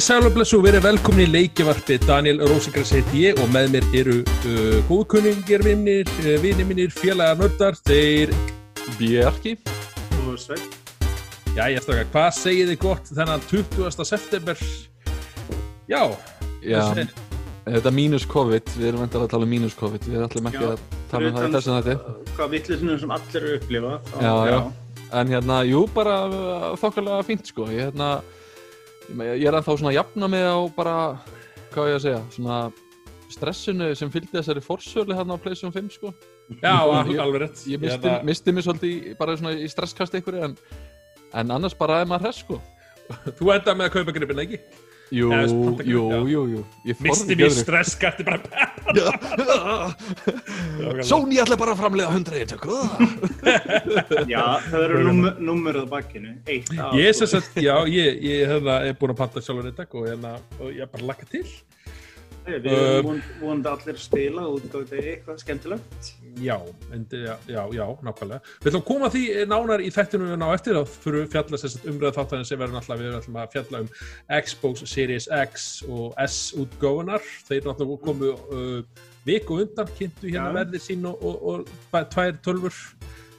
Já, komið sæl og blessu og verið velkomin í leikjavarpi Daniel Rosengrens heiti ég og með mér eru uh, góðkunningir vinnir, uh, vinnir minnir, félagar nördar þeir Björki og. Já, ég eftir að hvað segið þið gott þennan 20. september Já, Já, þetta mínus COVID, við erum endala að tala um mínus COVID, við ætlum ekki Já, að tala um það í þessum þetta. Hvað vittlisnum sem allir eru að upplifa. þá- Já, já. En hérna, jú, bara uh, þokkalega fínt sko, ég hérna, ég er ennþá svona að jafna mig á bara, hvað ég að segja, svona stressinu sem fylgdi þessari forsölu hérna á Playstation 5 sko. já, Ég- alveg rétt Ég misti, Hérna, misti mig svolítið í, bara svona í stresskast ykkur en, en annars bara er maður hress sko. Þú endaði með að kaupa gripina, ekki? Jú, jú, jú, jú. Ég Misti mér stresskatti bara Sony ætla bara að framlega 100 eintöku Já, það eru á bakkinu. Eitt af. Ég er sem sagt, já, ég, ég hefða, er búin að panta sjálfur þetta og, hérna, og ég er bara lakka til Við erum von- vonandi allir að spila og útgáðu eitthvað skemmtilegt. Já, endi, já, já, já, nákvæmlega. Við ætlum að koma því nánar í þættinu ná eftir þá fyrir við fjalla að umræða þáttan sem verður náttúrulega við ætlum að fjalla um Xbox Series X og S útgóðunar. Þeir náttúrulega komu uh, viku undan, kynntu hérna verðið sín og, og, og tvær tölfur.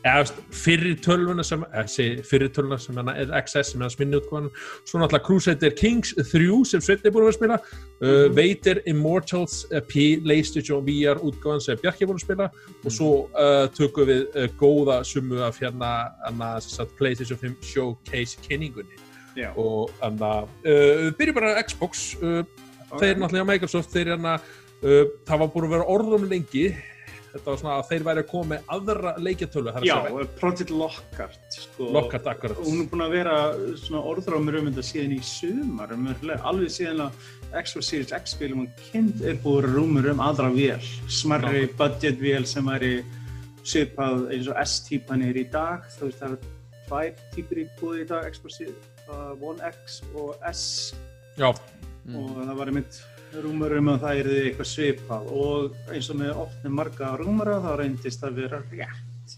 Fyrir tölvuna sem, þessi fyrir tölvuna sem hérna er XS sem er að sminni útgóðan. Svo náttúrulega Crusader Kings 3 sem Sveinn er búin að vera að spila. Uh, Vader Immortals uh, PlayStation VR útgáðan sem Bjarki er búin að spila. Og svo uh, tökum við uh, góða sumu af hérna, hérna PlayStation 5 Showcase kynningunni Já. og hérna uh, við byrjum bara á Xbox. Uh, þeir náttúrulega Microsoft þeir hérna uh, það var búin að vera orðum lengi þetta var svona að þeir væri að koma með aðra leikjatölu Já, Project Lockhart. Sko, Lockhart akkurat. Hún er búin að vera svona orðrámur um þetta síðan í sumar, umverulega. alveg síðan að Xbox Series X spilum og kynnt er búin rúmur um aðra vél, smarri budget vél sem væri svipað eins og S-típan er í dag, þú veist það eru tvær típur í búið í dag, Xbox Series uh, One X og S. Já, og það var einmitt rúmur um að það er eitthvað svipað og eins og með oft með marga rúmura þá reyndist það vera rétt.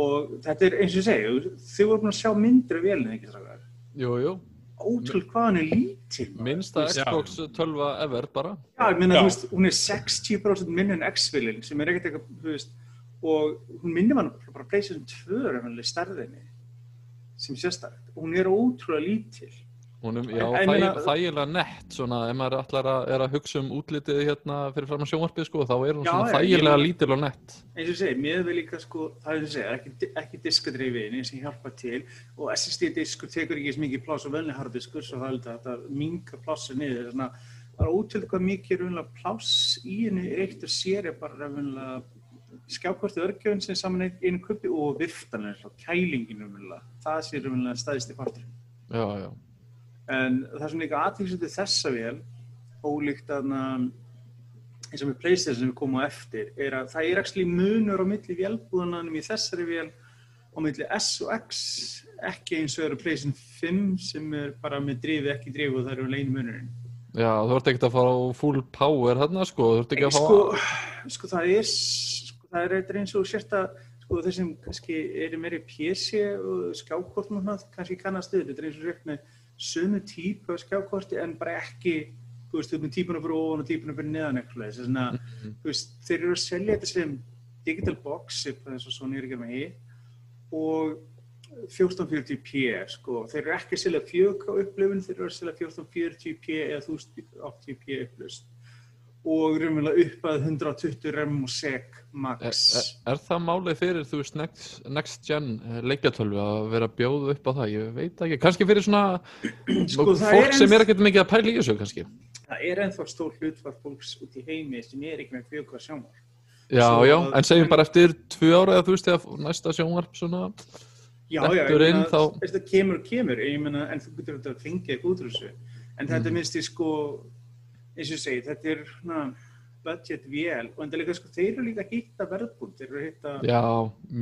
Og þetta er eins og ég segi þið voru búin að sjá myndri vélinn ekki strákar? Jú, jú, ótrúlega hvað hann er lítil minnsta. Xbox 12 ever bara. Já, ég meina, Já. þú veist, hún er 60% minni en X-vélinn sem er ekkert eitthvað, þú veist og hún minnir mann bara PlayStation 2 er hann stærðinni sem sérstætt, hún er ótrúlega lítil Hún er, já, þægilega nett svona, ef maður ætlar að, er að hugsa um útlitið hérna fyrir fram að sjónvarpið sko, þá er hún svona þægilega lítil og nett. Eins og segi, mér vil líka sko, það er eins og segja, ekki, ekki diskadreifinni sem hjálpa til. Og SSD-diskur tekur ekki eins mikið pláss og venli harddiskur svo það er þetta að minga plássi niður. Þannig að það er ótrúlega hvað mikið raunlega pláss í henni eitt og sér er bara raunlega skjákortu örgjöfun sem saman einu kuppi og viftanir og kælingin raunlega, það sé raunlega staðist í partur Já, já, en það sem líka aðtímsöndi þessa vél ólíkt að eins og með Playstation sem við komum á eftir er að það er ekki munur á milli vélbúðananum í þessari vél og milli S og X ekki eins og eru Playstation 5 sem er bara með drifi ekki drifi og það eru leinu munurinn. Já, þú ert ekkert að fara á full power hérna sko, þú ert ekki að fá sko, sko það er sko, það er eitthvað eins og sérst að sko þeir sem kannski eru meiri PC og skjákort og svona kannski kannast við, þetta er eins og sérst með sömu típu af skjákorti en bara ekki þú veist, þú veist típuna fyrir ofan og típuna fyrir neðan eitthvað þess að Mhm. þú veist, þeir eru að selja þetta sem digital box eins og svona er ekki með hér og 1440p sko, þeir eru ekki að selja 4K upplifun, þeir eru að selja 1440p eða 1080p upplust og raunverulega upp að 120 rem og Er, max er, er það málið fyrir, þú veist, next, next gen eh, leikjatölvu að vera að bjóða upp á það? Ég veit ekki, kannski fyrir svona Sko, fólk er sem er ekkert mikið að pæla í þessu kannski. það er ennþá stór hlutfall fólks út í heimi sem er ekki með 4K sjónvar Já, Svo- já, en segjum bara eftir tvö ára eða þú veist, þegar næsta sjónvarp svona, já, já, ég inn þá- veist, það kemur og kemur ég meina, en þú getur þetta að fengja eitthvað út úr þessu en þetta Mhm. minnst ég sko eins og ég segi, þetta er na, budget vél og en það er líka sko, þeir eru líka hitta verðbúnd þeir eru hitta já,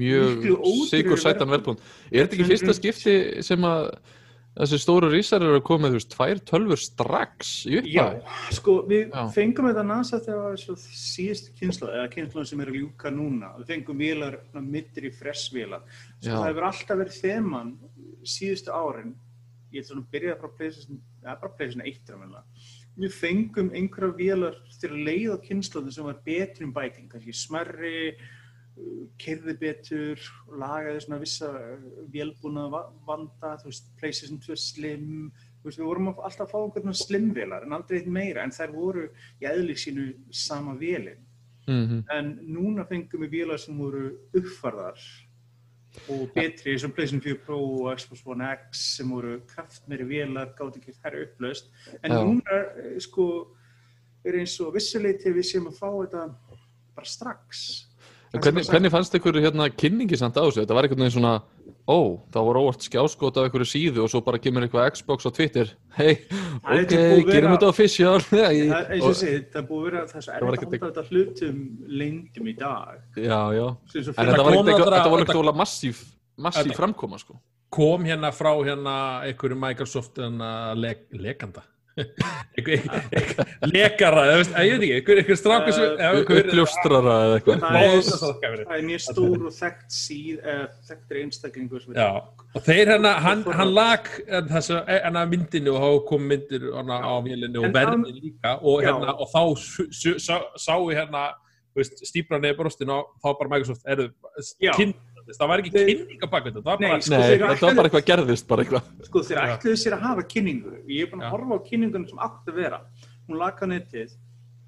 mjög sigur sætan verðbúnd. Er þetta ekki fyrsta skipti sem að þessi stóru rísar eru að koma með, þú veist, tvær tölfur strax í Já, upphafi? sko, við Já. fengum þetta NASA þegar það var svo síðustu kynslu, eða kynslu sem er að ljúka núna. Við fengum vélar mittir í fressvélar. Svo Já. það hefur alltaf verið þeman síðustu árin ég ætla svona að byrja frá PlayStation, eða bara PlayStation 1 raunverulega. Við fengum einhverja vélar til að leiða kynnslóðin sem var betri um bæting, kannski smerri, kerði betur, lagaði svona vissa vélbúna vanda, þú veist, PlayStation 2 Slim, þú veist, við vorum alltaf að fá einhvern slimvélar en aldrei eitt meira, en þær voru í eðli sínu sama vélinn. Mhm. En núna fengum við vélar sem voru uppfarðar og betri eins og PlayStation 4 Pro og Xbox One X sem voru kraftmeri vélar, gátt ekki herra upplaust. En Já. núna, eh, sko, er eins og vissuleiti við séum að fá þetta bara strax. Hvernig, hvernig fannst ykkur hérna kynningi samt á þessu? Þetta var einhvern veginn svona, ó, það var óvart skjáskot af einhverju síðu og svo bara kemur eitthvað Xbox á Twitter. Hei, ok, gerum þetta official. Það er og Og- búið þess að var er ekkert þetta hlutum leyndum í dag. Já, já. En þetta var ekkert óla massíf, framkoma, sko. kom hérna frá hérna einhverju Microsoft hérna, lekara, eða veist, ég veit ekki einhver, eða einhver- Uppljóstrara eða eitthvað. Það er- mjög stór og þekkt síð, eða þekktur einstaklingur og þeir hérna, hann, hann lag þessa hana myndinu og þá kom myndir hana, á vélinu og hann- líka og, hérna, og þá su- su- sá, sá ég hérna þú veist, stípra neður brostin og þá bara Microsoft er Já. Kynning, það var ekki Þeir- kynning á bakveit það var Nei, bara sko, Nei, þetta var bara eitthvað gerðist, bara eitthvað. Sko þeir ætluðu sér að hafa kynningu. Ég er búin að horfa á kynningunum sem átti að vera. Hún laka netið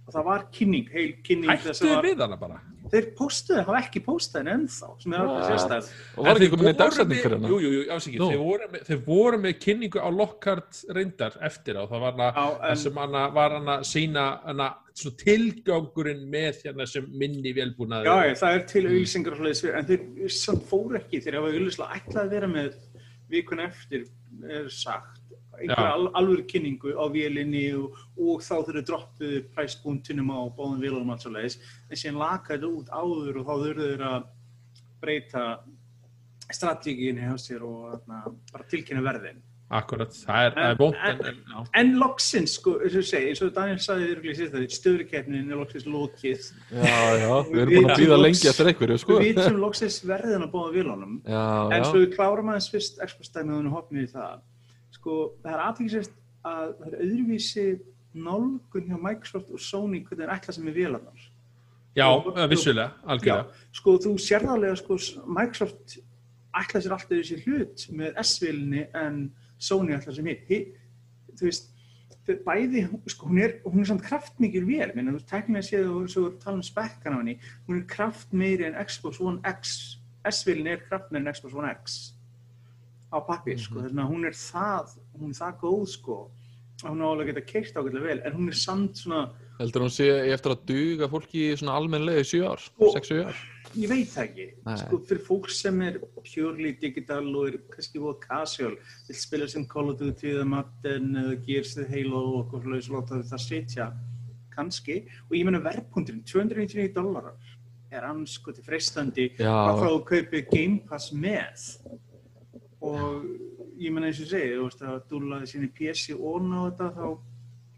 og það var kynning, heil kynning. hættuðu var- við hana bara Þeir postuðu, hafa ekki postað henni ennþá, sem er alveg sérstæð. Og var ekki þeir komin voru dagsetning fyrir hana? Jú, jú, jú, ásækið, Nú. þeir, voru með- þeir voru með kynningu á Lockhart reyndar eftir á, það var hana, sem hana var hana sína hana, svona tilgangurinn með hérna sem minni vélbúnaði Já, það er til auðlýsingar og svoleiðis, en þeir samt fóru ekki þegar hafa auðlýslega ætlaði að vera með vikun eftir er sagt einhver Já. al, alvöru kynningu á vélinni og, og þá þeir droppuðu præspunktinum á báðum vélunum alls og leiðis, en síðan lakaði þetta út áður og þá þurfðu þeir að breyta strategíinni hjá sér og þarna, bara tilkynna verðin. Akkurat, það er, það er En- bótt en- en, en. En loksins, sko, eins og ég segi, eins og Daniel sagði þér síðan þetta, stöðurkeppnin er loksins lokið. Já, já, við erum búin að býða lengi eftir einhverju, sko. Við vitum loksins verðin að báða vélunum. Já, En já. svo við klárum aðeins fyrst Xbox-dæmið og hún hopnið í það. Sko, það er aðtækisvægt að það er öðruvísi nálgun hjá Microsoft og Sony hvernig er ætlað sem er vélarnar. já, Jú, jú. vissulega, algjörlega Sko, þú sérðarlega, sko, Microsoft ætlað sér alltaf þessi hlut með S-vélinni en Sony sem hitt. Hi- Þú veist, bæði, sko, hún er, hún er samt kraftmikil vél, minna, þú teknilega séð og svo er tala um spekkan á henni, hún er kraftmeiri en Xbox One X, S-vélinni er kraftmeiri en Xbox One X á pappir, sko, þess að hún er það, hún er það góð, sko, að hún á alveg að geta keirt ágætlega vel, en hún er samt svona, Heldur hún sé eftir að duga fólki svona almennlega í sjö ár, Og- sex, sjö ár? ég veit það ekki, Nei. sko, fyrir fólk sem er purely digital og er kannski voða casual, vil spila sem Call of Duty eða Madden eða Gears eða Halo og okkur hlaus láta það sitja, kannski, og ég menna verðpunturinn, 299 dólarar er anskoti freistandi Já. að þá kaupi Game Pass með og ég menna eins og segi, þú veist að dúlaði sinni PC og á þetta þá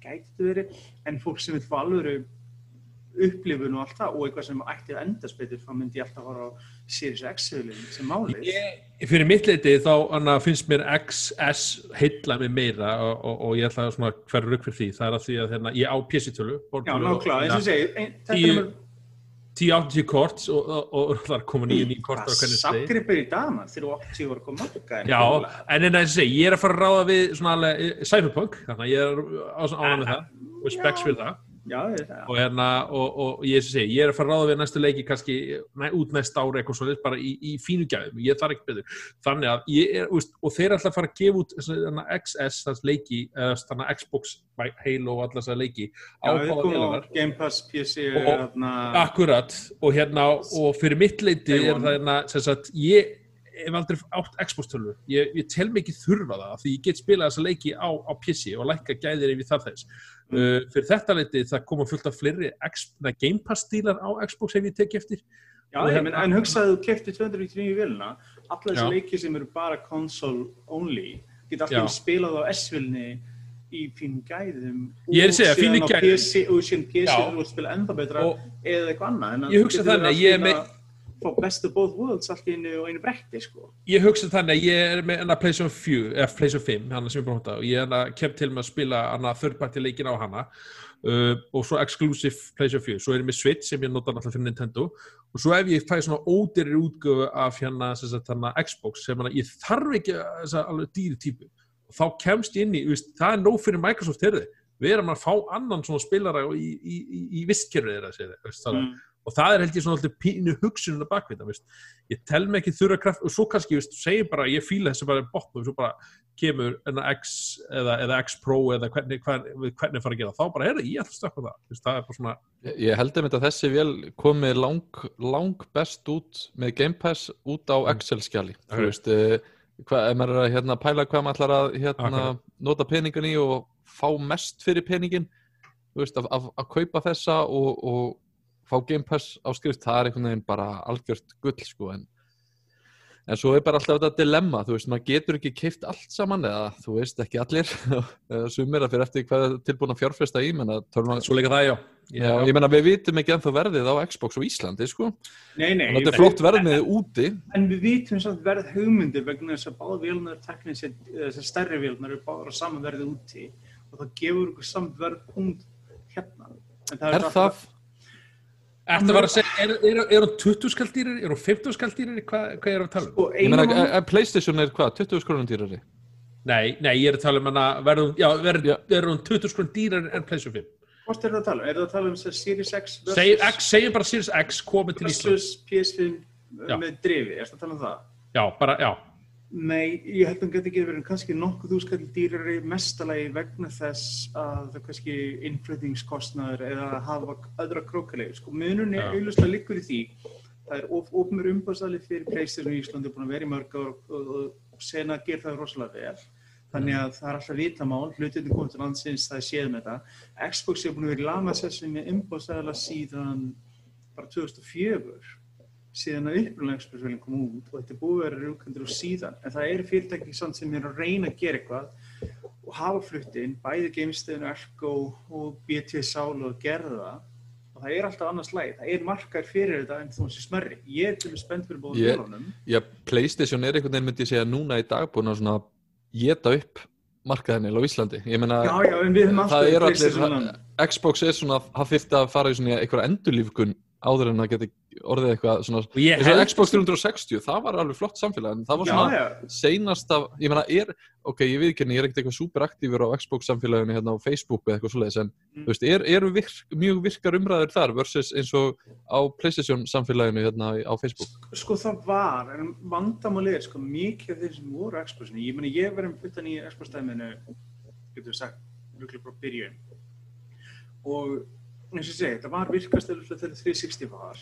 gæti þetta verið, en fólk sem vil fá alvöru upplifun og allt það og eitthvað sem ætti að endast betur þá myndi ég alltaf fara á Series X-seðlinn sem málið. Ég, fyrir mitt leiti þá hana, finnst mér XS heilla mig meira og, og, og ég ætla að hverju rugg fyrir því. Það er að því að hérna, ég á PC-tölu Já, nákvæmlega, eins og segi, ein- þetta er 1080 kort og, og, og, það er koma nýju nýju kort á það hvernig stegi samgripir í dag mann þegar þú 80 voru að koma marga Já, en en eins og segi, ég er að fara að ráða við svona alveg eh, cyberpunk, þannig að ég er á svona ánægð með það og specs fyrir það Já, og hérna, og, og ég, segi, ég er að fara að ráða við næstu leiki kannski næ, út næst ári eitthvað svolítið bara í, í fínu gæðum, ég þarf ekki betur. Þannig að ég er, úst, og þeir ætla að fara að gefa út þarna XS, þess leiki þarna Xbox, Halo og allar þessar leiki. Á Já, við báða komum á vélarnar. Game Pass, PC, Og- þarna, Akkurat, og hérna og fyrir mitt leiti er það hérna sem sagt, ég hef aldrei átt Xbox tölvu, ég, ég tel ekki þurfa það því ég get spilað þessa leiki á, á PC og lækka gæðir ég þarf þess Mm. uh, fyrir þetta leiti það koma fullt af fleiri Game Pass stílar á Xbox ef ég tek eftir Já, Og ég hérna- menn, en hugsaðu þú kefti 299 vilna, alla þessi Já. leiki sem eru bara console only, geta alltaf spilað á S-vilni í fínum gæðum Ég er að segja, og síðan á. PC, og síðan PC vilt spila enda betra Og- eða eitthvað annað. Ég hugsa þannig, að ég er með- fá best of both worlds allt í einu og einu bretti sko. ég hugsa þannig að ég er með 4 eða PlayStation 5, hana sem ég búin að hóta og ég kem til með að spila hana þörfparti leikin á hana uh, og svo exclusive PlayStation 4, svo er ég með Switch sem ég nota náttúrulega fyrir Nintendo og svo ef ég fæ svona ódýrir útgöfu af hérna, Xbox sem hana, ég þarf ekki alveg dýri típu og þá kemst ég inn í, veist, það er nóg fyrir Microsoft herði, við erum að fá annan svona spilara í, í, í, í vistkerfið þeirra, segir þið, veist, mm. Og það er held ég svona alltaf pínu hugsununa bakvita, veist, ég tel mig ekki þurra kraft og svo kannski, veist, segir bara, ég fíla þessi bara botn og svo bara kemur enna X eða, eða X Pro eða hvernig, hvernig, hvernig fara að gera, þá bara er það, ég ætla að stökka það, veist, það er bara svona Ég, ég held um þetta þessi vel komið lang, lang best út með Game Pass út á Excel-skjali, þú Ok. veist, uh, hvað, ef maður er að hérna, pæla hvað maður ætlar að hérna, nota peningan í og fá mest fyrir peningin þú veist, að, að, að kaupa þessa og, og fá Game Pass á skrift það er einhvern veginn bara algjört gull sko, en, en svo er bara alltaf þetta dilemma, þú veist, maður getur ekki keift allt saman eða, þú veist, ekki allir eða sumir að fyrir eftir hvað er tilbúin að fjárfesta í, menna, tölum að svo líka það, já, Já, ég menna við vitum ekki ennþá verðið á Xbox á Íslandi sko, Nei, nei, en þetta er flott verðmið úti En við vitum samt verð hugmyndir vegna þess að báða vélnar teknisk, þessar stærri vélnar eru báðar á saman verði úti og það gefur ykkur samt verð punkt hérna. En Er það? Þetta var að segja, er, er, er hún 20 skaldýrir, er hún 50 skaldýrir, hvað, hvað er að tala um? Sko, Ég eina menna, mál- eh, eh, Playstation er hvað, 20 skrónum dýrari? Nei, nei, ég er að tala um hana, verður hún, já, verður, Já. verður hún 20 skron dýrar en PlayStation 5. Hvort er það að tala um? Er það að tala um Series X Segir X, segjum bara Series X komið til Ísland. versus PS5 Já. með drifi? Er það að tala um það? Já, bara, já, Nei, ég held að hann geti ekki verið kannski nokkuð þúskall dýrari mestalagi vegna þess að það kannski innflutningskostnaður eða að hafa öðra krókalegi. Sko munun er auðvitað liggur í því. Það er of, ofnur umbásali fyrir Playstation í Íslandi búin að vera í mörg og, og, og sena að gera það rosalega vel. Þannig að það er alltaf vitamál, hlutinni komið til landsins, það er séð með það. Xbox er búin að vera í lamasessi með umbásala síðan bara 2004 síðan að upprunalega Xbox-velin kom út og þetta er búið að vera rúkandur og síðan en það eru fyrirtæki samt sem er að reyna að gera eitthvað og hafa fluttinn bæði geimstöðinu Ergo og BT Sál og gerða og það er alltaf annars læg, það er markar fyrir þetta en þú veist smerri, ég er til og spennt fyrir Ég- yeah. Já, Playstation er einhvern veginn myndi ég segja núna í dag búin að svona geta upp markaðinni á Íslandi. Ég menna, Já, já, það er allir. Xbox er svona, það þyrfti að fara í svona einhverja endurlífgun áður en það geti orðið eitthvað svona, eins og Xbox 360, það var alveg flott samfélag, en það var Já, svona já, seinasta, ég meina, er, ok, ég viðkenni, ég er ekkert eitthvað superaktífur á Xbox samfélaginu hérna á Facebook eða eitthvað svoleiðis, en Mm. þú veist, er, eru virk, mjög virkar umræður þar versus eins og á PlayStation samfélaginu hérna á Facebook? sko það var, en vandamáli er sko mikið af þeir sem voru Xboxinu, ég meni ég verið utan í Xbox-dæminu, getur við sagt, rúglega bara byrjun og eins og segi, þetta var virkastölu þegar 360 var,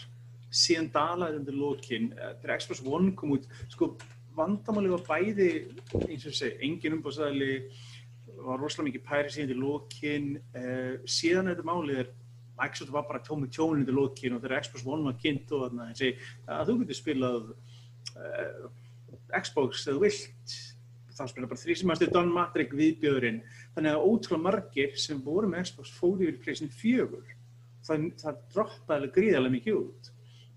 síðan dalaði undir lokin, eh, þegar Xbox One kom út, sko vandamáli var bæði, eins og segi, engin umbásæðli, var rosalega mikið pæri síðan til lokin, uh, síðan þetta málið er Microsoft var bara tómið tjónin til lokin og þegar Xbox One var kynnt og þarna, að þú getur spilað uh, Xbox eða vilt þá spila bara þrý sem að stu Don Matrick viðbjöðurinn þannig að ótrúlega margir sem voru með Xbox fóru yfir pleysin fjögur. Það, það droppaði gríðarlega mikið út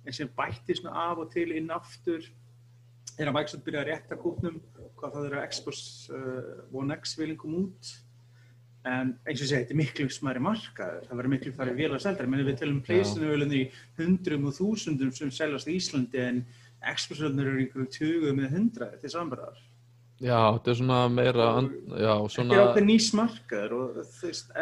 en sem bætti svona af og til inn aftur er að Microsoft byrjaði að rétta kútnum hvað það er að Xbox uh, One X vilja koma út. En eins og ég segi, þetta er miklu smæri markaður. Það verður miklu farið vel að selja menn við telum pleysinu í hundrum og þúsundum sem seljast í Íslandi en Xbox-völnur eru einhverju tugum með hundraði til sambarðar Já, þetta er svona meira, já, þetta er svona, ákveð nýs markaður og,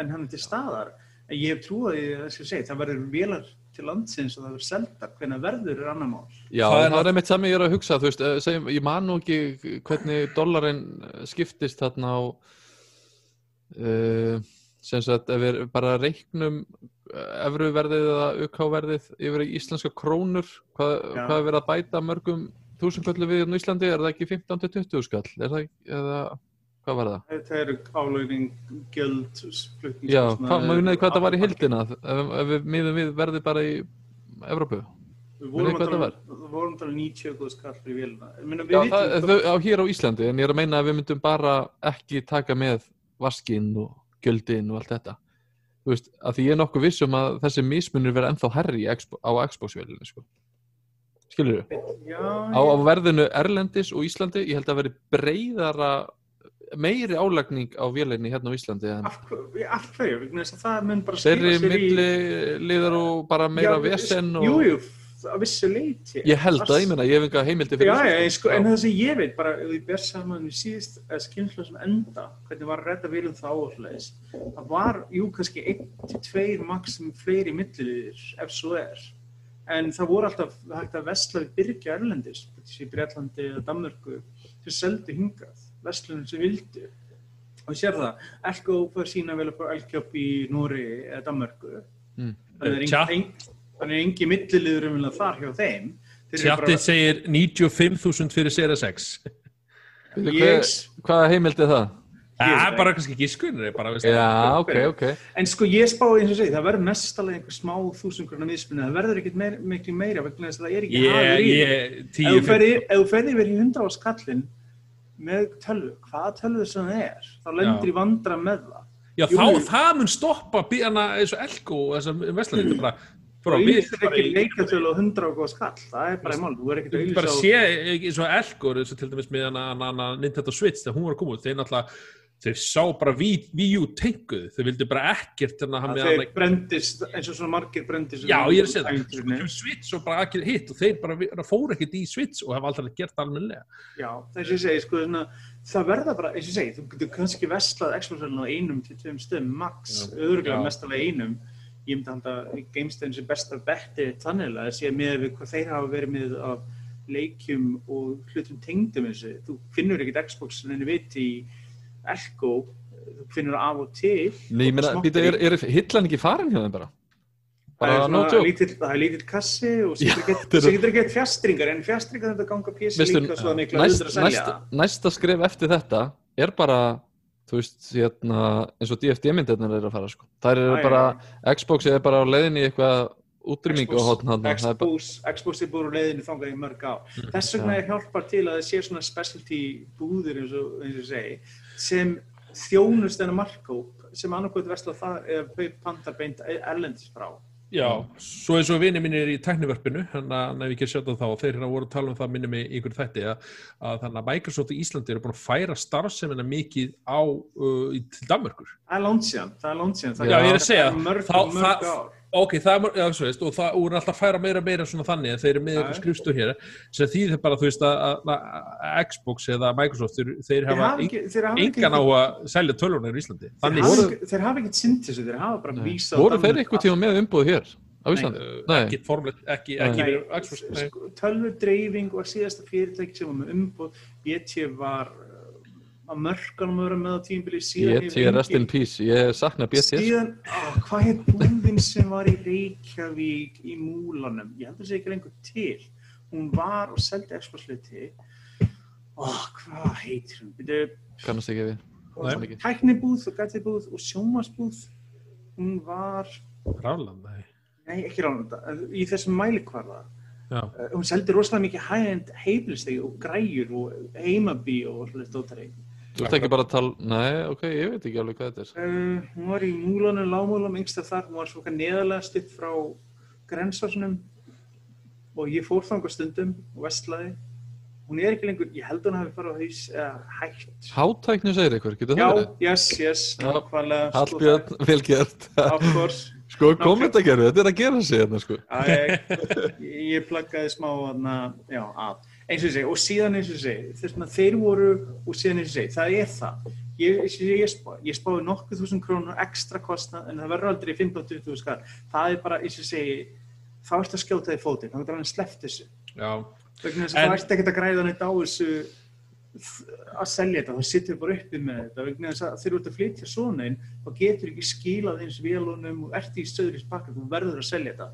en hann er til staðar. En ég hef trúið í þess að segja það verður velar til landsins og það verður seldar hvernig verður er annar mál. Já, Það er það er einmitt sami ég er að hugsa, þú veist, eh, segjum, ég man nú ekki hvernig dollarinn skiptist þarna á, uh, sem sagt, ef við bara reiknum efruverðið eða UK-verðið yfir í íslenska krónur, hvað, hvað er verið að bæta mörgum þúsundköllu við hérna á Íslandi, er það ekki 15-20 skall, er það, ekki- eða, hvað var það? þetta eru álögning, gjöld Já, hvað, maður vinnaði hvað það var í hildina, ef, ef við miðum við verðið bara í Evrópu. við vorum að tala um 90 góð skall fyrir vélina Ég meina, Já, það, vitum þau, á hér á Íslandi, en ég er að meina að við myndum bara ekki taka með vaskinn og gjöldin og allt þetta. Þú veist, að því ég er nokkuð viss um að þessi mismunur verða ennþá herri í á Xbox-vélinu, sko. skilur Já, á, á verðinu Erlendis og Íslandi ég held að veri breyðara meiri álagning á vélinni hérna á Íslandi en af, af hverju, það mun bara þeirri skila sér í- milli liðar og bara meira vesen og Jú, jú, að vissu leiti ég held að, ég meina, ég hef enga heimildi fyrir Já, já, sko, en það sem ég veit bara, ef við ber saman við síðust skynnslu sem enda, hvernig var að redda þá og svoleiðis, það var, jú, kannski einn til tveir maximum fleiri milliliðir, ef svo er. En það voru alltaf hægt að vesla við byrgja erlendis, í Breitlandi eða Danmörku, sem seldu hingað vestlunum sem vildu. Og sér það, Elko fær sína vel upp á Elkjöp í Nóri eða Danmörku. Mm. þannig er engin, þannig er engin milliliður umvillega þar hjá þeim. Þeir eru bara- Tjattið segir 95.000 fyrir Series X Veitu, Ég- hver, hvaða heimild er það? Það er bara kannski veist, Já, ok, ok. En sko ég spáði eins og segi, það verður mestalega einhver smá þúsund grunna mismunni, það verður ekkert meir, miklu meira vegna þess að það er ekki Ég, hagur í Ef þú ferði- ef þú ferði verið í 100 á skallin með tölvu, hvaða tölvu sem það er, þá lendur í vandra með það. Já, Jú, þá, það mun stoppa bíðana eins og Elko og þessar veslanir bara, Og ég er bara, ekki leikatölu á 100 á góða skall, það er bara í mál, þú er ekkert að Ég bara auðvitað sé eins og Elko eins og til dæmis með hana, hana Nintendo Switch þegar hún var að koma út, þeir náttúrulega þeir sá bara Wii Wii U tenguð þeir vildi bara ekkert hérna þeir brendist, eins og svona margir brendist. Já, ég er að segja það, Switch og bara ekkert hitt og þeir bara fóru ekkert í Switch og hafa aldrei gert almennilega Já, þess að ég segi, sko, svona, það verða bara, eins og ég segi, þú getur kannski vestlað Xbox-velin á einum til tveim stöðum, max, öðruglega Já. mestalega einum. Ég myndi halda að GameStone sé besta betti þannig að sé með við hvað þeir hafa verið með af leikjum og hlutum tengdum þessu. Þú finnur ekkert Xbox en Elko, þú finnur það af og til. Nei, ég meina, er, er hillan ekki farin hjá þeim bara? Það er, lítill, það er kassi og sér er- getur ekki fjastringar en fjastringar þetta ganga Veistu, líka svo mikla næst, að næst, næsta skref eftir þetta er bara þú veist, hérna, eins og DFD-myndirnar er að fara sko. þær eru Já, bara, Xbox er bara á leiðinni í eitthvað útrýmingu á hotn hann Xbox, Xbox er búin á leiðinu þangað í mörg á. Þess vegna er hjálpar til að það sé svona specialty búðir eins og, eins og segi sem þjónust þennan markkóp sem annarkvæmt vesla það eða kaup panta beint erlendis frá. Já, svo eins og vinið mínir í tækniverpinu, hann að ef ég ekki sjátt á þá, þeir hérna voru að tala um það minni mig í ykkur þætti að, að þannig að Microsoft í Íslandi eru búin að færa starfsemina mikið á uh, til Danmörkur. Það er langt síðan, það er langt síðan. Já, ég er að segja, það er mörg, þá- mörg það- ár. Ok, það er, já, svo veist, og það er alltaf að færa meira og meira svona þannig að þeir eru með ykkur skrifstur hér sem þýðir bara, þú veist, að, að, að Xbox eða Microsoft, þeir, þeir Þeir hafa hafa þeir hafa engan á að selja tölvunar í Íslandi. þeir Þannig hafa voru- ekki, þeir hafa ekki synd þessu, þeir hafa bara vísa voru þeir eitthvað tíma með umbúð hér á. Íslandi? uh, Nei. ekki formlegt, ekki, Xbox, nei. sko, tölvudreifing var síðasta fyrirtæki sem var með umbóð BT var uh, að mörganum að vera með á tímbili síðan BT er rest in peace, ég sakna BT síðan, á, hvað er búðin sem var í Reykjavík í Múlanum, ég heldur sé ekki lengur til. Hún var og seldi Xbox-hluti ó, hvað heitir hún? Kannast ekki við. Tæknibúð og gætibúð og sjómasbúð hún var, Ráland, nei. nei ekki ránunda í þessum mælikvarða. Já. Uh, hún seldi rosalega mikið high-end heimilistegi og græjur og heimabí og svolítið stóttari. Þú ert ekki bara að tala, nei, ok, ég veit ekki alveg hvað þetta er Uh, hún var í múlanum, lágmúlanum, yngstar þar, hún var svona neðalega stutt frá grensásunum og ég fór þangað stundum og vestlaði. Hún er ekki lengur, ég held hún hafi farið á haus eða hægt. Hátækni segir eitthvað, getur Já, það verið? yes, yes, Já. nákvæmlega. sko, Hallbjörn, vel gert það- Of course. Sko, kommentagerfi, þetta er að gera sig hérna, sko Já, ég, ég pluggaði smá já, að. Eins og ég segi, og síðan eins og ég segi, þess að þeir voru, og síðan eins og ég segi, það er það. Ég, ég, ég, spá, ég spáði nokkuð þúsund krónur ekstra kostnað, en það verður aldrei 15-20 skall. Það er bara, eins og ég segi, þá ertu að skjóta þig fótinn, þá er hann sleppt þessu. Já, Vegna þess En- að það ert ekkert að græða neitt á þessu að selja þetta, þá sittur bara uppi með þetta vegna þess að þegar þú ert að flytja svona inn þá getur ekki skilað eins vélunum og ert í stöðurins pakka, þú verður að selja þetta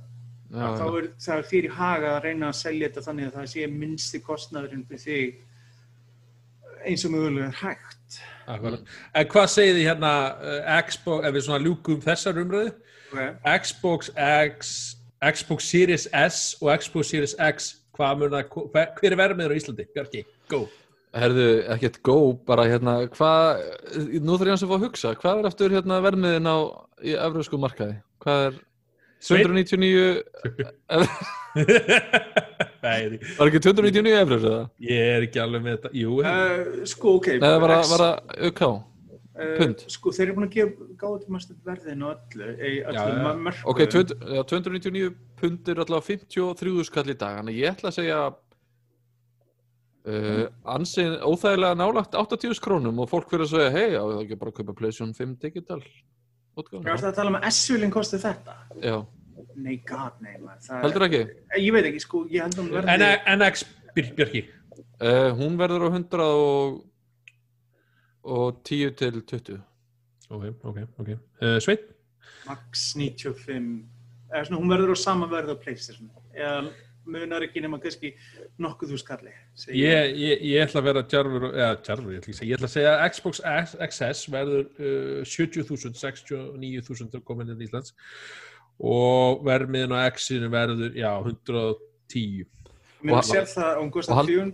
Já, þá er það er fyrir haga að reyna að selja þetta þannig að það sé minnsti kostnaðurinn fyrir þig eins og mögulega er hægt akkurat. En hvað segir þið hérna uh, Xbox, ef við svona ljúkum þessar umröðu okay. Xbox X, Xbox Series S og Xbox Series X hvað mun að, hver hver er verðmiður á Íslandi? Bjarki, go Herðu, ekkert go, bara hérna, hvað, nú þarf ég að fá að hugsa, hvað er eftir hérna vermiðin á í evrósku markaði? Hvað er? 299, Nei, Var ekki 299 efrur eða? ég er ekki alveg með þetta Jú, Uh, sko, ok. Nei, það var að, var að UK. uh, pund? Sko, þeir eru búin að gefa gáðu til maður verðin og öllu, í öllu já. mörgum. Ok, 20, já, 299 pund er allavega 53 skall í dag, þannig ég ætla að segja uh, ansinn óþægilega nálagt 80 krónum og fólk fyrir að segja, hei, á þá ekki bara að kaupa PlayStation 5 digital Það að tala um að S-vilin kosti þetta? Já, Nei, god, nei, heldur ekki? Eh, Ég veit ekki, sko, verði... NX Björk- Björki Uh, hún verður á 100 og, og 10 til 20. Ok, ok, ok. Uh, Sveit Max 95 eða svona hún verður á sama verð á Playstation. Eða munar ekki nema kannski nokkuð þú skalli ég, ég, ég ætla að vera djarfur eða djarfur, ég ætla, að segja. ég ætla að segja að Xbox X- XS verður uh, 70.000 69.000 komin inn í Íslands og verðmiðin á X-inu verður, já, 110 Mér Og- sér það að og hald- 4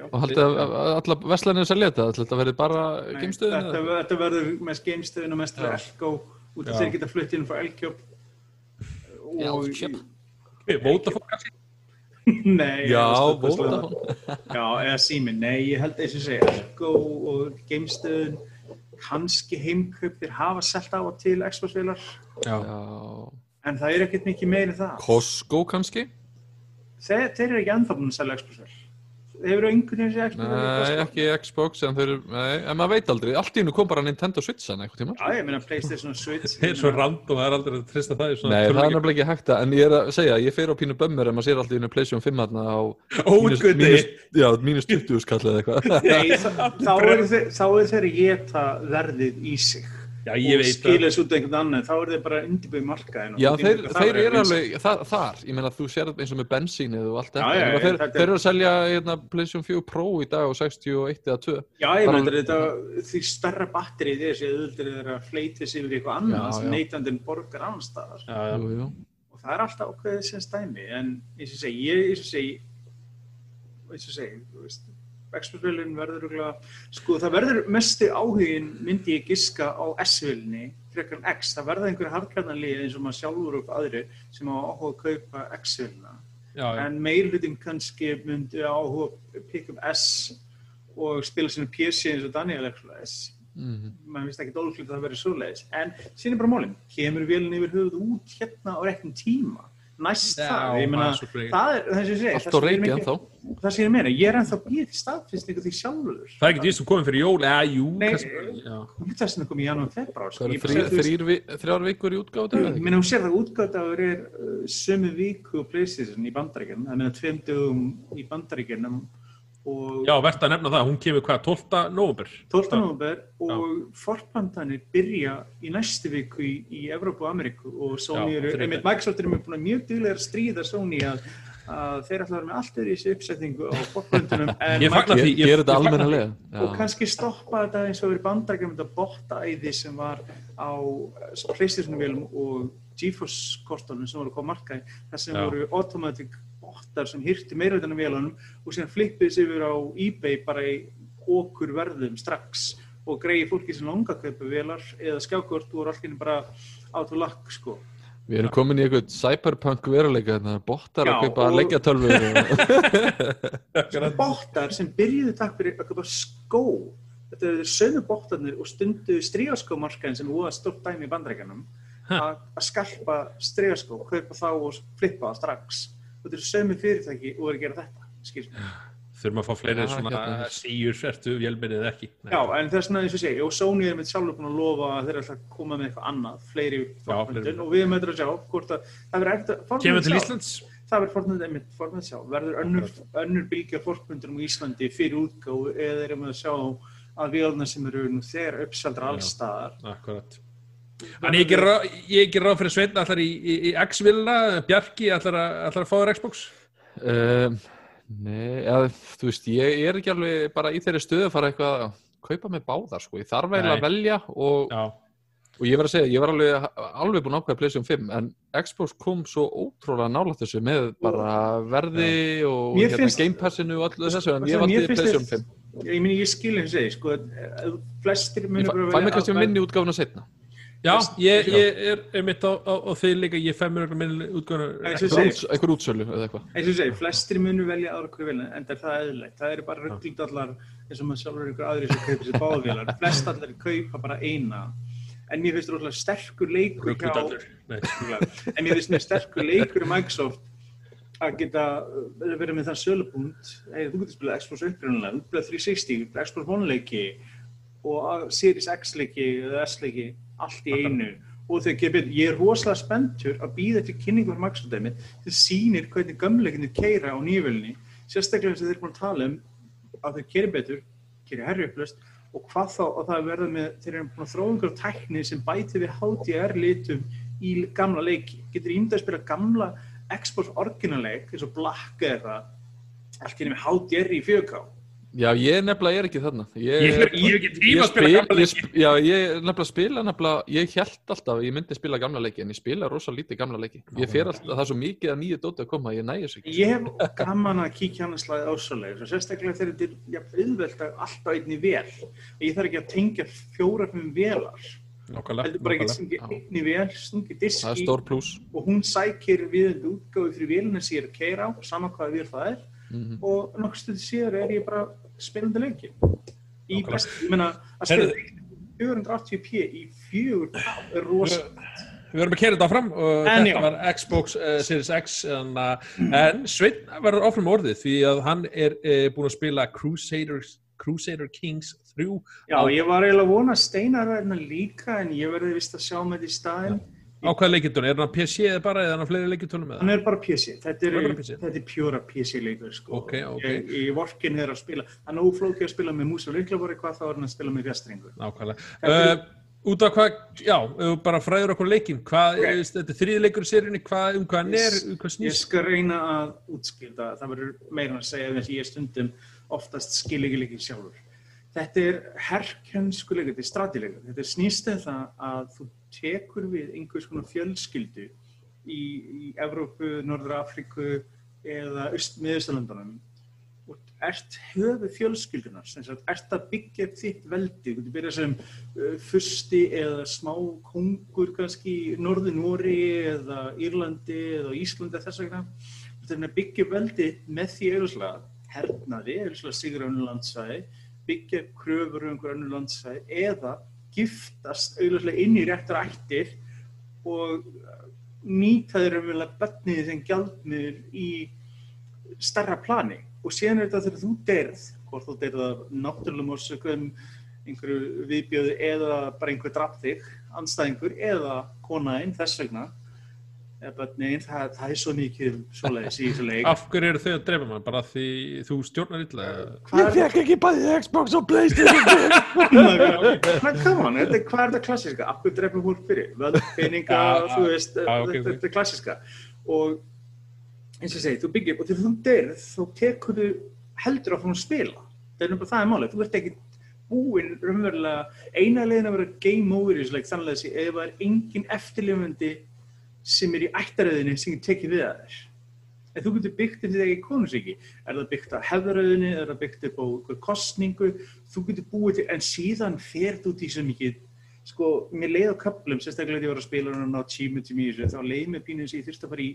Já. Og haldið að að alla veslanir selja þetta, þetta verði bara geimstöðinu? þetta, þetta verður mest geimstöðin og mest. Elko út af Já. þeir geta flutt inn frá Elkjöp Elkjöp? Vótafók kannski? Nei, Já, Vodafone. Já, eða sími, nei, ég held eins og segja Elko og geimstöðin kannski heimkaup þeir hafa selt á og til. Já, en það er ekkert mikið meiri það Costco kannski? þeir, þeir eru ekki ennþá búin að selja Xbox-vél Hefur þú einhvern veginn séð Xbox-vél? Nei, ekki Xbox, en þeir eru, nei, en maður veit aldrei, allt í hennu kom bara Nintendo Switch en eitthvað tíma. Já, ég meina Playstation Switch Það er svo random, það er aldrei að trista það í svona Nei, það er nefnilega ekki hægt að, en ég er að segja, ég fer á pínu bömmur en maður sér alltaf í hennu PlayStation 5 þarna á mínus, Ógöti mínus, já, mínus 20 skall eða eitthvað. Nei, þá eru þeir, þá eru þeir að geta verðið í sig Já, ég og veit skilja þessu út einhvern annan þá eru þeir bara undirbúið markaðin Já, þeir, þeir eru alveg þar, þar, ég meina þú sér eins og með bensínið og allt þetta, já, þeir, er- þeir eru að selja hérna, PlayStation 4 Pro í dag á 61 eða 2. Já, ég meina þetta því starra batterið er þessi auðvitað er að fleita sig yfir eitthvað annað sem já. neytandinn borgar annars staðar Já, já. Jú, jú. og það er alltaf ákveðið sem stæmi en eins og segi, ég eins og segi eins og segi, þú veist Xbox-vélun verður örugglega- sko það verður mesti áhugin myndi ég giska á S-vélunni frekar en X, það verða einhverja hardkjarnanlið eins og maður sjálfur upp aðri sem á áhuga að kaupa já. en meirlutin kannski myndi áhuga að pikka upp S og spila sinu PC eins og Daniel X Mhm. maður finnst ekki dólflýtt að það verið svoleiðis. En síðan er bara málinn, kemur vélun yfir höfuð út hérna á réttum tíma næst Já, það, ég meina það er það er það sem ég segi Allt það sem ég það sem meina, ég er ennþá býð til staðfinnstningu því sjálfur. Það er ekki því sem komið fyrir jól, eða jú, kannski, já. útastinu kom í janúar februar sko. Er þrjár vikur í útgáðu ég það? meina, hún sér það útgáttaður er uh, sömu viku og Playstation í bandaríkjunum það meina tveim dögum í bandaríkjunum og Já, verðt að nefna það, hún kemur hvað, 12. november 12. november og fortbandanir byrja í næstu viku í, í Evrópu og Ameríku og Sony eru, einmitt Microsoft eru að mjög duglega að stríða Sony að, að þeir ætla að vera með allt öðru í þessu uppsetningu á fortbandunum en Ég fagna Microsoft- því, ég- Gerir þetta almennilega? og kannski stoppa þetta eins og verið bandarækjum þetta botta-æði sem var á Playstation-vélum og GeForce kortunum sem voru að koma á markaði þar sem Já. voru automatic bottar sem hýrti meira utan á vélunum og síðan flippið sér yfir á eBay bara í okkur verðum strax og greiði fólki sem langa að kaupa vélar eða skjákort og voru allir bara át og lakk sko. Við erum komin í eitthvað cyberpunk veruleika, þannig að bottar að kaupa og- leikjatölfur. og- bottar sem byrjuðu takk fyrir að kaupa skó þetta eru sömu bottarnir og stundu strígaskómarkaðin sem voða stórt dæmi í bandrækjanum að skalpa strígaskó, kaupa þá og flippa það strax þetta eru sömu fyrirtæki og eru að gera þetta skilst mér. Þurfum að fá fleiri Já, svona hérna. síur, ertu vélminnið eða ekki Nei. Já, en þess vegna eins og segja, og Sony er með sjálfur búin að lofa að þeir ætla að koma með eitthvað annað, fleiri fleiri. og við erum eitthvað að sjá hvort að það verður ekkert að Kemur til Íslands það verður fortmyndun einmitt, fortmyndun sjá, verður önnur, önnur bylgja fortmyndunum í Íslandi fyrir útgáfu eða erum við að sjá að vélna sem eru nú þegar uppsaldra allstaðar Akkurat Þannig ég gerir ráð- ég fyrir Sveinn allar í, í, í X-vilna, Bjarki allar að, allar að fá þér Xbox Um, nei, eða, þú veist, ég er ekki alveg bara í þeirri stöðu að fara eitthvað að kaupa með báðar, sko. Ég þarf eiginlega að velja og, Já, og ég verð að segja, ég var alveg, alveg búinn að ákveða PlayStation 5, en Xbox kom svo ótrúlega nálægt þessu með bara verði og Mér hérna, finnst- Game Passinu og allu þessu, en Sko, ég valdi PlayStation þess- 5. ég ég skil eins og segi, sko, að flestir Ég munir fæ bara fæ mig kannski að- minni útgáfuna setna. Já, ég, ég er, er mitt á, á, á þeir líka, ég fem mér minn útgöðunar. Einhver útsölu eða eitthvað. Eins og ég segi, flestir munu velja aðra hverju velja en það er eðlilegt, það eru bara rugglindallar eins og maður sjálfur er einhver aðri sem kaupir sér báðvélar, flest allir kaupa bara eina. En mér finnst rótlega sterkur leikur hjá en mér finnst mér sterkur leikur í Microsoft að geta verið með þann sölubúnd. Hey, þú getur spilað Xbox upprunalega, þú getur 360 Xbox One leiki og Series X leiki eða S leiki allt í einu. Og þau getur betur, ég er rosalega spenntur að býða til kynningu fyrir Microsoft dæmi þau sýnir hvernig gömleikinni keira á nýjavölni sérstaklega eins og þeir eru búin að tala um að þau keiri betur, keiri herri upplöst og hvað þá, og það verður með þeir eru búin að þróa einhverjum tækni sem bæti við HDR litum í gamla leiki. Getur ímyndað að spila gamla Xbox orginaleik eins og Black eða allt einu með HDR í 4K Já, ég nefnilega er ekki þarna. Ég, Ég hef ekki tíma að spila spil- gamla ég sp- Já, ég nefnilega spila nefnilega, ég held alltaf að ég myndi spila gamla leiki en ég spila rosa lítið gamla leiki Ég fer alltaf, það er svo mikið að nýju dóti að koma ég nægir sig ekki. Ég hef gaman að kíkja hann að slæði og sérstaklega þegar þetta er jafn auðvelt að alltaf einni vel ég þarf ekki að tengja fjóra fimm velar Nákvæmlega. heldur bara ekki stungja einni vel er diski. stór pluss og hún sækir við þetta útgáfi fyrir vélina sem ég er að keira á saman hvaða vél það er Mhm. og nokkuð stuði síðar er ég bara spilandi leiki í best, ég meina að spila Heyrðu. 480p í 4K er rosa Við verðum að kera þetta áfram og En þetta já. var Xbox uh, Series X en, uh, en Sveinn verður með orðið því að hann er uh, búin að spila Crusaders, Crusader Kings 3 Já, ég var eiginlega að vona að Steinar verðina líka en ég verði vist að sjá með því staðinn á hvaða leikjutun, er hann PC eða bara eða hann á fleiri leikjutunum með Hann er bara PC, þetta er, Hann er bara PC. þetta er pjóra PC leikur sko. Ok, ok. Ég, ég vorkin er að spila, hann er óflókið að spila með mús og leiklabori hvað þá er hann að spila með fjastringu. Nákvæmlega. Er- Uh, út af hvað, já, bara fræður okkur leikin, hvað, Ok. okay. þetta er þriði leikur í seríunni, hvað, um hvað hann er, Ég- um hvað Ég snýst? skal reyna að útskilta, það verður meira að segja þess að ég stundum oftast skil ekki leikin sjálfur. Þetta er herrkjönsku leikur, þetta er stratileikur. Þetta er snýst um það að þú tekur við einhvers konar fjölskyldu í, í Evrópu, Norður Afríku eða Miðausturlöndunum og ert höfu fjölskyldunar, ert að byggja upp þitt veldi, þú byrjað sem uh, fyrsti eða smá kongur kannski í Norður Nóri eða Írlandi eða Íslandi þess vegna, þú ert að byggja upp veldi með því auðvitað hernaði, auðvitað sigur önnur landsvæði, byggja kröfur um einhver önnur landsvæði eða giftast auðvitað inn í réttar ættir og nýta þeir umverulega bönniði þeim gjaldmiður í starra plani. Og síðan er þetta þegar þú deyrð hvort þú deyrð af náttúrulega orsökum einhverju viðbjöðu eða bara einhver draf þig, anstæðingur eða konaðinn þess vegna eða bönniðinn, það, það er svo mikið svoleiðis í þessu leik Af hverju eru þau að drefa mann, bara því þú stjórnar illa? Hvað er ekki bæði Xbox og Playstation kaman, þetta er hvað er þetta klassiska? Akkur drefum fólk fyrir? Völd, peninga, þú veist, þetta, er klassiska. Og eins og ég segi, þú byggir upp og þegar þú deyrð, þá tekur þú heldur áfram að spila. Það er náttúrulega það er málið. Þú ert ekki búinn raunverulega, eina leiðin að vera game over í þessu leik, þannig að þessi, ef það er engin eftirlifandi sem er í ættaröðinni sem getur tekið við að þér. En þú getur byggt þetta ekki konusíki. Er það byggt á hefðaröðinni, er það byggt upp á kostningu, þú getur búið til, en síðan fer þú til svo mikið, sko, mér leið á köplum, sérstaklega þegar ég var að spila hann á tímu tímu í þessu, þá leið mér pínu þess að ég þurfti að fara í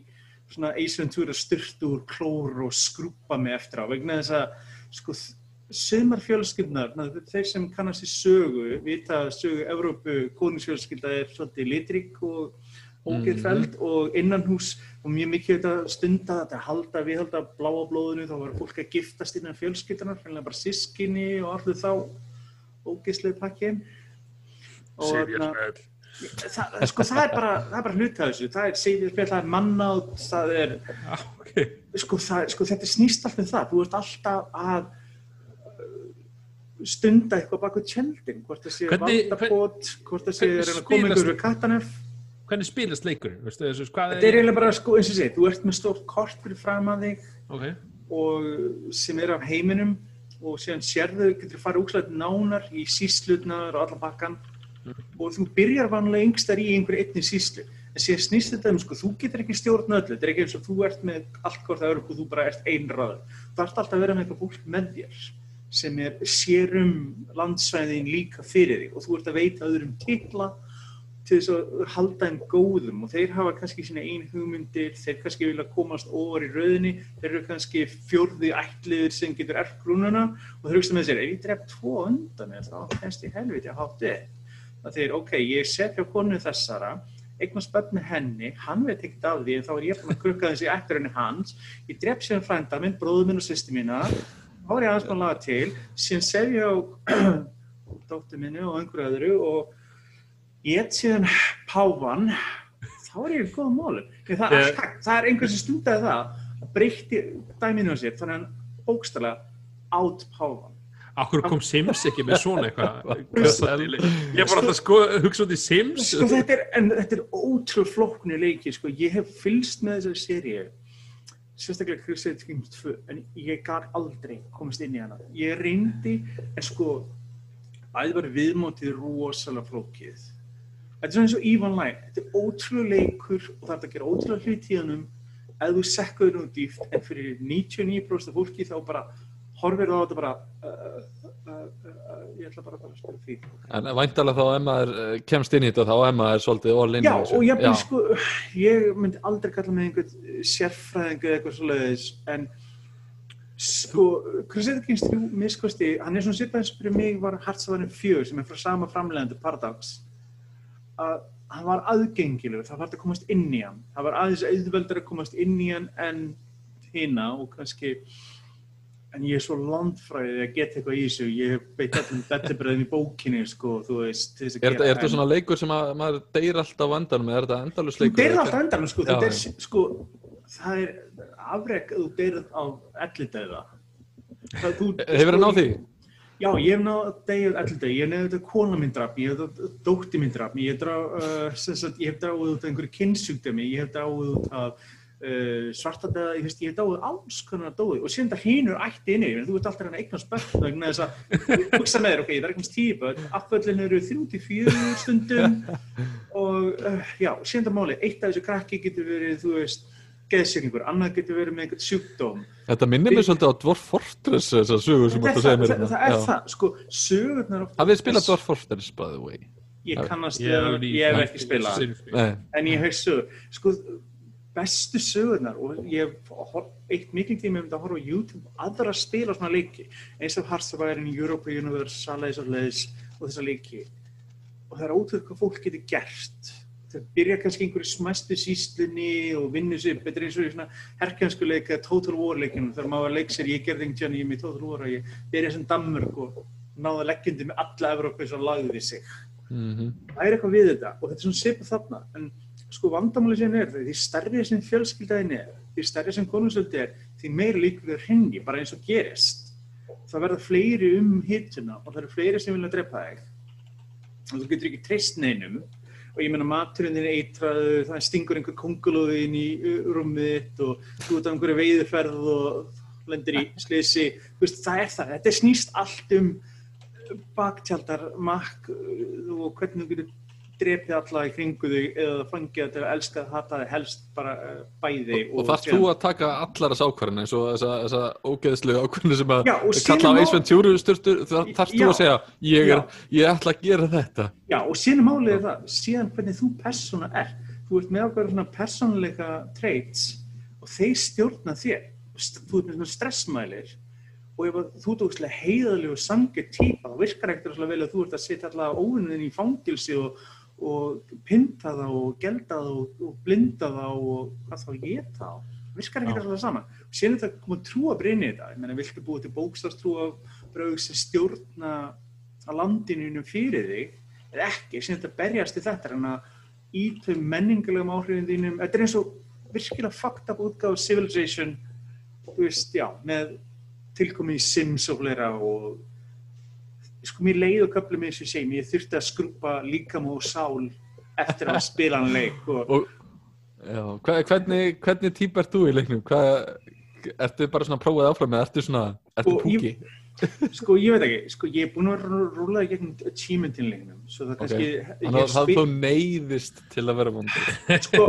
svona Ace Ventura styrtu úr klór og skrúpa mig eftir á, vegna þess að, sko, sumar fjölskyldnar, na, þeir sem kannast í sögu, vita sögu Evrópu, konungsfjölskylda er svolítið litrík og ógeðfæld og innanhús og mjög mikið þetta stunda þetta halda viðhalda bláa blóðinu þá var fólk að giftast innan fjölskyldunar hreinlega bara sískinni og allir þá. Ógeðslega pakkin og na, það, sko, það er bara það er bara hlut af þessu, það er seyðispil, það er mannátt, það er Já, ok. sko, það, sko þetta snýst alltaf um það. Þú ert alltaf að uh, stunda eitthvað baku tjöldin hvort það sé Hvernig- valdapot hvort það sé hvernig að reyna að koma spilast- ykkur við katanef Hvernig spilast leikurinn? Veistu, þessu, Þetta er eiginlega bara, sko, eins og sé, þú ert með stórt kort fyrir fram að þig Ok, og sem er af heiminum og síðan sérðu, getur farið úkslægt nánar í síslutnar og allan bakkan og þú byrjar vanlega yngstar í einhverju einni síslu. En síðan snýst þetta um, sko, þú getur ekki stjórn öllu, þetta er ekki eins og þú ert með allt hvort það eru og þú bara ert einræður. Það ert alltaf að vera með eitthvað fólk með þér sem er sérum landsvæðin líka fyrir þig og þú ert að veita öðrum titla til þess að halda þeim góðum og þeir hafa kannski sína einu hugmyndir, þeir kannski vilja komast ofar í rauðinni, þeir eru kannski fjórði ætliður sem getur erf grúnuna og þeir hugsa með sér, ef ég dref tvo undan mér þá fennst ég helviti að hátti það þeir, ok, ég set hjá konu þessara eignast börn með henni, hann veit ekkert af því en þá er ég búin að krukka þessi eftir henni hans. Ég dref síðan frænda minn, bróðu minn og sýsti mína ég aðeins að laga til síðan ég á dóttur minni og einhverju öðru og ég et síðan pávan þá er ég í góða málum. Það, yeah. það, er einhver sem stundaði það að breytti dæminu á sér þannig að hann bókstælega átt pávan Akkur kom Sims ekki með svona eitthvað? Ég er bara alltaf sko, hugsa út í Sims. Sko, þetta, er, en, þetta er ótrúð flokknu leiki sko. ég hef fylgst með þessari seríu sérstaklega Crusader Kings 2 en ég gat aldrei komist inn í hana. Ég reyndi en sko æði var viðmótið rosalega flókið þetta er svona eins og Even Line þetta er ótrúð leikur og það er að gera ótrúð hlut í hannum ef þú sekkuður nú dýft en fyrir 99% af fólki þá bara horfir það á þetta bara uh, uh, uh, ég ætla bara, bara að spila því. En væntalega þá ef maður eh, kemst inn í þetta þá maður er svolítið all in Já, og ég, sko, ég myndi aldrei kalla mig einhvern sérfræðing eða eitthvað svoleiðis, en sko, Crusader Kings 3 miskosti, hann er svona og fyrir mig var Hearts-of-Iron 4 sem er frá sama framlegandi Paradox að hann var aðgengilegur, það var hægt að komast inn í hann það var aðeins auðveldar að komast inn í hann en hina og kannski en ég er svo landfræðið að geta eitthvað í þessu ég hef beitt allum bettibröðum í bókinni sko, þú veist, Er þetta- er en- svona leikur sem að maður deyr alltaf á endanum eða er þetta endalus Þú leikur? deyrð alltaf endanum sko, Já, er sko, það er afrek að þú deyrð á ellidauða. Þú- Hefur það sko, náð því? Já, ég hef að deyja ellidauða, ég hef náð þetta kona minn draf, ég hef náð dótti minn draf, sagt, ég hef dráið út af einhverju kynnsjúkdæmi, ég hef dráið út af uh, ég, veist, ég hef dráið alls konar dói og síðan það hínur ætti inni, þú ert alltaf að eignast börn vegna þess að, hugsa með þér, ok, það er tíu börn, afföllin eru þrjú til fjögur stundum og uh, já, síðan það máli, eitt af þessu krakki getur verið, þú veist, geðsýringur, annað getur verið með einhvern sjúkdóm. Þetta minnir mér svolítið á Dwarf Fortress þessar sögur sem Það þú er segir það, mér. það, það er það, sko, sögurnar oft- Hafið þið spilað Dwarf Fortress by the way? Ég kannast, Ég ég, hef líka- ég hef ekki spilað, Nei. en ég hef sögur. Sko, bestu sögurnar og ég hef eitt mikil tíma um þetta að horfa á YouTube aðra að spila svona leiki eins og Hearts of Iron, Europa Universe, Lays og þessa leiki og það er ótrúið hvað fólk getur gert það byrja kannski einhverju smæstu síslunni og vinnu sér betur eins og í svona herkjansku leika Total War leikinu þegar maður leik sér, ég gerði einhvern veginn í Total War og ég byrja sem Danmörk og náða leggjandi með alla Evrópa eins og lagði sig. Mhm. það er eitthvað við þetta og þetta er svona sipað þarna. En sko vandamáli sem er því stærri sem fjölskyldaðin er því stærri sem konungsöldi er því meira líkur hringi bara eins og gerist. Það verða fleiri um hittuna og það eru fleiri sem vilja drepa þig. Og þú getur ekki treyst neinum og ég meina maturinn er eitraður það stingur einhver kongulóði inn í uh, rúmið þitt og þú ert á einhverju veiðuferð og lendir í slisi veist, það er það, þetta snýst allt um baktjaldar, makk uh, og hvernig þú getur drepið alla í kringu þig eða fangið þetta að elska að hata þig helst bara uh, bæði Og þarf þú að taka allar þess ákvarðin eins og þessa, þessa ógeðslegu ákvarðin sem að Já, og kalla á Ace Ventura styrtur, þarf þú að segja ég, er, ég ætla að gera þetta Já, og síðan málið er það, síðan hvernig þú persóna er. Þú ert með ákveður svona persónuleika traits og þeir stjórna þér. Þú ert með svona stressmælir og ef að þú ert ógustlega heiðalegu sangið típa, þá virkar ekkert vel að þú ert að setja allavega óvinnin í fangilsi og, og pynta þá og gelda þá og, og blinda þá og hvað þá geta þá. Virkar Já. rosalega saman. Síðan er þetta komið trúa brinni þetta. Ég meina, viltu búið til bókstafstrúa brög sem stjórna að landinu fyrir þig eða ekki, sem þetta berjast í þetta en að ítöf menningulegum áhrifin þínum, þetta er eins og virkilega fucked up útgáð Civilization veist, já, með tilkomi í Sims og fleira og sko mér leið og köflum eins og ég segi, ég þurfti að skrúpa líkam og sál eftir að spila hann leik og og já, hva, hvernig, hvernig típ ert þú í leiknum? Hvað, ertu bara svona prófað áfram eða ertu svona, ertu ég- púki? sko ég veit ekki, sko ég er búin að rúla í gegnum leiknum, svo það kannski Þannig að það þú neyðist til að vera vondur sko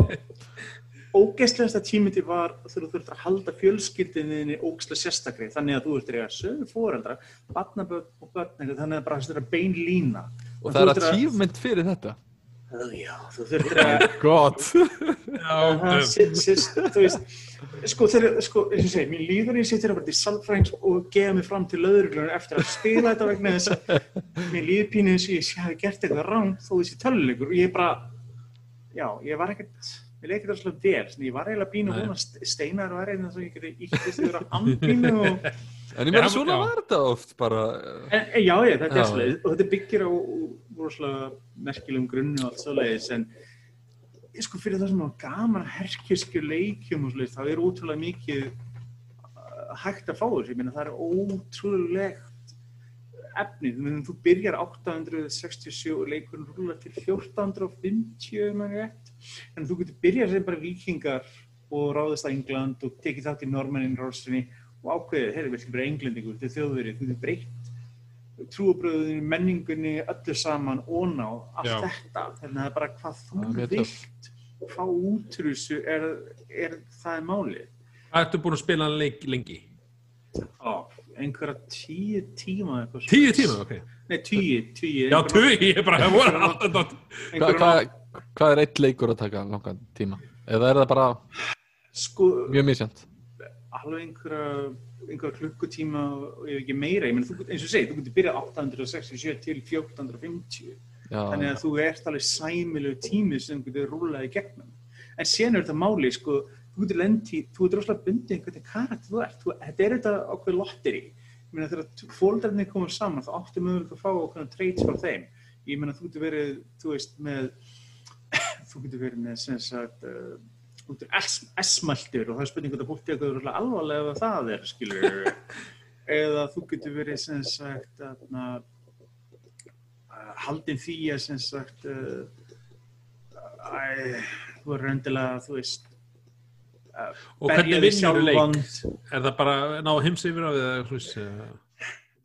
ógeðslegasta tímiti var þegar þú þurftir að halda fjölskyldinni ógeðslega sérstakri þannig að þú ert að sögu fóreldra barnaböld og börn eitthvað, þannig að bara þetta er bein lína og En það er að- achievement fyrir þetta. Ó, Já, þú þurftir að Gott Já, Það sit- sit- þú veist, sko, þegar, sko, eins og ég segi, mér líður ég sittir að bara til salfræðings og gefa mig fram til löðurglunum eftir að spila þetta vegna þess að mér líður pínu eins og ég sé hafi gert eitthvað rám þó þessi töluleikur og ég bara, já, ég var ekkert, ég leikir það svolítið vel, svona, ég var eiginlega að Nei. vona að steinar var einn að ég geti íttist yfir að handpínu og, En ég meina svona já. var þetta oft bara en, en, já, ég, þetta Já. er svolítið og þetta byggir á rosalega merkilegum grunni og allt svolítið, en sko fyrir það sem er gaman að herkjusku leikjum og svolítið, það er ótrúlega mikið uh, hægt að fá þessu, ég meina það er ótrúlegt efni, þú byrjar 867 og leikurinn rúlar til 1450 mann rétt, en þú getur byrjað sem bara vikingar og ráðist að England og tekið þátt í Normannin ráðstinni og ákveðið, heyrðu, viltu bara englendingur, þetta er þjóðverið, þú getur breytt trúabröðinu, menningunni, öllu saman, óná, allt Já. þetta, þannig að það er bara hvað þú Það vilt fá út úr þessu er, er það er málið. Hvað ertu búin að spila lengi? Á, einhverja tíu tíma eitthvað. Tíu tíma, ok. Nei, tíu, tíu. Já, tugi, ég er bara, það voru alltaf Hva, Einhverja, hva, Hvað er eitt leikur að taka langan tíma? Eða er það bara sko, mjög misjant? alveg einhverja, einhverja klukkutíma ef ekki meira, ég menn, þú, eins og segið, þú getur byrjað 867 til 1450. Já, þannig að þú ert alveg sæmilegu tími sem getur rúlað í gegnum en síðan er þetta máli sko, þú getur lendi, þú getur rosalega bundið hvernig karakter þú ert, þú, þetta er þetta ákveð lotteri, ég meina þegar fóldarnir koma saman þá áttu mögulega að fá okkur treyts frá þeim, ég meina þú getur verið þú veist með þú getur verið með sem sagt uh, þú getur es- esmaltur og það er spurning að fólk tekur rosalega alvarlega ef það er skilur eða þú getur verið sem sagt að uh, haldin því að sem sagt uh, æ, þú er röndilega þú veist uh, Og hvernig vinnur leik? Er það bara að ná heims yfir á því uh,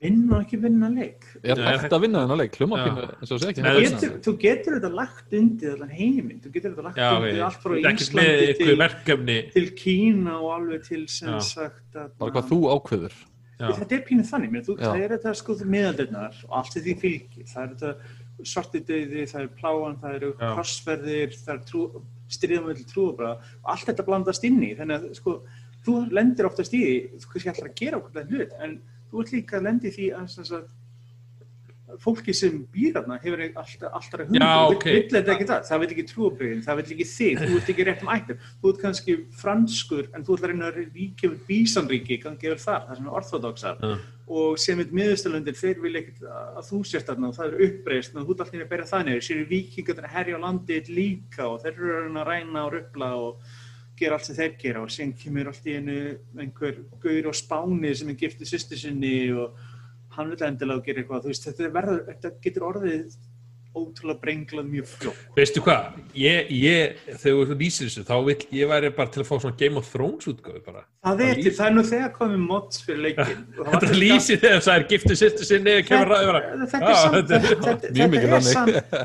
vinna og ekki vinna leik Er hægt að vinna þennan leik? Hljóma Já. pínu, eins og sé ekki Nei, þú getur, vinna. þú getur þetta lagt undir allan heiminn, þú getur þetta lagt já, undir allt frá Íslandi til, verkefni. til Kína og alveg til sem Já. sagt að Bara hvað þú ákveður. Já, þetta er pínu þannig, menn, þú, það er þetta sko miðaldirnar og allt er því fylgir, það er þetta svartidauði, það er pláan, það eru Já. krossferðir, það er trú, stríðamöld trúabra og allt þetta blandast inn í, þannig að sko, þú lendir oftast í því, þú kannski ætlar að gera okkur hlut, en þú ert líka að lendi því að, sagt, fólki sem býr þarna hefur alltaf, alltaf hugmynd, Já, vill- þetta ekki það, það vill ekki trúabröðin, það vill ekki þig, þú ert ekki rétt um ættum, þú ert kannski franskur en þú ætlar að reyna að ríkja við bísanríki, kannski yfir þar, það sem er orthodoxar. Já. og sem við miðustalöndir, þeir vil ekkert að þú sért þarna og það er uppreist og þú ert alltaf að berja það niður, sér vikingarnir að herja á landið líka og þeir eru að reyna að gera allt sem þeir gera og síðan kemur allt í einu einhver gaur á spáni sem er giftið sýstu sinni og hann vil endilega gera eitthvað, veist, þetta, verður, þetta getur orðið ótrúlega brenglað mjög fljótt. Veistu hvað, ég, ég, þegar þú lýsir þessu, þá vil ég væri bara til að fá svona Game of Thrones útgáðu bara. Það er, til, það er nú þegar komið mods fyrir leikin. Þetta lýsir þegar það er giftið sýstu sinni og kemur ræði bara.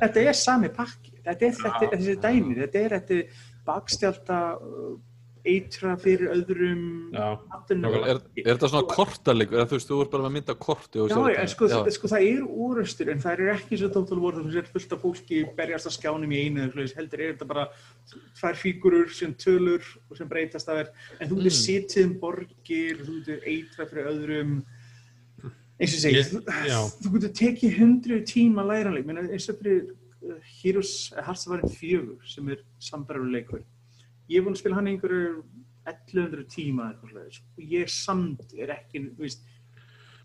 þetta, er sami pakki þetta er, þessi dæmi þetta er þetta bakstjálta uh, eitra fyrir öðrum. Er, er þetta svona kortalegur? Eða þú veist, þú ert bara með mynda korti Já, þetta- sko, Já. sko það eru úröstur en það er ekki svo Total War þú sér fullt af fólki berjast að skjánum í einu heldur er þetta bara tvær fígurur sem tölur og sem breytast að þér en þú getur Mm. sitið um borgir þú getur eitra fyrir öðrum eins og segir, Ég- þú, getur tekið hundru tíma læranleik, menn eins og fyrir Heroes Hearthstone fjögur sem er sambarveruleikur ég er búin að spila hann í einhverju 1100 tíma eitthvað svoleiðis. og ég samt er ekki veist,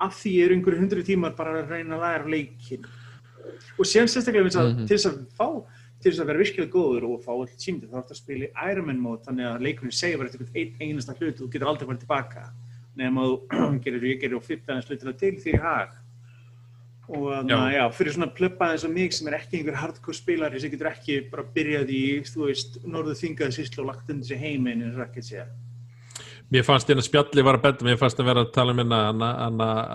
af því eru einhverju hundru tímar bara að reyna að læra leikin og síðan sérstaklega mm Mhm. -hmm. til þess að fá til þess að vera virkilega góður og fá all tímdi þá ertu að spila í Iron Man mót þannig að leikunni segja bara eitthvað ein, einasta hlut og þú getur aldrei farið tilbaka nema þú gerir, ég gerir og 15 hlutina til því hag og þannig að já, fyrir svona plöppa eins og mig sem er ekki einhver hardcore spilari sem getur ekki bara byrjað í, þú veist, norðu þingaði sýslu og lagt undir sig heiminn eins og ekki sé. Mér fannst hérna spjalli var að benda, mér fannst að vera að tala um hérna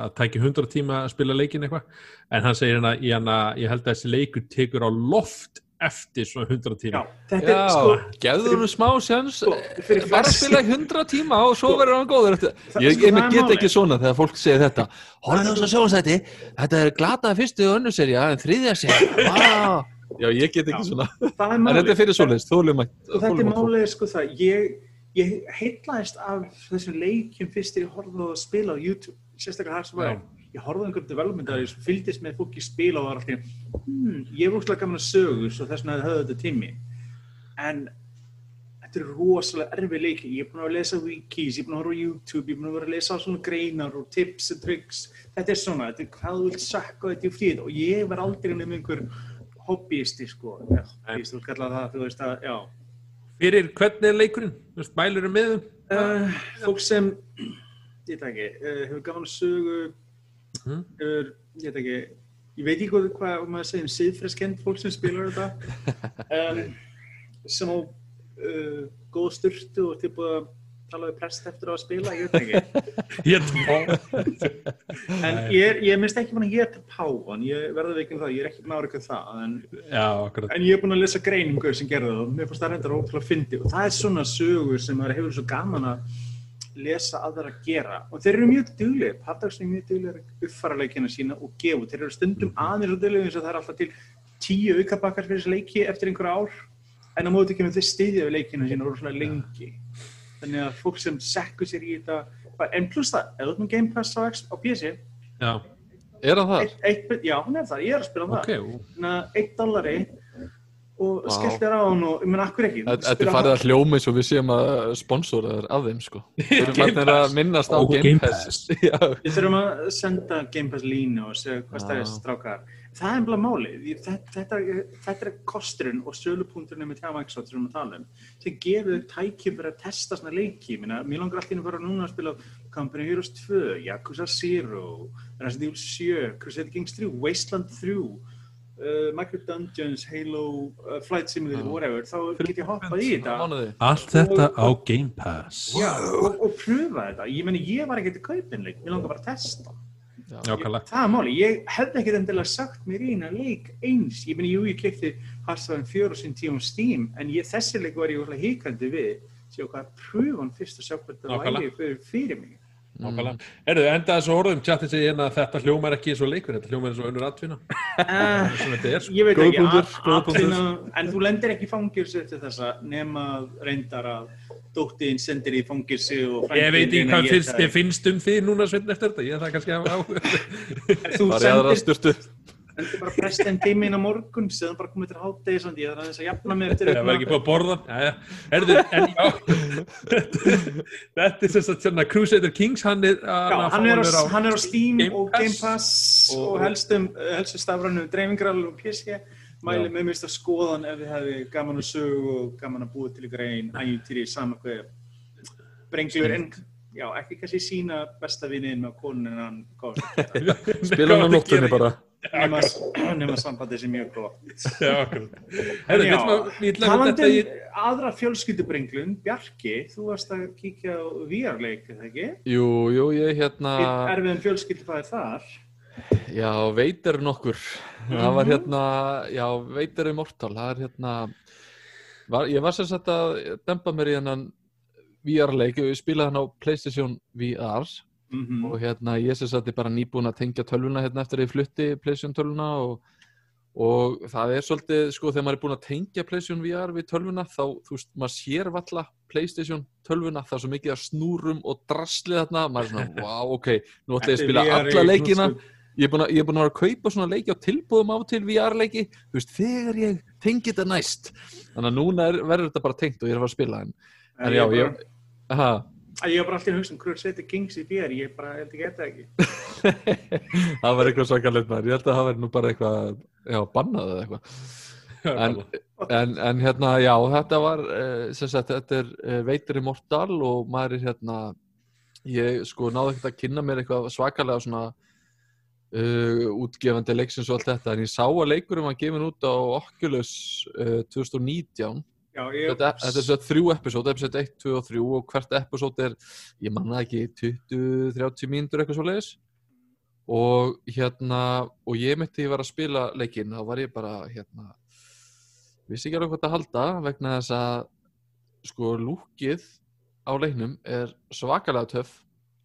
að tæki 100 tíma að spila leikin eitthvað, en hann segir hérna, ég held að þessi leikur tekur á loft eftir svona 100 tíma. Já, er sko gefðu hún smá sjans Sko, fyrir bara spila í 100 tíma og svo Sko, verður hann góður eftir. það- Ég, sko, ég get ekki svona þegar fólk segir þetta Horfðu þess að sjónsæti, þetta er glataði fyrstu og önnu serja en þriðja serja, vá Já, ég get ekki Já. svona. er En þetta er fyrir svoleiðis, þólum að... og þetta er málið sko það ég, ég heitlaðist af þessum leikjum fyrst þegar ég horfði að spila á YouTube sérstaklega þar sem var. Ég horfði á einhvern developmentar sem fylgdist með fólki spila og var alltaf hmm, ég er úrslega gaman að sögur svo þess vegna höfðu þetta tími. En þetta er rosalega erfið leiki ég er búin að lesa wikis, ég er búin að horfa á YouTube ég er búin að lesa svona greinar og tips og tricks, þetta er svona þetta er hvað þú vilt sakka þetta í fríð og ég var aldrei nefnir einhver hobbyisti sko, ég þú kalla það þú veist að, já. Fyrir hvernig er leikurinn? Mælur með þeim? Uh, fólk sem, ég veit ekki, uh, hefur gaman að sögu, Mhm. hefur, ég veit ekki, ég veit ekki hvað, hvað maður segir um siðfreskend fólk sem spilar þetta, um, sem á uh, góð styrtu og tilbúið að tala við prest eftir að spila, ég veit ekki. En ég, ég minnst ekki búin að geta páan, ég verði um það, ég er ekki búin að eitthvað það, en, Já, en ég er búin að lesa greiningu sem gerði það og mér fannst það reyndar ótrúlega fyndi og það er svona sögur sem hefur svo gaman að lesa aðra að gera. Og þeir eru mjög duglegir, Partags er mjög duglegir að uppfara leikina sína og gefa þeir eru stundum aðeins og duglegir eins og það er alltaf til tíu aukabakkar fyrir þessi leiki eftir einhver ár. En á móti ekki með þeir styðja við leikina sína rosalega lengi. Þannig að fólk sem sekkur sér í þetta en pluss það, ef þú ert með Game Pass á, á PC Já, Er hann það? eitt, eitt, já, hún er það, ég er að spila um ok. það eitt dollari og skellt þér á hann og, ég menn, akkur ekki Þetta er farið að hljóma eins og við séum að sponsora þér af þeim, sko. Við erum farnir að minnast á Game Pass. Já, Við þurfum að senda Game Pass línu og segja hvað stærðir strákar. Það er málið. Ég- Þetta, þetta, þetta er kosturinn og sölupunkturinn með tjá Microsoft sem við erum að tala um. Sem gefur þau tækjum fyrir að testa svona leiki. Minna, mér langar alltaf inn að fara núna að spila Company Heroes 2, Yakuza Zero, Resident Evil 7, Crusader Kings 3, Wasteland 3, uh, Micro Dungeons, Halo, uh, Flight Simulator, Já. whatever. Þá get ég hoppað í þetta. Allt þetta á Game Pass. Já, og, og pröfa þetta. Ég meni, ég var ekkert að kaupa einn leik, mér langar bara að testa. Já, kalla. Það er máli, ég hefði ekkert endilega sagt mér í eina leik eins. Ég meni, jú, ég klikti Hearthstone 4 á sín tíum Steam, en ég, þessi leik var ég híkandi við. Sjá hvað, pröfa hann fyrst og sjá hvað Nákvæmlega. væri fyrir, fyrir mig. Nákvæmlega. Erðu, enda þessu orðum, tjatti segja hérna að þetta hljómar ekki svo leikur, þetta hljómar eins og önnur atvinna. Svona þetta er, sko. ég veit ekki, að- atvinna- en þú lendir ekki í fangilsi eftir þessa nema reyndar að dóttiðin sendir í fangilsi og Ég veit ekki hvað að finnst, finnst um þið núna sveitn eftir þetta, ég er það kannski á... á. þig. Þú Var ég aðra styrtu? Þetta er bara prestin tíminn á morgun, séðan bara komið til hátegi samt, ég þarf aðeins að jafna mig eftir Það var ekki búið að borða. Jæja. Erðu, en já, þetta er sem sagt svona Crusader Kings, hann er, Já, hann er, á, hann er á Steam Game og Game Pass og, og- helstum, helstu stafrannu dreifingrall og PC mæli Já. með mista skoðan ef þið hefði gaman að sögu og gaman að búa til ykkur einn ægintýri saman hvað brenglur en já, ekki kannski sína besta vinnin með konun hann góð Spila hann á nóttunni bara. Nema, sambandi sem ætlum að talandi um aðra fjölskyldubrenglun Bjarki, þú varst að kíkja á VR-leik, eða ekki? Jú, jú, ég hérna... Erfiðum fjölskyldufæðir þar Já, veitir nokkur. Það var Mhm. hérna, já, veitir immortal. Það er hérna, var, ég var sem sagt að dempa mér í hennan VR-leik, ég spilaði hann á PlayStation VR mm og hérna ég sagt er bara nýbúin að tengja tölvuna hérna eftir að ég flutti PlayStation tölvuna og, og það er svolítið, sko, þegar maður er búin að tengja PlayStation VR við tölvuna þá, þú veist, maður sér valla PlayStation tölvuna, það er svo mikið að snúrum og drasli þarna, maður er svona, wow, ok, nú ætla ég að spila alla leikina. ég er búin að, að vera að kaupa svona leiki á tilbúðum á til VR-leiki þú veist, þegar ég tengi þetta næst. Þannig að núna er, verður þetta bara tengt og ég er að fara að spila en, en já, ég, bara, ég var bara alltaf að hugsa um Crusader Kings í VR, ég bara held ekki þetta ekki. það var eitthvað svakalegt maður, ég held að það verður nú bara eitthvað já, bannað eða eitthvað. En, en, en hérna, já, þetta var uh, sem sagt, þetta er uh, veitur immortal og maður er hérna ég sko náði ekkert að kynna mér eitthvað svakalega svona uh, útgefandi leiksins og allt þetta en ég sá að leikurum var gefin út á Oculus uh, 2019 Já, ég, þetta, þetta er svo þrjú episód, episód 1, 2 og 3 og hvert episód er, ég manna ekki 20-30 mínútur eitthvað svo leiðis og hérna og ég myndi ég var að spila leikinn þá var ég bara hérna vissi ekki alveg hvað að halda vegna þess að sko lúkið á leiknum er svakalega töff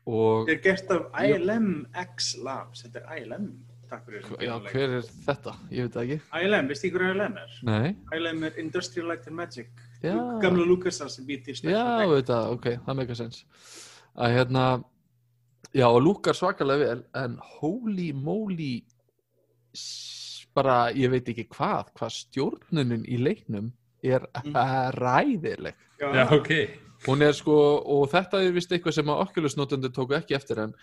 og Þetta er gert af ILM X Labs, þetta er ILM. Takk fyrir þessum Já, hver er þetta? Ég veit það ekki. ILM, veist þið hvað ILM er? Nei. ILM er Industrial Light and Magic. Já. Gamla Lucasar sem býti í Já, Special veit það, ok, það meika sens. Að hérna, já, og lúkar svakalega vel, en holy moly, bara, ég veit ekki hvað, hvað stjórnunin í leiknum er Mm. ræðileg. Já, ok. Hún er sko, og þetta er vist eitthvað sem að Oculus notendur tóku ekki eftir en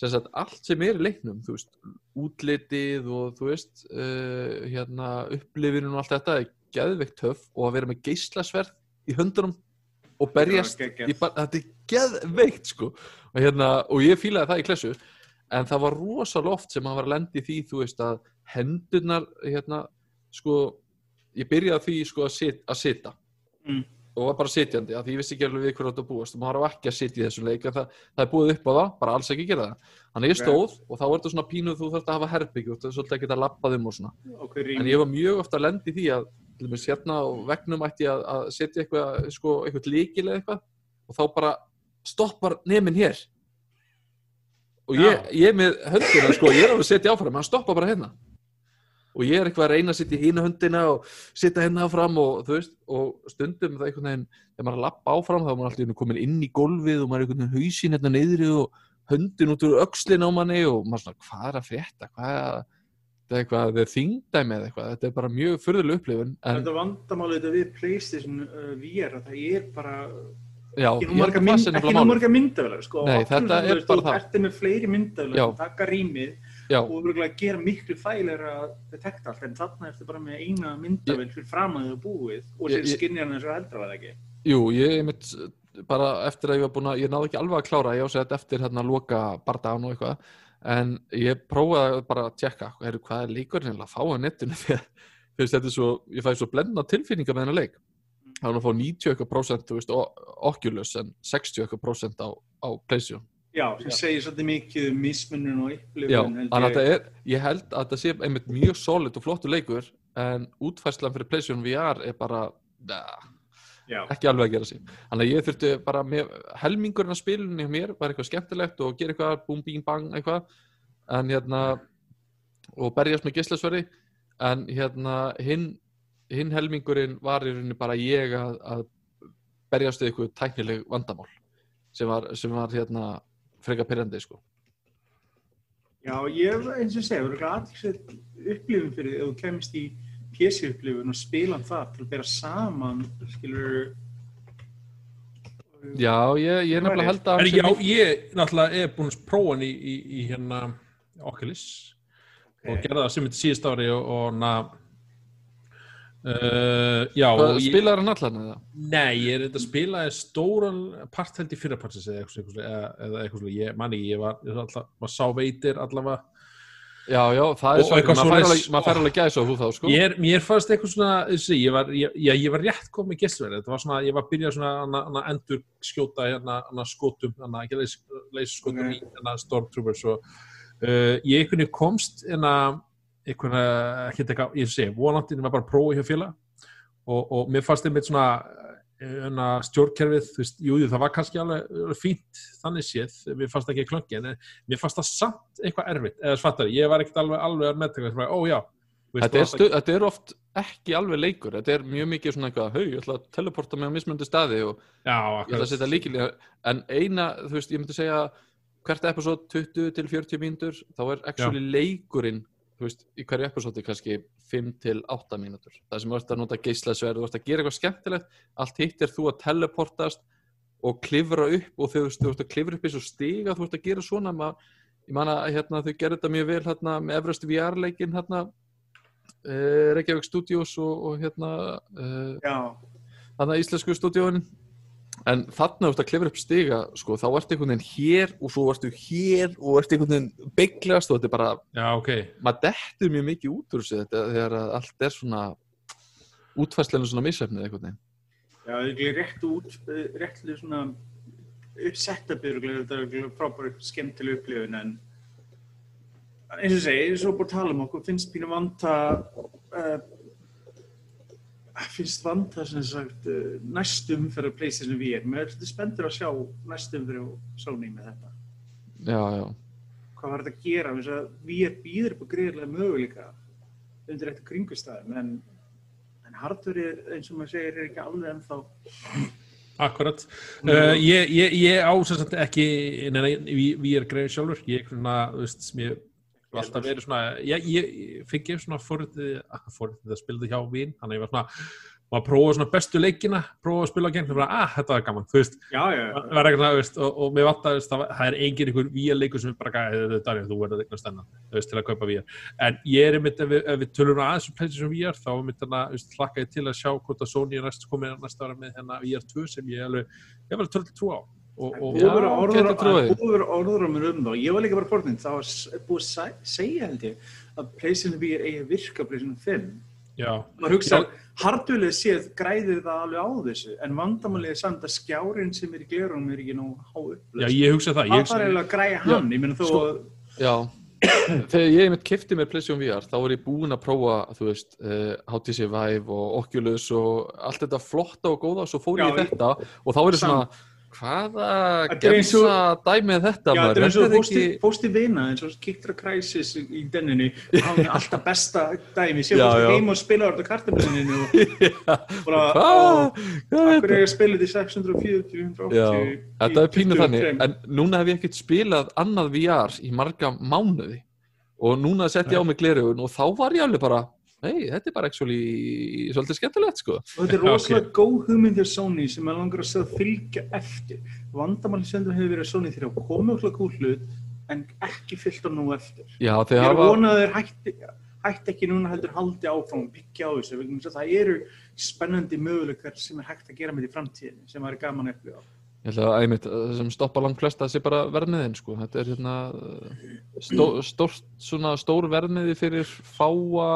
sem sagt, allt sem er í leiknum, þú veist, útlitið og þú veist, uh, hérna, upplifinum og allt þetta er geðveikt töff og að vera með geislasverð í höndunum og berjast þetta er geðveikt sko. Og, hérna, og ég fílaði það í klessu en það var rosalega oft sem maður var að lendi því, þú veist, að hendurnar, hérna, sko ég byrjaði því sko að, sit, að sita. Mm. Og var bara sitjandi af því ég vissi ekki alveg við hverju þetta búast. Og maður var ekki að sitja í þessum leik það, það er búið upp á það, bara alls ekki gera það. Þannig ég stóð og þá er þetta svona pínuð þú þarft að hafa herbyggju, þú þarft svolítið að geta lappað um og svona, Og hver en ég var mjög ofta að lendi því að hérna á vegnum ætti að, að setja eitthvað, sko, eitthvað líkil eða eitthvað og þá bara stoppar nefinn hér. Og ég, ég með höndina, sko, ég er að setja áfram hann stoppar bara hérna og ég er eitthvað að reyna að setja í hínu höndina og setja hérna áfram og þú veist og stundum það einhvern veginn þegar maður er að lappa áfram þá er maður alltaf komin inn í golfið og maður er einhvern veginn hausinn hérna neyðri og höndin út úr öxlin á manni og maður svona hvað er að frétta hvað er að þetta er eitthvað, er þingdæmi eða eitthvað þetta er bara mjög furðuleg upplifun en Þetta vandamálið þetta við PlayStation uh, VR að það er bara já, ekki nú marga, það myndavelar sko. Þetta er bara þú það. ertu með fleiri myndavelar sem taka rýmið já, og örugglega gera miklu fælir að detekta allt en þarna ertu bara með eina myndavel fyrir fram að þau búið og sér hann eins og heldra var það ekki. Jú, ég mitt bara eftir að ég var búin að, ég náði ekki alveg að klára ég ásett eftir hérna að loka bardagan og eitthvað en ég prófaði bara að tjekka, heru, hvað er eiginlega að fá á netinu? Því að þú veist, þetta er svo, ég fæði svo blenda tilfinninga með hennar leik. Þá er hann að fá 90 eitthvað prósent, þú veist, O- Oculus en 60 eitthvað prósent á, á PlayStation Já, sem segir svolítið mikið um mismunum og Já, upplifun þannig að þetta er, ég held að þetta sé einmitt mjög solid og flottur leikur en útfæslan fyrir PlayStation VR er bara, na, Já, ekki alveg að gera sig. Þannig að ég þurfti bara með helmingurinn af spilunni hjá mér var eitthvað skemmtilegt og gera eitthvað búm bíng bang eitthvað. En hérna og berjast með gislasverði en hérna hinn hin helmingurinn var í rauninni bara ég að, að berjast við eitthvað tæknileg vandamál sem var, sem var hérna freka pyrrandi sko. Já, ég eins og segja, það er aðeinsveit upplifun fyrir því ef þú kemist í PC upplifun og spila það til að bera saman, skilur Já, ég, ég er nefnilega held að já, ég náttúrulega er búin að prófa hann í, í, í hérna Oculus og Ok. gerði það sem þetta síðast ári og, og na uh, já, ég, spilar hann allan eða? nei, ég er þetta að spila stóran part held í fyrrapartis eða eitthvað, eitthvað, eða, eða eitthvað, svona. ég manni, ég var, ég var alltaf, var sá veitir allavega Já, já, það er Og svo, eitthvað maður fær alveg, maður gæsa á þú þá, sko Ég er, mér fannst eitthvað svona, þessi, ég var, ég, ég var rétt komið gestverð, þetta var svona, ég var að byrja svona hana, hana endur skjóta hérna, hana skotum, hana, ekki leys, leys skotum Ok. í hana Stormtroopers og uh, ég einhvern veginn komst hérna, einhvern veginn, ekki eitthvað, ég sé, vonandi, ég var bara prófa hjá félag og, og mér fannst einmitt svona hérna, stjórnkerfið, þú veist, jú, jú, það var kannski alveg fínt þannig séð, mér fannst ekki klöngi, en mér fannst það samt eitthvað erfitt, eða fattar, ég var ekkert alveg, alveg að meðtaka, ó já, þú veist, Þetta er, stu, þetta er oft ekki alveg leikur, þetta er mjög mikið svona eitthvað, hau, ég ætla að teleporta mig á mismöndi staði og Já, ég ætla að setja líkilega, en eina, þú veist, ég myndi segja hvert episode 20 til 40 mínútur, þá er actually leikurinn, þú veist, í hverju episode kannski 5 til 8 mínútur. Það sem þú ert að nota geislasverð, þú ert að gera eitthvað skemmtilegt, allt hitt er þú að teleportast og klifra upp og þú veist, þú ert að klifra upp eins og stiga, þú ert að gera svona, maður, ég man að hérna, þau gerðu þetta mjög vel hérna, með Everest VR-leikin hérna, uh, Reykjavík Studios og, og hérna uh, Já, þarna íslensku stúdíóin en þarna þú ert að klifra upp stiga sko, þá ertu einhvern veginn hér og svo ertu hér og ertu einhvern veginn bygglast og þetta er bara, Já, ok. maður dettur mjög mikið út úr þessu þetta þegar að allt er svona útfæsleinu svona missefnið einhvern veginn já, það er rétt út, rétt svona uppsetupið, þetta er örugglega frábær skemmtileg upplifun en eins og segi, eins og búið að tala um okkur, finnst pínu vanta uh, finnst vanta sem sagt uh, næstum fyrir PlayStation VR, mér er þetta spenntur að sjá næstum fyrir Sony með þetta. Já, já, hvað var þetta að gera? Þess að við býður upp á greiðlega möguleika undir eftir kringustæðum en, en hardverið eins og maður segir er ekki alveg ennþá Akkurat. Uh, ég, ég, ég á sem sagt ekki, neina, við, við erum greið sjálfur, ég er svona, þú veist, mér hef alltaf verið svona, ég, ég fikk ég svona fórhundið, fórhundið að spila þetta hjá vín, þannig að ég var svona, maður prófaði svona bestu leikina, prófaði að spila á gegn, og bara, ah, þetta var gaman, þú veist, já, já, eitthvað, þú veist, og, og mér þú veist, það, það er engin ykkur víaleikur sem er bara gæði, þetta þú verður eitthvað stennan, þú veist, til að kaupa víar. En ég er einmitt, ef við, við tölum aðeins um PlayStation VR, þá er mitt þarna, þú veist, hlakka ég til að sjá hvort að Sony næst komið næsta ára með hérna VR 2 sem ég alveg, ég var á. Og, og, Já, á mér um þá. Ég var líka bara borðin, það var búið að segja held ég að PlayStation VR eigi að virka 5 já, maður hugsa, hardulegu séð græðir það alveg á þessu en vandamálið er samt að skjárin sem er í glerunum er ekki nú há upp já, ég hugsa það. það Ég, þarf eiginlega að græja hann ég meina þó sko, Já, þegar ég mitt kefti mér PlayStation VR þá var ég búinn að prófa, þú veist, uh, HTC Vive og Oculus og allt þetta flotta og góða, svo fór ég Já, í þetta og þá er ég svona, hvaða gemsa dæmið þetta Já, maður? þetta er eins og fósti, fósti vina, eins og Kiktra Crisis í denninu, hann er alltaf besta dæmi, sér já. heim og spila þetta kartabuninu og bara, Hvað? Hvað er ég að spila þetta í 640, 180 Já, í þetta er pínu 23. þannig, en núna hef ég ekkert spilað annað VR í marga mánuði og núna sett ég á mig glerugun og þá var ég alveg bara, nei, þetta er bara actually svolítið skemmtilegt, sko. og þetta er rosalega góð hugmynd hjá Sony sem er langar að segja að fylgja eftir. Vandamáli sem þú hefur verið að Sony þegar að koma okkur góð hlut en ekki fyllt á nú eftir. Já, ég þeir er hafa, vonaður hætti, hætti ekki núna heldur haldi áfram og byggja á þessu að það eru spennandi möguleikar sem er hægt að gera með í framtíðin sem það er gaman að upplifa ég held að einmitt, það sem stoppa langt flesta sé bara verðmiðin, sko. Þetta er hérna stó, stórt, svona stór verðmiði fyrir fáa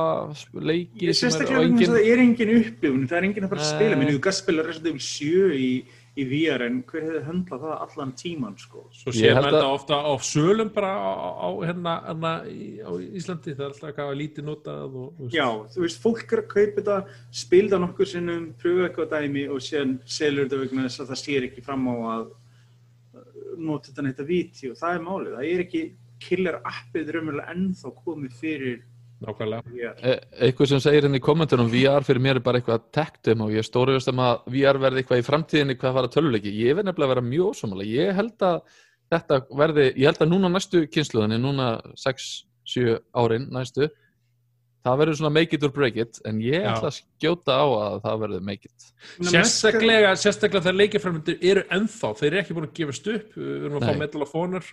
leiki sem er sérstaklega á vegna þess engin... að það er engin upplifun, það er engin að að Nei. spila, minnum þú gæst spila Resident Evil 7 í, í VR en hver hefði höndlað það allan tíman sko. svo maður að- þetta ofta á sölum bara á, á hérna, hérna í, á Íslandi, það er alltaf eitthvað lítið notað og, og Já, þú veist, fólk er að kaupa þetta, spilda nokkur sinnum, pröfa eitthvað dæmi og síðan selur þetta vegna þess að það sér ekki fram á að nota þetta neitt að viti og það er málið. Það er ekki killer appið raunverulega ennþá komið fyrir nákvæmlega. E eitthvað sem segir henni í kommentunum VR fyrir mér er bara eitthvað tech-demo og ég er stórið um að VR verði eitthvað í framtíðinni hvað fara töluleiki. Ég verð nefnilega að vera mjög ósámála. Ég held að þetta verði, ég held að núna næstu kynsluðinni, núna 6-7 árin næstu, það verður svona make it or break it en ég Já. ætla að skjóta á að það verður make it. Sérstaklega, sérstaklega þegar leikjafræmyndir eru ennþá, þeir eru ekki búin að gefast upp, við erum að fá Nei.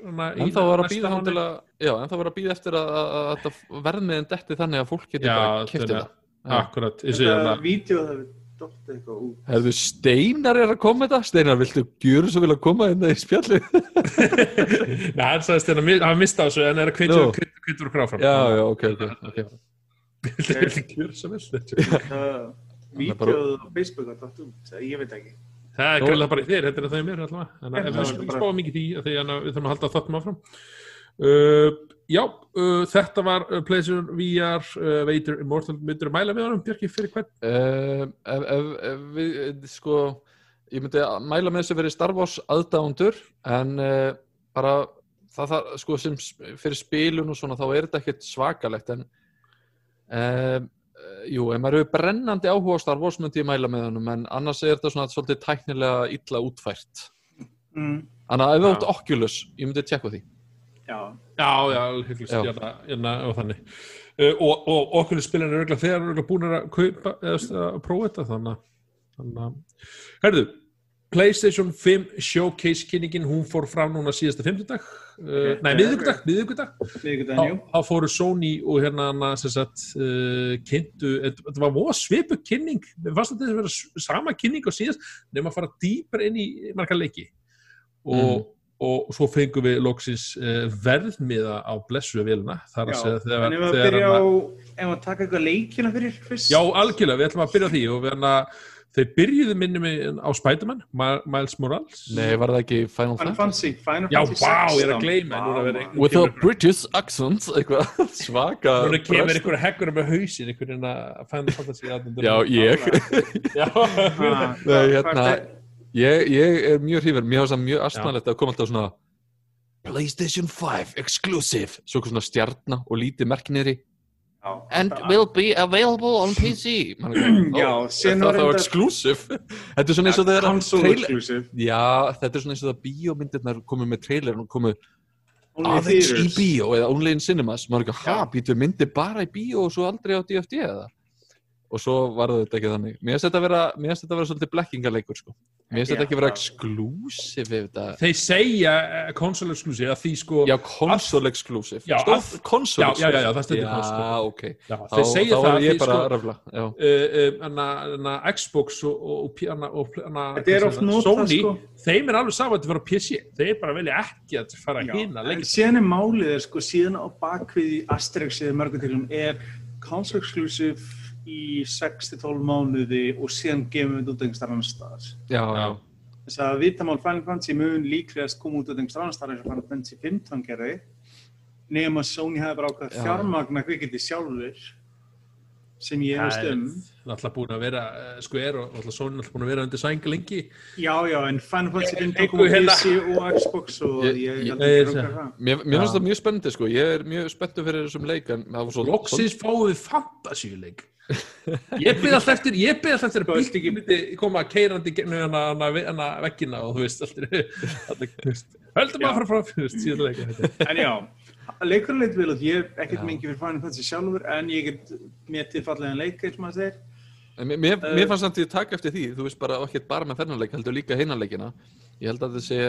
Hérna, í En það var að býða hann til að, já, en það var að býða eftir að, að, að þetta verðmiðin detti þannig að fólk getur Já, bara þannig það. að- Akkurat, eins og Þetta hérna vídeo það við dótt eitthvað út. Hefðu Steinar er að koma þetta? Steinar, viltu gjöru svo vilja koma inn í spjallið? Nei, hann sagðist hérna, hann mista þessu en er að kvitur Nú. kvitur og gráfram Já, já, ok, ok, ok. Viltu gjöra svo vel Það er bara- Vídeoð á Facebook að út, það- ég veit ekki. Það er greinlega bara í þér, þetta er það í mér allavega en við skulum spáum mikið í því að við þurfum að halda þáttum áfram uh, Já, uh, þetta var uh, PlayStation VR uh, Vader Immortal, myndur að mæla með honum Björki fyrir hvern? Uh, ef, ef, ef við, eh, sko, ég myndi að mæla með þessu fyrir Star Wars aðdándur, en uh, bara það, það, sko, sem fyrir spilun og svona, þá er þetta ekkert svakalegt, en uh, jú, ef maður hefur brennandi áhuga á Star Wars myndi ég mæla með honum, en annars er þetta svona svolítið tæknilega illa útfært. Mm, Þannig að ef Já. átt Oculus, ég myndi tjekka því. já, Já, já, hygglust, hérna, hérna og þannig uh, og, og okkur spilin er örgulega þegar örgulega búin að kaupa eða að prófa þetta þannig að Herðu, PlayStation 5 Showcase kynningin, hún fór fram núna síðasta fimmtudag, uh, nei, Ok. miðvikudag. Miðvikudag, miðvikudaginn, jú. þá fóru Sony og hérna hana sem sagt uh, kynntu, þetta þetta var voða svipu kynning, mér fannst þetta að vera s- sama kynning á síðast, nema að fara dýpar inn í marga leiki. Og, og svo fengum við loksins uh, verðmiða á blessu vélina, þar að segja þegar, en ef að þegar byrja á, ef að taka eitthvað leikina fyrir fyrst. Já, algjörlega, við ætlum að byrja því og við hana, þeir byrjuðu minnum á Spiderman, Ma- Miles Morales Nei, var það ekki Final Final Fantasy? Fantasy, Final Já, Fantasy vá, ég er 16. að gleyma. With a British accent, eitthvað svaka. Núna kemur brest. einhver heggur með hausin, einhver hérna Final Fantasy. Já, ég. Já, hérna- Ég, ég er mjög hrifur, mér finnst það mjög astnalegt að koma alltaf svona PlayStation 5 exclusive svo svona stjarna og lítið merkinniðri Já, and þetta- will be available on PC Man ekki, Já, ó, síðan er var það þá reyndar- exclusive? Þetta er svona eins og þegar console trailer- exclusive. Já, þetta er svona eins og það bíómyndirnar komu með trailer og komu Only aðeins í theaters. bíó eða only in cinemas. Maður er ekki, ha, Já. býtu myndir bara í bíó og svo aldrei á DFD eða og svo var þetta ekki þannig. Mér finnst þetta að vera, að vera svolítið blekkingarleikur sko. mér finnst þetta ekki að vera exclusive þeir segja uh, console exclusive að því sko já, console exclusive. Já, að- console Já, já, já, já, það stendur já, console. ok. Já, þá, þeir segja þá það er að ég bara sko að röfla já, hana, hana, Xbox og, og, og, og er Sony, sko. þeim er alveg saman að þetta vera á PC þeir bara velja ekki að fara að leggja síðan er málið er sko síðan á bakvið í Asterix eða mörgum tilum er console exclusive í 6-12 mánuði og síðan gefum við þetta út einhvers annar staðar. já, já, Þess að vitamál Final Fantasy mun líklegast koma út einhvers annar staðar eins og Final Fantasy 15 gerði nema Sony hefði bara ákveð Já. fjármagna kvikindi sjálfur sem ég veist um. alltaf búin að vera uh, Square og alltaf Sony alltaf búin að vera undir sæng lengi Já, já, en Final Fantasy 15 Einhver kom PC og Xbox og Ég- ég, ég- held ekki ég- að ráka það. mér, mér finnst það mjög spennandi sko, ég er mjög spenntu fyrir þessum leik en það var svo loksins fáum við fantasíuleik ég byrði alltaf eftir ég byrði alltaf eftir að viltu bíl myndi koma keirandi gegnum hana, hana, hana veggina og þú veist alltaf höldum að fara frá fyrir síðan leik þetta. En já, leikurinn leit vel út, ég hef ekkert mikið fyrir Final Fantasy sjálfur en ég get metið fallega leik eins og maður. En mér, mér, mér fannst samt ég taka eftir því, þú veist bara ekki bara með þennan leik, heldur líka hinnan leikina. Ég held að það sé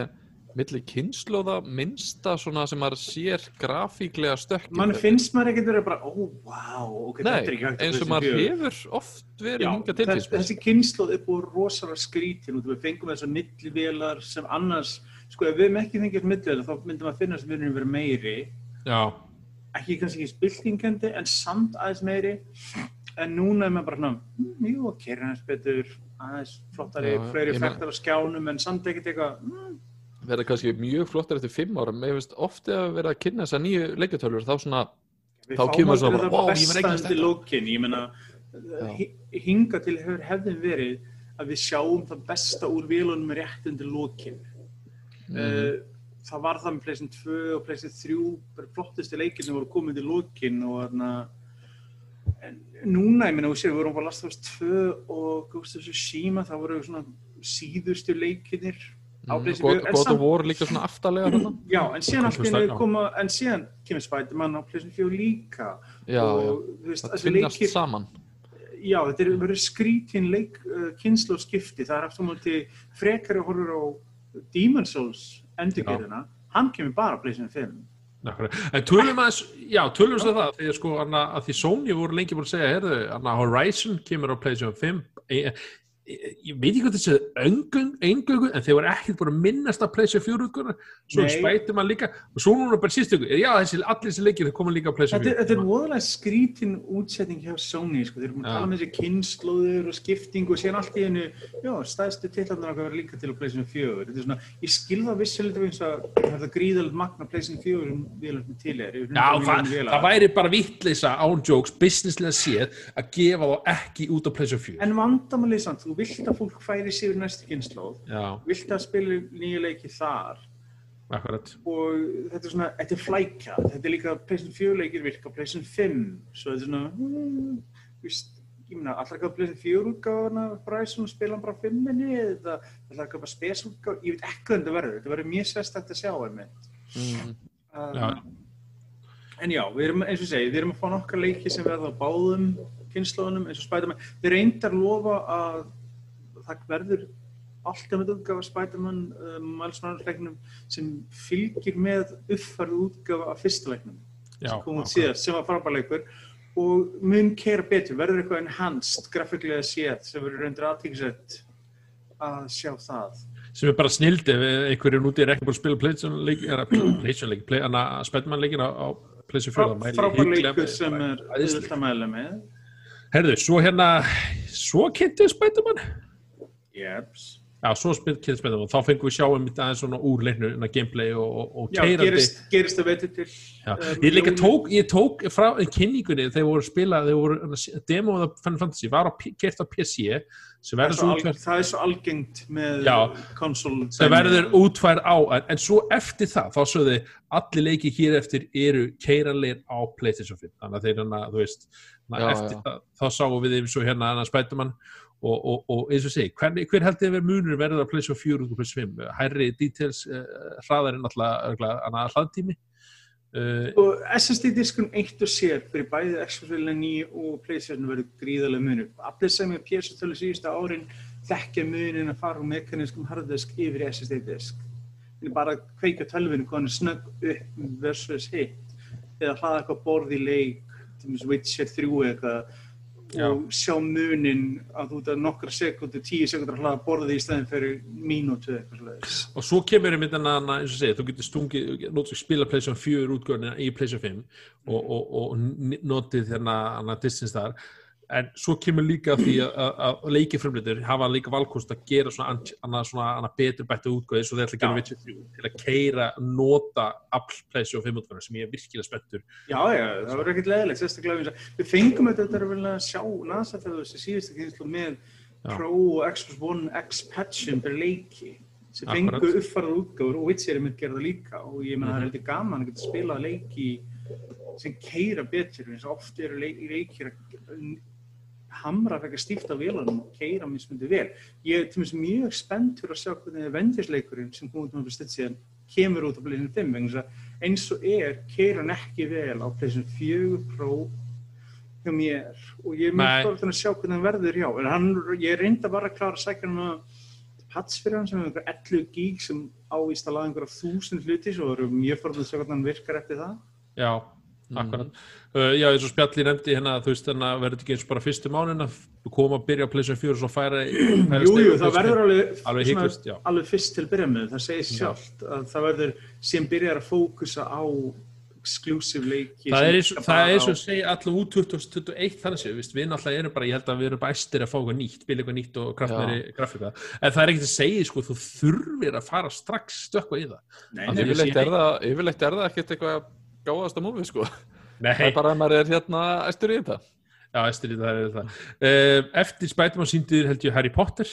milli kynnslóða minnsta svona sem maður sér grafíklega stökkið. Man finnst maður ekkert verið bara, ó, vá, ok, þetta er ekki hægt eins og PlayStation maður 4. hefur oft verið Já, hingað til þess, þessi kynnslóð er búið rosalega skrítin og við fengum þessar millivélar sem annars, sko ef við hefum ekki fengið millivélar þá myndum að finna sem við erum verið meiri, já, ekki kannski ekki spiltingendi en samt aðeins meiri, en núna er maður bara svona, hm, jú, ok, aðeins betur, aðeins flottari, fleiri fættar á skjánum en samt ekkert eitthvað, hm, Verða kannski mjög flottar eftir fimm ára, mér finnst ofti að vera að kynna þessar nýju leikjartölur, þá svona, Við Þá kemur svona bara, "Vá, ég undir þetta." lókin, ég meina hi- hinga til hefur hefðin verið að við sjáum það besta úr vélunum rétt undir lókin Mhm. það var það með pleysin 2 og pleysin 3 bara flottustu leikir sem voru komið undir lókin og þarna en núna, ég meina, þú sér, við vorum bara Last of Us 2 og Ghost of Tsushima það voru svona síðustu leikinir á mm, PlayStation 4 gott en og samt- voru líka svona aftarlega þarna. Já, en síðan allt í já. koma, en síðan kemur Spider-Man á PlayStation 4 líka Já, og já, þú veist, það tvinnast leikir, saman. já, þetta er verið skrítin leik uh, kynslu og skipti, það er aftur múti frekari horfur á Demon's Souls endurgerðina, hann kemur bara á PlayStation 5 Nákvæmlega. En tölum aðeins, já, tölum við það því að sko, hana, að því Sony voru lengi búin að segja, heyrðu, hana, Horizon kemur á PlayStation 5 ég, ég, veit ekki hvað þessi öngung, eingöngu, en þeir voru ekkert búin að minnast að 4 útgöna, svo spæti maður líka, og svo núna bara sístöku, já, þessi, allir þessi leikir þeir koma líka Þetta, 4. er- þetta er voðalega skrítin útsetning hjá Sony, sko, þeir eru búin að tala um þessi kynnslóður og skiptingu og síðan allt í hennu, já, stæðstu titlarnar okkar verður líka til á PlayStation 4. Þetta er svona, ég skilða vissilega eins að það gríðalegt magna PlayStation 4 sem við erum til yfir 100 Já, það, milljónir vélar. það væri bara vittleysa án jokes, businesslega séð, að gefa þá ekki út á PlayStation 4. En vandamálið samt, þú vilt að fólk færi sig yfir næstu kynnslóð, vilt að spila nýja leiki þar akkurat. og þetta er svona, þetta er flækja, þetta er líka PlayStation 4 leikir virka PlayStation 5, svo þetta er svona, hmm, víst, ég meina, allar ekki á PlayStation 4 útgáðana, Bryson spila hann bara á 5 minni, eða allar ekki að spes útgáð, ég veit ekki hvað þetta verður, þetta verður mjög sérstætt að sjá, einmitt. Mm. Já. En já, við erum, eins og segi, við erum að fá nokkar leiki sem verða á báðum kynnslóðunum eins og Spiderman. Við reyndar lofa að það verður alltaf með útgafa Spiderman uh, Miles Morales leiknum sem fylgir með uppfærðu útgafa af fyrsta leiknum Já, sem síðast, sem var frábær leikur og mun kera betur, verður eitthvað enhanced, grafíklega séð sem verður reyndir aðtíkisett að sjá það. sem er bara snild ef einhverjum úti er ekki búin að spila PlayStation leik, er að PlayStation leik, play, hana Spiderman leikin á, á PlayStation 4 það mæli ég Frábær hygglilega leikur með. sem er auðvitað að mæla með. Herðu, svo hérna svo kynntu Spiderman Jeps. Já, svo spennum og þá fengum við sjá um þetta aðeins svona úr leiknu, svona gameplay og, og, og Já, keirandi. gerist, gerist það veitir til Já. um, Ég líka tók, ég tók frá kynningunni þegar voru að spila, þegar voru demoð af Final Fantasy, var á, kert á PC sem það er, verður svo útfært það er svo algengt með Já. konsol sem verður útfært á en, en svo eftir það, þá sögðu allir leiki hér eftir eru keiranleir á PlayStation 5, þannig að þeir hérna, þú veist, Já, eftir já. það þá sáum við þeim svo hérna annan Spiderman og, og, og eins og segi, hver, hver held ég að vera munur verður á PlayStation 4 og PlayStation 5 hærri details, uh, hraðarinn alltaf annað hlaðtími uh, og SSD diskun eitt og sér fyrir bæði Xbox-vélina 9 og Playstation verður gríðarlega munur. Allir sem er PS-tölu síðustu árin þekkja munin að fara úr mekanískum harddisk yfir SSD disk. Bara að kveika tölvinu er snögg upp versus hitt eða hlaða eitthvað borð í leik til dæmis Witcher 3 eitthvað Já. og sjá munin að þú ert að nokkra sekundur, tíu sekundur að hlaða borði í stæðin fyrir mínútu og svo kemur einmitt hann að, eins og segi, þú getur stungið notur spila PlayStation 4 útgörnina í PlayStation 5 og, og, og notið hérna hann að distance þar en svo kemur líka því að, leikifrömlitur hafa líka valkost að gera svona, svona betur bættu útgöði svo þeir ætla að gera 3 til að keira, nota PlayStation 5 útgörna sem ég er virkilega spenntur Já, já, það verður ekkert leðilegt, sérstaklega og við fengum þetta að vilja sjá NASA þegar þessi síðustu kynslu með Já. Pro og Xbox One X patchum fyrir leiki sem fengu Akkurat. uppfarað útgáfur og Witcher er mynd gerða líka og ég menna það er Mhm. eitthvað gaman að geta spilað leiki sem keira betur eins og oft eru leik, leikir að hamra frekar stíft á vélanum og keira mismundi vel. Ég er til dæmis mjög spennt fyrir að sjá hvernig Avengers-leikurinn sem kom út með stutt síðan kemur út á PlayStation 5 vegna þess að eins og er keira hann ekki vel á PlayStation 4 Pro hjá mér. Og ég er mjög stoltur að sjá hvernig hann verður hjá hann, ég reynda bara að klára að sækja hann að pats fyrir hann sem er einhver 11 gig sem ávist að laga einhverja þúsund hluti svo erum mjög forðið að sjá hvernig hann virkar eftir það. Já, akkurat. Uh, Já, eins og spjalli nefndi hérna þú veist þannig að verður þetta ekki eins og bara fyrstu mánin að koma að byrja á PlayStation 4 og svo færa, færa Jú, það verður alveg, Alveg svona- hiklaust, já. alveg fyrst til að byrja með, það segir sjálft að það verður sem byrjar að fókusa á exclusive leiki það er eins, er og að segja allir út 2021 þannig séu, við náttúrulega erum bara ég held að við erum bara æstir að fá eitthvað nýtt byrja eitthvað nýtt og kraftmeri grafika. En það er ekkert að segja, sko, þú þurfir að fara strax stökkva í það. Er yfirleitt er það ekkert eitthvað gáðasta múlið sko. Nei, Það er bara að maður er hérna æstur í þetta. já, æstir í það er það uh, Eftir Spiderman síndir held ég Harry Potter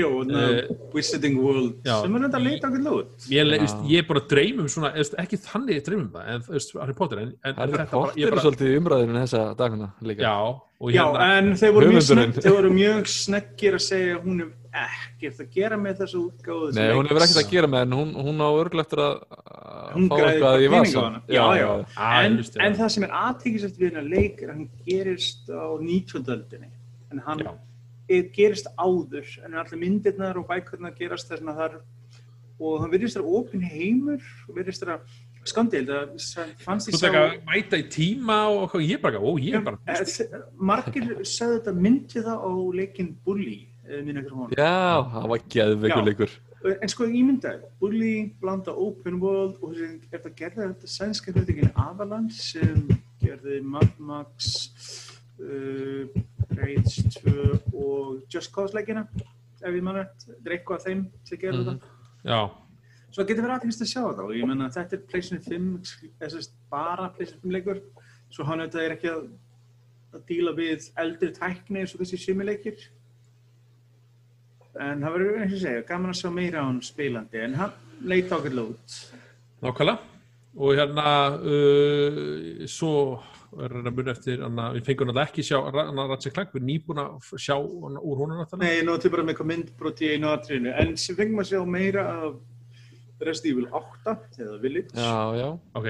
Jú, na, Eh, Wizarding World já. sem er þetta að leita okkur lút ég, Já. veist, ég er bara að dreyma um svona veist, ekki þannig að dreyma um það en Harry Potter en, en Harry þetta bara, Potter ég er bara, svolítið í umræðinu þessa daguna líka. já, og Já, hérna en þeir voru, snögg, þeir voru mjög sneggir að segja hún er ekkert að gera með þessu útgáðu Nei, hún hefur ekkert að gera með en hún, hún á örgleftur að að Hún eitthvað bara í peninga á hana. Já, já. Ah, en, en það. sem er aðtækisætt við hennar leik er að hann gerist á 19. en hann Já. er, gerist áður en allir myndirnar og bækurnar gerast þess að það er og hann virðist þér opin heimur og virðist þér að skandi, það fannst ég ekki að mæta í tíma og ég er bara, ó, ég er bara Eh, margir sögðu þetta myndi það á leikin Bully eh, Já, það var geðveikur Já. leikur. en sko ímyndaði, Bully blanda Open World og þessi, er það gerði þetta sænska hlutikinn Avalanche sem gerði Mad Max uh, Rage 2 og Just Cause leikina ef ég mann rétt, þetta er eitthvað af þeim sem gerði Mhm. þetta. Já, svo getur verið aðeins að sjá þetta og ég menna þetta er PlayStation 5 þess að bara PlayStation 5 leikur. Svo hann auðvitað er ekki að, að díla við eldri tækni eins og þessi simileikir en það verður eins og ég segja gaman að sjá meira á hann spilandi. En hann leit ákveðlega út. Nákvæmlega. Og hérna uh, svo er eftir hana, við fengum náttúrulega ekki sjá Ratchet Clank, við erum nýbúin að sjá hana, úr honum náttúrulega. Nei, nú til bara með eitthvað myndbrot í einu atriðinu. En sem fengum að sjá meira af Resident Evil 8 eða Village. Já, já. Ok,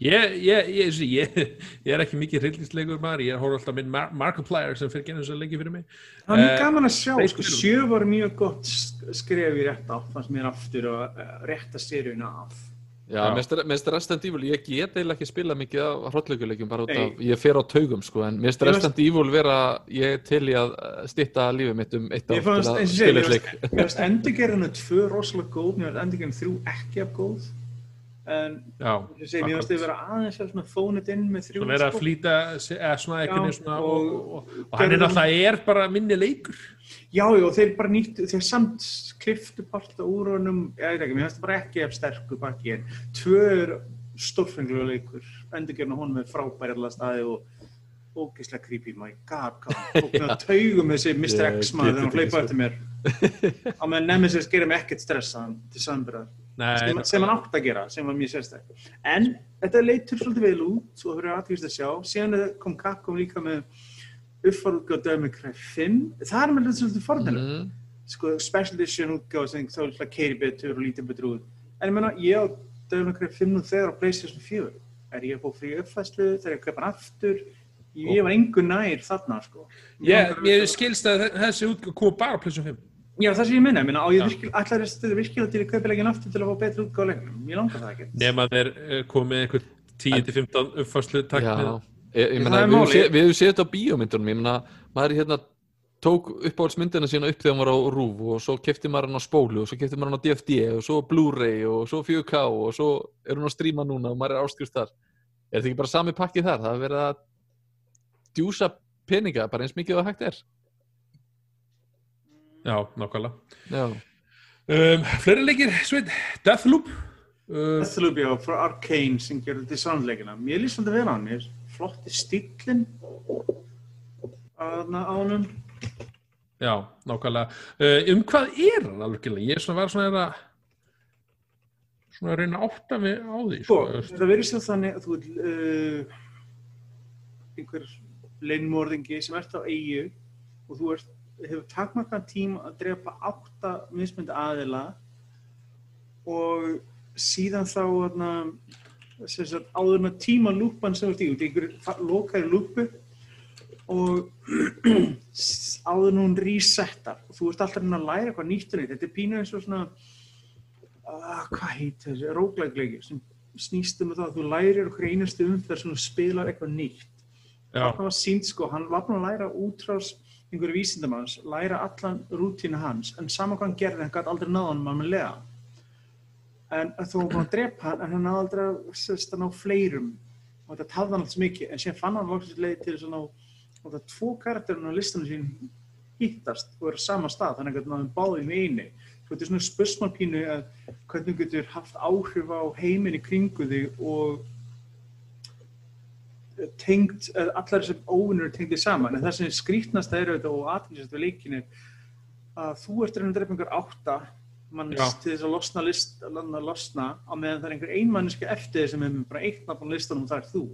ég, ég, ég, ég, ég er ekki mikið hryllingsleikur maður, ég horf alltaf minn Mar Markiplier sem fyrir genið þess að leiki fyrir mig. Það er mjög Eh, gaman að sjá, sko, sjö var mjög gott sk- skref í rétt átt, fannst mér aftur að uh, rétta seríuna af. Já, finnst Resident Evil, ég get eiginlega ekki spila mikið af hrollaukuleikjum bara út af, ég fer á taugum sko, en Ég veist- Resident Evil vera, ég til í að stitta lífið mitt um eitt Mér ár fannst, til að eins og spila segja, eitt mér leik. fannst- mér fannst endurgerðinu tvö rosalega góð, mér fannst endurgerðinu þrjú ekki af góð. En Já, ég segi, mér finnst þið vera aðeins að svona fónit inn með þrjú Svo vera að sko. flýta, eða svona svona og, og- og, og, hann er náttúrulega er bara minni leikur. Já, já, þeir bara nýttu, þeir samt kliftu parta úr honum, ég veit ekki, mér finnst það bara ekki ef sterku bakki en tvö er stórfenglulega leikur, endurgerna honum með frábæri allar staði og ógeðslega creepy, my god, og með taugum þessi Mr. Ég X maður þegar hann sko. eftir mér á meðan Nemesis gerir mig ekkert stressaðan til samburðar, Nei, sem, sem hann átt að gera sem var mjög sérstak en þetta leitur svolítið vel út og það verður aðtýrst að sjá. Síðan kom Capcom líka með uppfórútgáð Devil Cry 5 það er með þetta svolítið forðanlega Mhm. sko, special edition útgáð sem þá er það keiri betur og lítið betur út. En ég meina, ég á Devil Cry 5 nú þegar á PlayStation 4 er ég fá frí uppfæslu þegar ég kaupa hann aftur? Ég var engu nær þarna sko. Ég, ég skilst að þessi útgáð kom bara á PlayStation 5. Já, það sem ég minna, ég minna, á ég Já. virkil, allar er virkilega til að kaupa leikin aftur til að fá betri útgáð leiknum, ég langar það ekki Nefn að þeir eh, komið einhver 10-15 uppfærslu takk Já, með. ég, ég Það meina, við höfum málið. sé- við hefum séð þetta á bíómyndunum, ég meina, maður hérna tók uppáhaldsmyndina sína upp þegar hann var á RÚV og svo kefti maður hann á spólu og svo kefti maður hann á DFD og svo Blu-ray og svo 4K og svo er hún að stríma núna og maður er áskrift þar. Er þetta ekki bara sami pakki þar? Það er verið að djúsa peninga bara eins mikið og hægt er. Já, nákvæmlega. Já, Um, fleiri leikir, sveit, Deathloop. Uh, Deathloop, já, frá Arcane sem gerði Dishonored-leikina. Mér líst svolítið hann, mér flotti stílinn aðna á honum. já, nákvæmlega. Uh, um hvað er hann alveg? Ég er svona var svona að svona að reyna að átta mig á því. Sko, Sko, það verður sér þannig að þú ert uh, einhver leinmorðingi sem ert á eigu og þú ert, hefur takmarkan tíma að drepa átta mismyndi aðila og síðan þá þarna, sagt, áður með tíma lúpan sem þú ert í, einhverju lokaði lúpu og áður nú hún resetar og þú ert alltaf að læra eitthvað nýtt og nýtt. Þetta er pínu eins og svona uh, hvað heit þessi, róglægleiki sem snýst um það að þú lærir okkur einustu umferð sem þú spilar eitthvað nýtt það var sínt sko, hann var búinn að læra útrás einhverju vísindamanns, læra allan rútínu hans, en saman hvað hann gerði hann gæti aldrei náða hann mannilega en þó hann búinn að drepa hann en hann náði aldrei að sérst að ná fleirum. Og þetta tafði hann alls mikið en síðan fann hann loksins leið til að ná og það tvo karakterinn á listanum sín hittast og eru sama stað þannig að hann náði báðið með eini svo þetta er svona spursmálpínu að hvernig þú getur haft áhrif á heiminn í kringu þig og tengt, eh, allar þessar óvinnur tengdi saman, en það sem skrítnast er auðvitað og aðtækningsast við leikinu að þú ert reyna að drepa einhver átta mann Já. til þess að losna list, að landa að losna á meðan það er einhver einmanniski eftir sem er með bara eitt nafn á listanum og það er þú.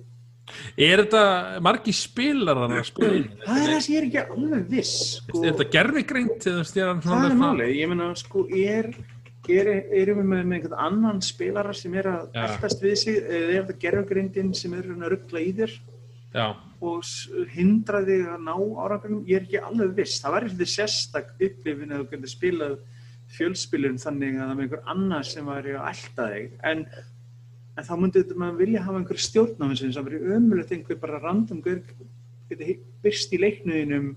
Er þetta margi spilar hann að spila? Það er það sem ég er ekki alveg viss sko, Er þetta veist, er hann svona það er málið, ég meina sko er er, erum við með, með einhvern annan spilara sem er að Já. eltast við sig eða er þetta gerfugrindin sem er að ruggla í þér? Já, og hindra þig að ná árangum ég er ekki alveg viss, það væri svolítið sérstak upplifin að þú getur spilað fjölspilun þannig að það er einhver annar sem væri að elta þig. En, en þá myndi þetta maður vilja hafa einhver stjórn á þessu það væri ömulegt einhver bara random getur byrst í leiknuðinum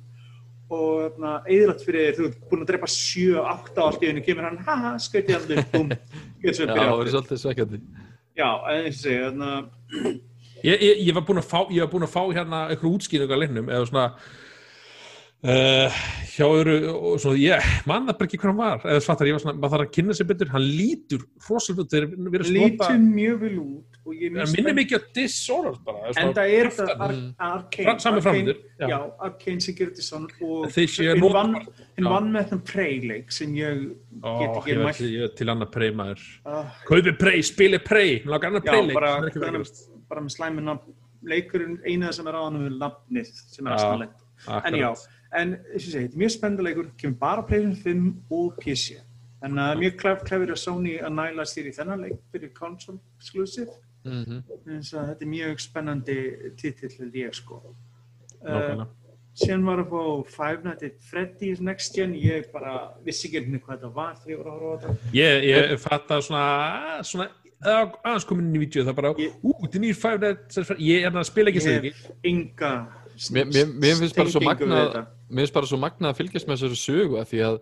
og eðlætt fyrir þér, þú ert búin að drepa 7-8 allt í hennu, kemur hann, haha, skaut í allir, búm, getur svo já, að það byrja er aftur. svolítið svekkjandi. Já, en eins og segja, þarna, ég, ég, ég var búinn að fá ég var búinn að fá hérna eitthvað útskýringu á leiknum eða svona uh, hjá öðru og svona, ég man það bara ekki hvað hann var. Eða svartar, ég var svona, maður þarf að kynna sér betur. Hann lítur rosalega þeir verið að snota lítur mjög vel út hann minnir mikið á Dishonored bara En það er það Fra- sami gerir þetta svona og hinn vann, með þann Prey-leik sem ég get ekki mælt. ég er til annað prey maður. Uh, kaupi prey, spili prey bara, með slæmi nafn. Leikurinn, eina sem er á hann er nafnið sem er aðstæðanlegt En já, en þetta er mjög spennuleikur kemur bara PlayStation 5 og PC að mjög klef, klefur að Sony að næla sér í þennan leik fyrir console exclusive Mm að þetta er mjög spennandi titill held ég sko. Uh, Nákvæmlega. síðan var að fá Five Nights at Freddy's Next Gen. Ég bara vissi ekki hvernig hvað þetta var þegar ég var að horfa á þetta. Ég, ég fatta svona svona að- aðeins komin inn í vídeo það bara, Ég- ú, þetta er nýr five nights at Freddy's. ég er að spila ekki hef enga Mér, mér, mér finnst bara svo magnað mér finnst bara svo magnað að fylgjast með þessari sögu af því að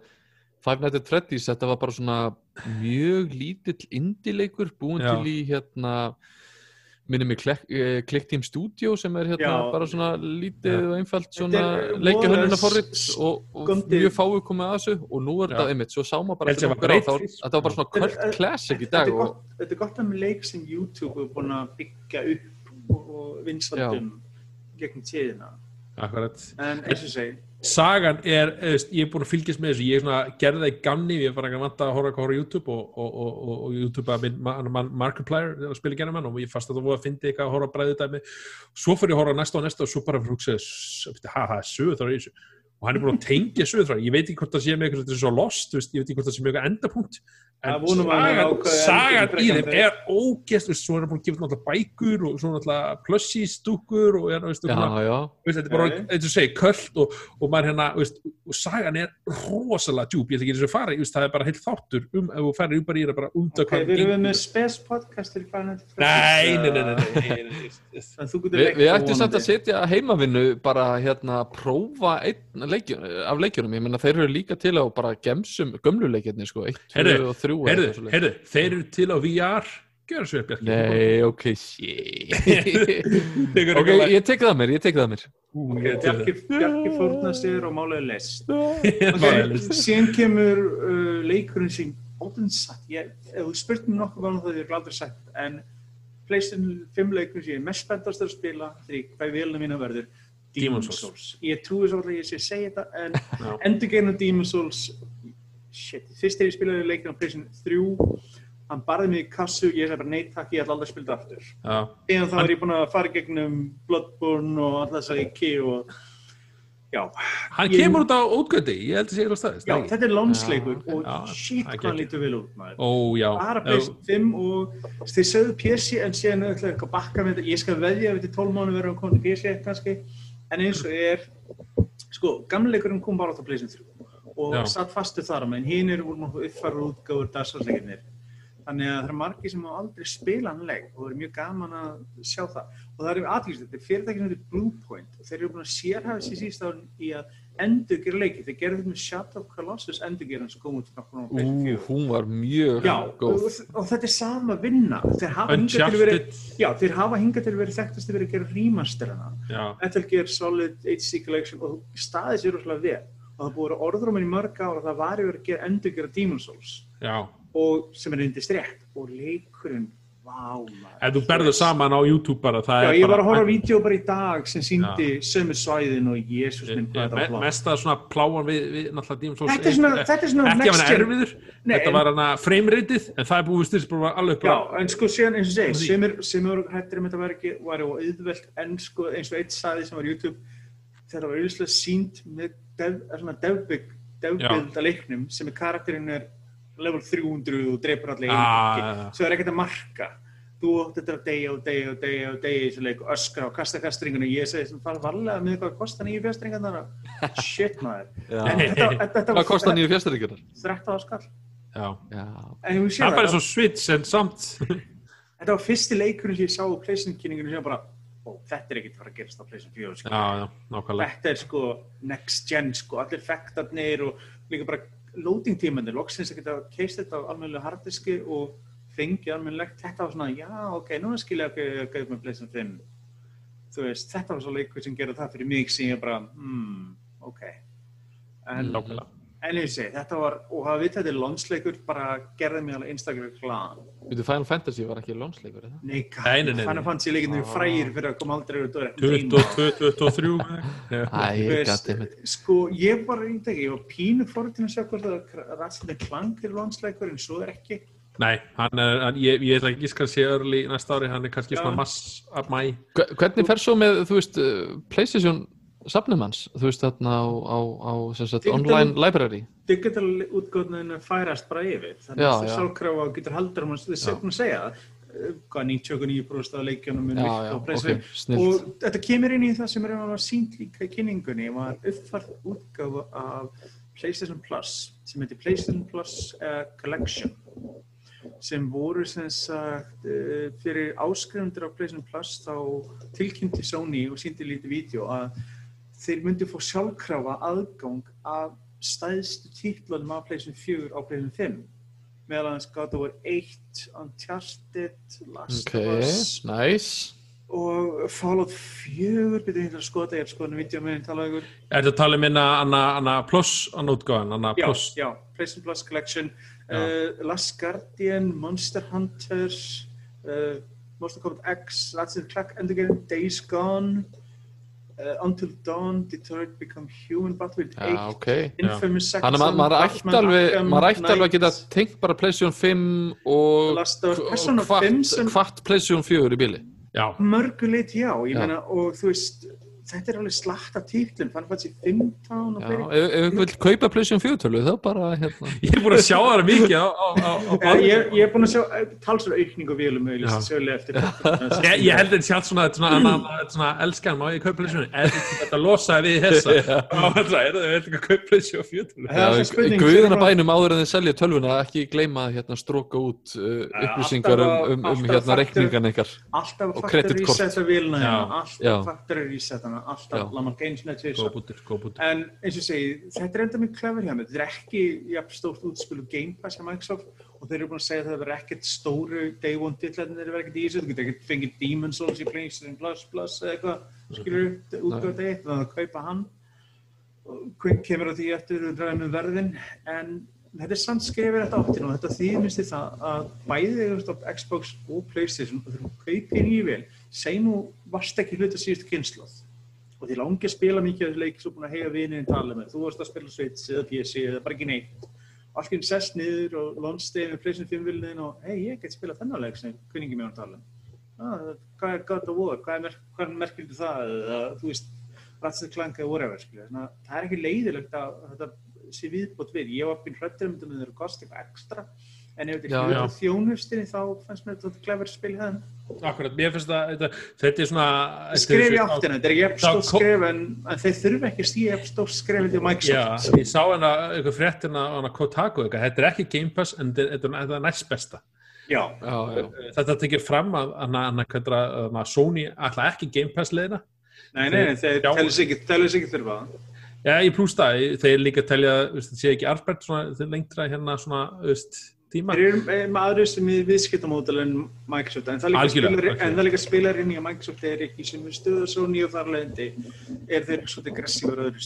Five Nights at Freddy's þetta var bara svona mjög lítill indileikur búin Já. til í hérna minnum mig Click Team Studio sem er hérna Já. bara svona lítið Já. og einfalt Þetta svona forrit s- og, og mjög fáið komið að þessu og nú er þetta einmitt, svo sá maður bara ég var þetta var bara svona Þetta- cult classic í Þetta dag er og gott, þetta er gott að með leik sem YouTube er búin að byggja upp og, og vinsaldum gegn tíðina. Akkurat. En eins og segi, Sagan er, eða, veist, ég er búin að fylgjast með þessu, ég er svona, gerði það í gamni, ég er bara að vanta að horfa að horfa YouTube og, og, og, og, YouTube að minn man, man, Markiplier spila genið mann og ég fast að það voru að fyndi eitthvað að horfa að bræði dæmi svo fyrir að horfa næsta og næsta og svo bara fyrir að hugsa, ha ha, sögur þar í þessu. Og hann er búin að tengja sögur þar, ég veit ekki hvort það sé með eitthvað, þetta er svo lost, veist, ég veit ekki hvort það sé með eitthvað endapunkt en Það að sagan, sagan í þeim er veist, svo er hann búin að gefa náttúrulega bækur og svo náttúrulega plushis dúkur og, er, veist, já, svona- já, veist, þetta er bara, eins og segi, köld og, og maður hérna, veist, og sagan er rosalega djúb, ég ætla ekki þess að fara veist, það er bara heilt þáttur um, ef þú ferir bara í það bara út ok, við erum með spes podcast hvað Nei, við það ættum samt að setja heimavinnu bara hérna prófa af leikjunum, ég meina þeir eru líka til á bara gemsum, gömlu leikjarnir sko, 1, 2 Heyrðu, og 3 eitthvað svoleiðis. heyrðu, þeir eru til á VR Gjör svo upp, Bjarki Nei, ok, shit Ok, eitthvað ég tek það mér, ég tek það mér Bjarki, fórnast þér og málega. Málega Ok, síðan kemur uh, leikurinn sem ótinn satt. Ég, ef þú spurt mér nokkuð það ég er aldrei sagt, en PlayStation 5 leikurinn sem ég er mest spenntast að spila þegar hvað vilna mína verður Demon's Souls. Souls. Ég trúi svo að ég sé að segja þetta, en endurgeinu Demon's Souls, shit, fyrst þegar ég spilaði leikinn á PlayStation 3, hann barði mig í kassu, ég sagði bara nei takk, ég ætla aldrei að spila þetta aftur. Síðan þá er ég búinn að fara gegnum Bloodborne og alltaf þess að ég ki og já, hann Ég- kemur út á útgöndi Ég held að sé eitthvað staðist já þetta er lónsleikur og já, shit það er hann lítur vel út maður. Ó, Bara PlayStation 5 og þeir sögðu PC en síðan er eitthvað eitthvað bakka með þetta, ég skal veðja ef þetta er 12 mánu verður að koma til PC kannski, en eins og er, sko, gamleikurinn kom bara á PlayStation 3 og Já. satt fastur þar á menn, hinn eru uppfæra útgáður dagsvarsleikinnir. Þannig að það er margir sem hafa aldrei spila hann leik og það er mjög gaman að sjá það. Og það er aðlýst, þetta er fyrirtæki sem heitir Bluepoint og þeir eru búin að sérhafa sér síst á í að endurgera leiki. Þeir gerðu þetta með Shadow of Colossus endurgeran sem kom út nokkur á Ú, PlayStation 4. hún var mjög Já, og, góð og þetta er sama vinna. Þeir hafa hingað til verið, já, þeir hafa hingað til verið þekktast að verið að gera remasterana. Metal Gear Solid HD Collection og staðið sér rosalega vel. Og það búið að orður um henni í mörg ár og það var yfir að gera endurgera Demon's Souls. Já. Og sem er reyndist rétt. Og leikurinn. Ef þú berður saman á YouTube bara það Já, er ég var að horfa á vídeo bara í dag sem síndi sömu svæðin og Jésús minn hvað þetta var Me- flott. Mesta svona pláan við, við náttúrulega Demon's Souls Þetta er svona, eitt- þetta er svona Ekki að gen. erfiður. Þetta var hann að frame-ritið En það er búið styrst bara alveg Já, en sko síðan eins og segi, sem er, sem er hættir um þetta var ekki, var á auðvelt en sko eins og eitt saði sem var á YouTube þetta var auðvitað sínt með dev, er svona devbygg, devbild að leiknum sem er karakterinn er level 300 og dreipur allir Ah, svo er ekkert að marka. Þú átti þetta að deyja og deyja og deyja og deyja í þessu leik og öskra og kasta kastringuna og ég segi sem fara varlega með hvað kostar nýju fjastringarnar shit maður. Þetta, þetta, Hvað kostar nýju fjastringarnar? 13 skall. Já. Já, en þú sér Það er bara svo switch en samt. Þetta var fyrsti leikurinn sem ég sá á PlayStation-kynninginu sem bara, þetta er ekkert að fara að gerast á PlayStation 4, sko. Já, já, nákvæmlega Þetta er sko next gen, sko, allir effektarnir og líka bara loading tímanir, loksins að geta keist þetta á almennilega harddiski og fengið almennilegt, þetta var svona, já, ok, núna skilja ég að gauð með PlayStation 5. Þú veist, þetta var svo leikur sem gerði það fyrir mig sem ég bara, hmm, ok. En, Nákvæmlega en ég segi, þetta var, og hafa við þetta er lonsleikur, bara gerði mig alveg einstaklega glan. Veitu, Final Fantasy var ekki lónsleikur, eða? Nei, nei, nei. Fannar fannst ég leikinni Ah. frægir fyrir að koma aldrei úr dörr 22, 23 Já. Æ, goddammit sko, ég bara reyndi ekki, ég var pínu fórhundin að sjá hvort það rætsinni klang er lónsleikur en svo er ekki Nei, hann er, hann, ég, ég ætla ekki að skal sé örli næsta ári, hann er kannski Já. svona mass af mæ Hve- Hvernig fer svo með, þú veist, uh, PlayStation safnum hans, þú veist, þarna á, á, á sagt, online library. Digital útgóðninu færast bara yfir þannig að það já. sjálfkrafa getur haldur um að þið séum að segja það. Eh, hvað 99% af leikjunum mun Já, já, á ok, PlayStation snilt og þetta kemur inn í það sem er sínt líka í kynningunni var uppfært útgáfa af PlayStation Plus sem heitir PlayStation Plus uh, Collection sem voru sem sagt uh, fyrir áskrifundur á PlayStation Plus þá tilkynnti Sony og síndi lítið vídeo að þeir myndi fá sjálfkrafa aðgang af stæðstu títlunum af PlayStation 4 á PlayStation 5 meðal hans God of War 1, Uncharted, Last of Us nice. og Fallout 4, byrjuð ég til að skoða, ég er skoðan að vídeo með einn tala ykkur. Er þetta að tala um minna Anna, Anna Plus Anna útgáðan, Anna Já, Plus já, PlayStation Plus Collection, Já. uh, Last Guardian, Monster Hunters, uh, Monster Kombat X, Ratchet Clank Endgame, Days Gone, uh, Until Dawn, Detroit Become Human, Battlefield 8, Já, ok. Infamous Second Þannig að ma- maður ætti alveg, Arkham maður ætti alveg að geta tengt bara PlayStation 5 og, Last of Us, og Persona 5 sem hvart PlayStation 4 í bíli. Já, mörguleit já, ég Já. meina og þú veist, þetta er alveg slatt af títlum, fann fannst ég 15 og Já, fleiri. ef, ef einhver vil kaupa PlayStation 4 tölu þá bara hérna. ég er búin að sjá það mikið á, á, á, á Ja, ég, ég er búin að sjá talsverð aukning á vélum Já. auðvitað sjölu eftir Ég, ég held þetta sjálf svona, þetta svona, þetta svona elskan, má ég kaupa leysjónu? Þetta losaði við þessa. Er, það er ekki að kaupa. Það er svo spurning, Guðina sem er bænum áður en þið selja tölvuna ekki gleyma að hérna, stróka út uh, upplýsingar um, alltaf um, um alltaf hérna reikningan ykkar. alltaf Og faktor kreditkort. resetta vélina Já. hérna, Já. Resetta alltaf, Já. lama geinsnett Góð bútur, góð bútur. En eins og segi, þetta er enda mjög klefur hjá mér. Þetta er ekki jafn stórt útspil og Game Pass hjá Microsoft og þeir eru búin að segja að það verður ekkert stóru Day One dillarnir þeir verður ekkert í þessu. Þú getur ekkert fengið Demon's Souls í PlayStation Plus Plus eða eitthvað, skilur, útgöða eitt, þannig að kaupa hann. Og Quick kemur á því eftir og dræðum með verðin, en þetta er samt skrifir þetta áttin og þetta þýðmist í það að bæði þú veist, á Xbox og PlayStation og þú kaupir nýju vel, segi nú varst ekki hluta síðustu kynsloð og því langi að spila mikið af þessu leik svo búin að heyja vinið tala með. Þú varst að spila Switch eða PC eða bara ekki neitt. Enn sest niður og launchday með PlayStation 5 vilniðin og hei ég get spila þennan leik sem kunningi mér að tala. Ah, hvað er God of War, hvað er, er merkildi það? Eða þú veist Ratchet Clank eða whatever. Þannig að það er ekki leiðilegt að þetta sé viðbót við. Ég var býn hrættir um þetta með þeirra kosti eitthvað ekstra. En ef þetta er hluta þjónustinni þá fannst mér þetta klefur spil það Akkurat, mér finnst það, þetta, þetta er svona... skref í áttina, þetta er ekki eftir kom- skref en, en þeir þurfa ekki að stíða eftir stórt skref til Já, Microsoft ég sá hana, eitthvað fréttina á hana Kotaku, eitthvað, þetta er ekki Game Pass en þetta er- næst besta. já, Já, já. Þetta tekir fram að, hana, hana, hana, Sony ætla ekki Game Pass leiðina. nei, nei, nei þeir Já. telur sig ekki, þurfa það Já, ég plúst það, þeir líka telja, það sé ekki arbeitt svona, þeir lengtra hérna svona, veist, tíma. þeir eru eh, með aðri sem er viðskiptamódel en Microsoft en það líka líka spilar inn í að Microsoft er ekki sem stöðu svo nýju þar leðindi er þeir svolítið aggressívar öðru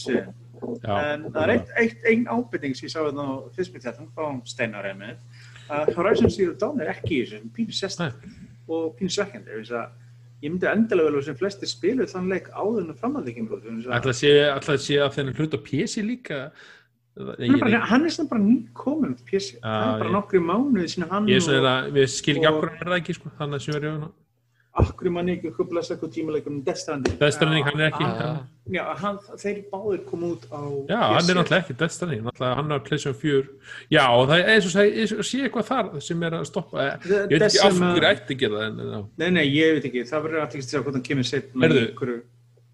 Já, en það er eitt, eitt, ein ábyrting sem ég sá þetta á fyrstbyrð þetta frá Steinar einmitt að Horizon Zero Dawn er ekki í þessu pínu sest og pínu svekkjandi þess að ég myndi endilega vel að sem flestir spilu þann leik áður en framhaldi kemur út að sé að þennan hlut á PC líka. Hann er, bara, hann er sem bara nýkomin út PC, Já, hann er bara ég- nokkru mánuði sinna hann Ég svona, að, skil ekki og- okkur er það ekki, sko, þannig að ég akkur manni ekki okkur blessa eitthvað tímaleikum Death Stranding? Death Stranding, hann er ekki- Já, hann- já, hann, þeir báðir kom út á Já, hann er náttúrulega ekki Death Stranding, náttúrulega hann er PlayStation 4 Já, og það er eins og sé eitthvað þar sem er að stoppa. Ég veit ekki af hverju ætti að gera það. Nei, nei, ég veit ekki, það verður að tekast að sjá hvort hann kemur setna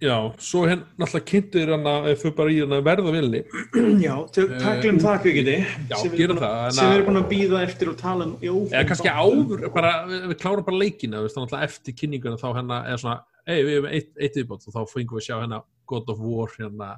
já, svo henn náttúrulega kynntur hann að fyrir bara í hann að verða vilni Já, tök- taklum það ekki Eh, Já, sem við gera erum búin að- að- að býða eftir og tala um eða kannski áður, bara, við, klárum bara leikina veist, eftir kynninguna þá hennar eða svona, ei, við hefum eitt, eitt viðbót og þá fengum við að sjá hennar God of War hérna,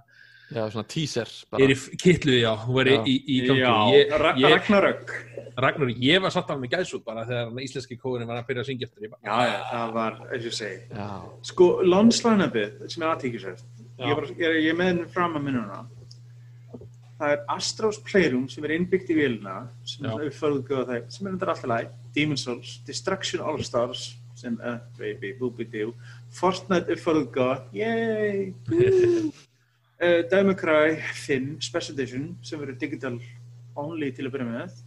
Já, svona teaser bara. er í kitlu, já, hún verið Já. í, í gangi. Já, ég, Ra- ég, Ragnarök. Ragnar, ég var satt af með gæsút bara þegar hann íslenski kóðurinn var að byrja að syngja eftir. Ég bara, Já, já, það var, eins og ég segi. Já, Sko, launchline-upið sem er aðtíkisvært Já. ég, bara- ég, er- ég er með henni fram að minnuna. Það er Astros Playroom sem er innbyggt í vélina sem Já. er uppförðuð það sem er þetta alltaf læg Demon's Souls, Destruction All-Stars sem, uh, baby, booby doo Fortnite uppförðuð yay uh, Cry 5 Special Edition sem verður digital only til að byrja með.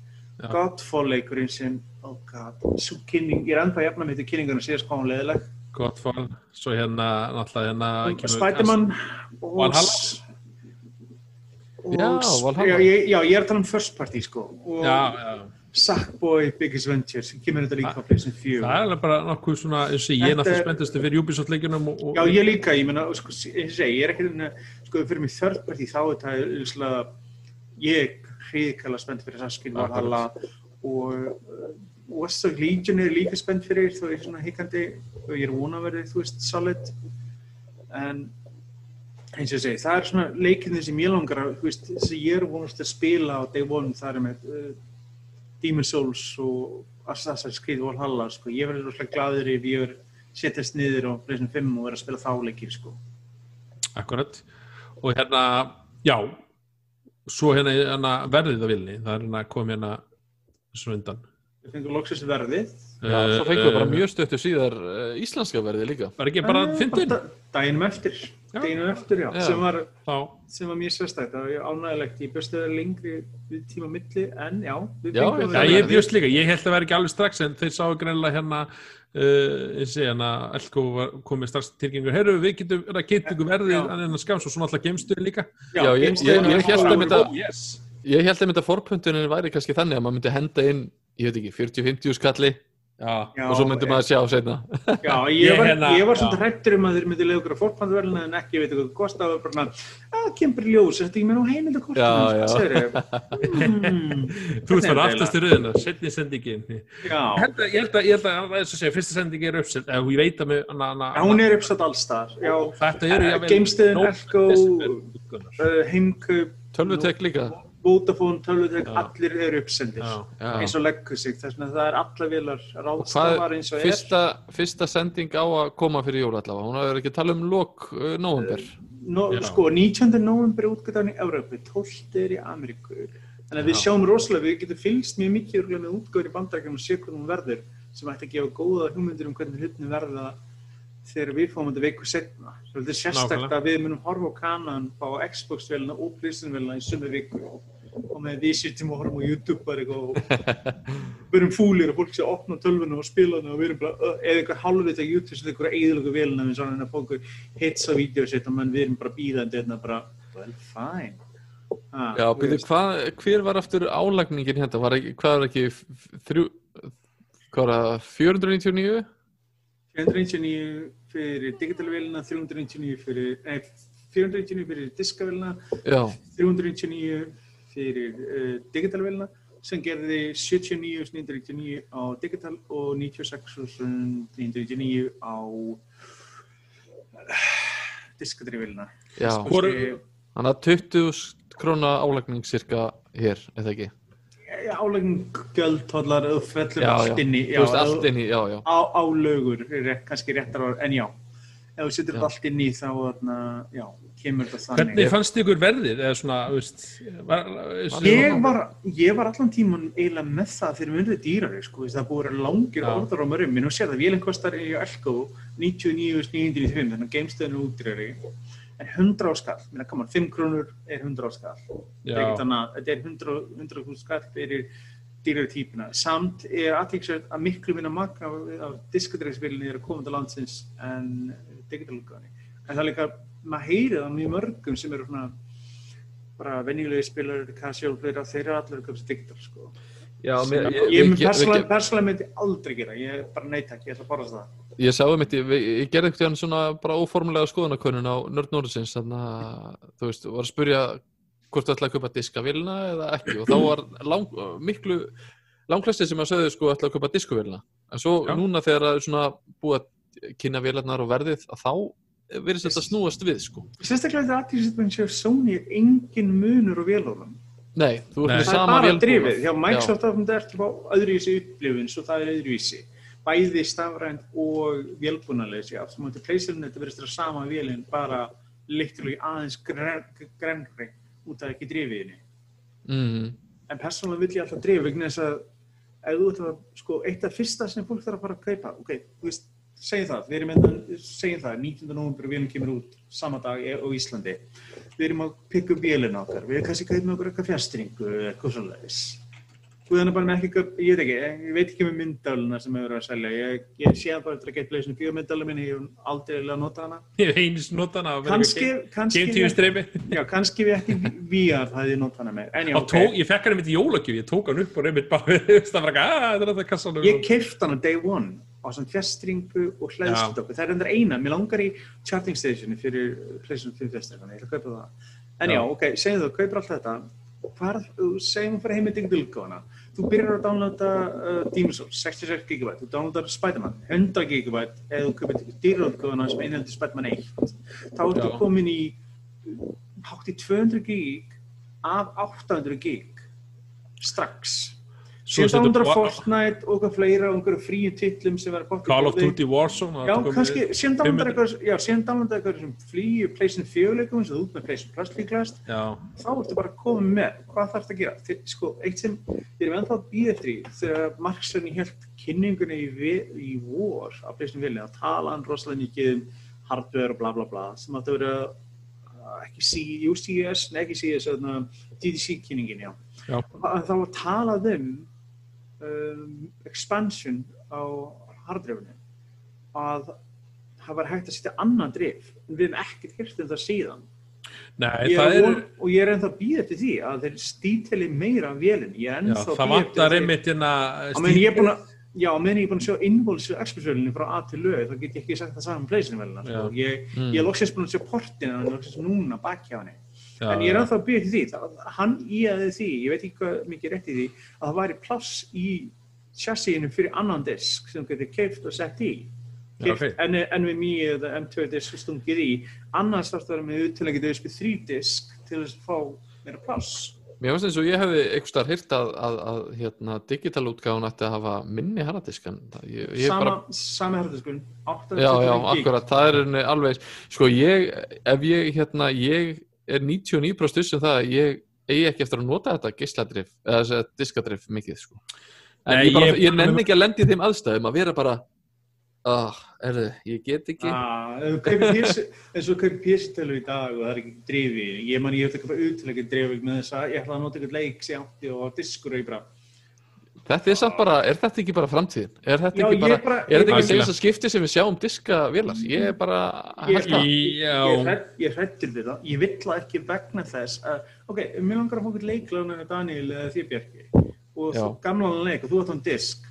Godfall leikurinn sem oh god, svo kynning, ég er ennþá jafna með þetta kynningunum síðast hvað hún leðileg gott fall svo hérna, náttúrulega hérna kemur- Spiderman Valhalla? og Já, Valhalla. já, ég, já, ég er að tala um first party sko og já, já, Sackboy Biggest Venture sem kemur þetta líka á PlayStation 4 það er alveg bara nokkuð svona eins og ég er náttúrulega spenntustu fyrir Ubisoft leikunum og, og Já, ég líka, ég meina, sko, eins og ég er ekki, sko, fyrir mig third party þá er það auðvitað, ég er hriðkala spennt fyrir Saskin Valhalla og West of Legion er líka spennt fyrir ég er svona hikandi og ég er vona að verði, þú veist, solid en eins og segi, það er svona leikindi sem ég langar að, þú veist, sem ég er vonast að spila á day one, það er með uh, Demon's Souls og Assassin's Creed Valhalla sko. ég verður rosalega gladur ef ég verður setjast niður á PlayStation 5 og verður að spila þáleikir sko. Akkurat. Og hérna, já, svo hérna, hérna verðið á vilni, það er hérna kom hérna svo undan. við fengum loksins verðið Já, svo fengum við bara mjög stöttu síðar uh, íslenska verði líka. Var ekki bara Eh, fyndin? bara daginum eftir Já. eftir, já, Já. sem var Þá, sem var mjög sérstætt, það var ánægilegt ég bjóst að vera lengri við tíma milli en já, við Já, já, verðið. ég bjóst líka, ég held að vera ekki alveg strax en þeir sáu greinilega hérna uh, ég sé hérna, Elko var komið strax tilgengur, heyrðu, við getum verið að geta ykkur verðið Já. en að skams og svona alltaf geimstur líka. Já, ég- geimstöðin ég- ég bara- einmitt að- Oh, yes. Ég held að mynda forpuntunin væri kannski þannig að maður myndi henda inn, ég veit ekki, 40-50 skalli Já, Já, og svo myndi maður sjá setna. Já, ég Ég var, hérna- ég var já. svolítið hrættur um að þeir myndi okkur að fórpanduverlina en ekki, veit ekki hvað kosta og bara, að kemur ljós, þetta ekki með nú heimildakortum, Já, já. Mm, þú er bara aftast í rauðina, setni sendingin. Ég já, held að, ég held að, ég held að, þess að segja, fyrsta sending er uppsett, eða ég veit að mig, hún er uppsatt allstar, já, Echo, Gunnar. uh, heimkaup, Tölvutek líka. Vodafone, tölvutek, Já. allir eru uppsendir, Já. Já. eins og leggur sig, þess vegna það er alla vilar ráðstafar eins og er. fyrsta, fyrsta sending á að koma fyrir jól allavega, hún hefur ekki að tala um lok uh, november. No, Já. sko, 19. november útgöðan í Európu, 12. er í Ameríku þannig að við Já. sjáum rosalega, við getum fylgst mjög mikið með útgöður í bandarækjum og sé hvernig hún verður sem ætti að gefa góða hugmyndir um hvernig hlutin verða þegar við fáum þetta veiku setna þetta er sérstakt Nákvæmlega. að við munum horfa á kanan á Xbox-velina og PlayStation-velina í sömu viku og með við sittum og horfum á YouTube og við erum fúlir og fólk sé að opna tölvuna og spila og við erum bara, eða eitthvað halvvita YouTube sem eitthvað eðilegu velina við svona að fá okkur hits á vídeo sitt og menn við erum bara bíðandi hérna bara, well, fine ha, Já, byrju, hvað, hver var aftur álagningin hérna? Var ekki, hvað var ekki þrjú, hvað var það, 499? 499 fyrir digitalvélina 399 fyrir, nei, 499 fyrir diskavélina Já, 399 fyrir uh, digitalvélina sem gerði 79.999 á digital og 96.999 á diskadrifilina. já. Hvor- Þannig að 20 króna álagning cirka hér, eða ekki? Álegin göld, tóllar, fellur Já, allt já. inni. Þú veist, allt inn í, já, já. Á, er rétt, kannski réttar orð, en já. Ef Já. þetta allt inn í þá, já, kemur þetta þannig. Hvernig fannst ykkur verðið, svona, veist, var, Ég var, ég var allan tíman eiginlega með það fyrir munið dýrari, sko, þess að það búið að vera langir Já. orðar á mörgum, en nú sér það, vélinn kostar í Elko 99.995, þannig að geimstöðinu er útdýrari, en 100 á skall, minna, koma, 5 krónur er 100 á skall, þetta er Já. ekkert annað, þetta er 100, 100 hús skall fyrir dýrari típuna, samt er aðtíksvægt að miklu minna magna af, af diskadreifsvélinni er að koma til landsins en digitalúkani, en það er líka, maður heyrið það mjög mörgum sem eru svona bara venjulegi spilar, casual player, þeir eru allir að köpa sér digital sko. Já, Sem mér, ég, ég, ég ég, persónulega myndi aldrei gera, ég bara neita ekki, ég ætla að borðast það. ég sáum mitt, ég, ég gerði eitthvað svona bara óformlega skoðanakönnun á Nörd Norðsins, þannig að, þú veist, var að spurja hvort þú ætlaði að kaupa diskavélina eða ekki og þá var lang, miklu langflesti sem að sögðu sko ætlaði að kaupa diskavélina en svo Já. núna þegar það er svona búið að kynna vélarnar og verðið að þá verðist þetta snúast við sko Sérstaklega þetta aðtíðsitmenn séu Sony er engin munur og vélóðum. Nei, þú ert með Það er sama bara drifið, hjá Já. Microsoft af þetta ertu á öðruvísi upplifun, svo það er öðruvísi. Bæði stafrænt og vélbúnaðlega, sér, aftur mútið pleysirinn, þetta verðist vera sama vélinn, bara literally aðeins grenri út af ekki drifiðinni. mm, en persónulega vill ég alltaf drifa vegna þess að ef þú ert að, sko, eitt af fyrsta sem fólk þarf að fara að kaupa, ok, þú veist, segjum það, við erum með, segjum það, 19. november vélum kemur út sama dag á Íslandi, við erum að pikka upp vélina okkar, við erum kannski að með okkur eitthvað fjastringu eða eitthvað svoleiðis. Guðan er bara með ekki, ég veit ekki, ég veit ekki með myndalina sem hefur verið að selja, ég, ég sé það bara til að geta leysinu myndalina minni, ég hef aldrei eiginlega notað hana. Ég hef eins notana að vera Kannski, kannski, já, kannski við ekki VR það hefði notað hana með, já, Og tók, ég fekk hann einmitt í jólagjöf, ég tók hann upp og reymitt bara, þú veist, það var ekki, að þetta er þetta kassanum. Ég keift hann á day one á svona fjastringu og hlæðslutöku. Það er endur eina, mér langar í charging stationi fyrir PlayStation 5 fjastringuna, ég ætla að kaupa það. En já, Já. ok, segjum þú, kaupir allt þetta, hvað, segjum fyrir heimið digital útgáfana. Þú byrjar að downloada uh, Demon's Souls, 66 GB, þú downloadar Spider-Man, 100 GB, eða þú kaupir dýra útgáfana sem einheldur Spider-Man 1. Þá ertu komin í hátt í 200 GB af 800 GB strax. Svo síðan setur downloadar War- Fortnite og eitthvað fleira og einhverju fríu titlum sem verður bótt Call of Duty Warzone það Já, kannski, síðan fimm downloadar eitthvað, sem flýju Playson 4 leikum eins og ert með líklast Já, þá ertu bara að koma með, hvað þarf að gera? Sko, eitt sem, ég er ennþá að býða eftir í þegar Markssoni held kynningunni í, í vor á Playson 4 að tala hann rosalega mikið um hardware og bla bla bla sem að vera uh, ekki C, jú, CS, nei ekki CS DDC kynningin, já. Já. að þá var talað um um, expansion á harddrifinu að það var hægt að setja annan drif en við hefum ekkert hirt um það síðan nei, Ég það er er von, og ég er ennþá að býða til því að þeir stíteli meira af vélinn ég er ennþá það að bíða eftir því- einmitt hérna á meðan ég er búin að Já, meðan ég er búin að sjá innvóls expressvölinni frá A til lög, þá get ég ekki sagt það saman um pleysinu sko. Já. ég, Mm. ég er loksins búin að sjá portin en loksins núna baki á henni já, en ég er ennþá að byrja til því. Það, hann íæði því, ég veit ekki hvað mikið rétt í því að það væri pláss í chassíinu fyrir annan disk sem getur keift og sett í. Okay. NVMe eða M2 disk stungið í. Annars þarf það að vera með útilegið USB3 disk til þess að fá meira pláss. Mér finnst eins og ég hefði einhvers staðar hýrt að, að, að hérna, digital útgáðun ætti að hafa minni ég, ég sama, bara, sama herðiskun já, já, akkurat, það er alveg, sko ég, ef ég, hérna, ég er 99% stuð sem það að ég eigi ekki eftir að nota þetta geisladrif, eða diskadrif mikið, sko. En Nei, ég, bara, ég- ég nenni ekki að lendi í þeim aðstæðum að vera bara, ah, erðu, ég get ekki, Ah, eins og kaupir PC-tölu í dag og það er ekki drifi ég man ég ætla að kaupa útilegið drifi með þess að ég ætla að nota eitthvað leik sem ég átti og diskur og ég bara þetta er samt bara, er þetta ekki bara framtíðin? Er þetta Já, ekki bara, bara- er þetta ekki þess að skipti sem við sjáum diskavélar? Ég er bara, það. já, ég, hrættir við það, ég vill ekki vegna þess að, ok, mér langar að fá eitthvað leiklan en Daniel eða því Bjarki. Og Já. þú gamlan leik og þú átt hann disk.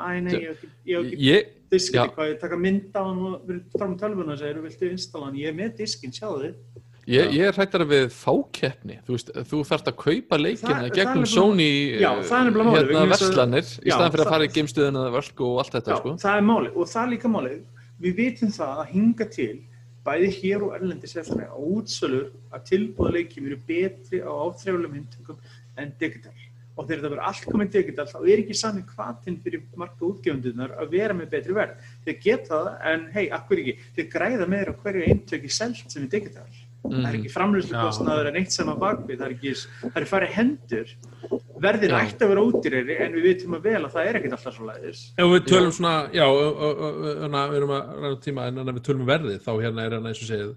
Æ nei, ég hef ekki, ég hef ekki disk, hvað, ég taka mynd á hann og við fram tölvuna og segir, viltu installa hann, ég er með diskin, sjáðu. þið Ég, ég er hrættar við fákeppni, þú þú þarft að kaupa leikina það gegnum Sony er málið, hérna verslanir í staðan fyrir að fara í geimstuðina eða völk og allt þetta, Já, sko. það er máli og það er líka máli við vitum það að hinga til bæði hér og erlendis er þannig að útsölur að tilbúða leikjum eru betri á áþrjálega myndtökum en digital. Og þegar það verður allt komið digital þá er ekki sami hvatinn fyrir marga útgjöfundunar að vera með betri verð. Þeir geta það en hei, akkur ekki? Þeir græða meira hverju eintöki selt sem er digital það er Mhm. ekki framlýslukostnaður en eitt sama bakvið, það er ekki, það er farið hendur verðin Já. ætti að vera ódýrari en við vitum að vel að það er ekkert alltaf svo leiðis ef við tölum svona, já, við erum að ræða tíma en ef við tölum um verðið þá hérna er hérna eins og segið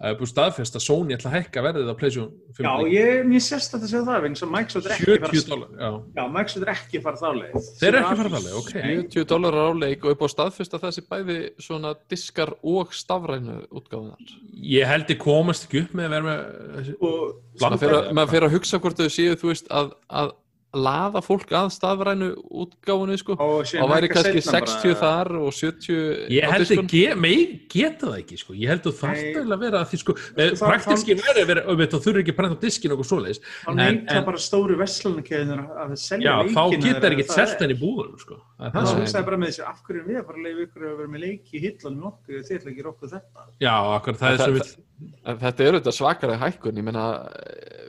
það er búið staðfest að Sony ætla að hækka verðið á PlayStation 5 Já, ég, mér sérst að það segja það vegna sem Microsoft er ekki að 70 fara dólar, já Já, Microsoft er ekki að fara þá leið Þeir eru ekki að fara þá leið, ok. 70 dólarar á leik og upp á staðfyrst að þessi bæði svona diskar og stafrænu útgáðunar. ég held ég komast ekki upp með að vera með og maður fer að hugsa hvort þau séu, þú veist, að, að laða fólk að stafrænu útgáfunni, sko. og væri kannski seinna 60 bara- þar og 70 Ég held ekki, ge, megi geta það ekki sko. ég held þarft Nei. eiginlega að vera að því sko, með það- praktiski væri að vera, og þú þurfir ekki að prenta á diskin og svoleiðis þá en, neyta bara stóru vestlunarkeðunar að selja já, leikina þá geta ekki það selt er- henni í búðunum sko. Það er Það það bara með þessu, af hverju erum við að fara að leiða ykkur að vera með leiki í hillanum okkur ætla ekki okkur þetta já, akkur, það er Það- sem Þetta er auðvitað svakalega hækkun, ég meina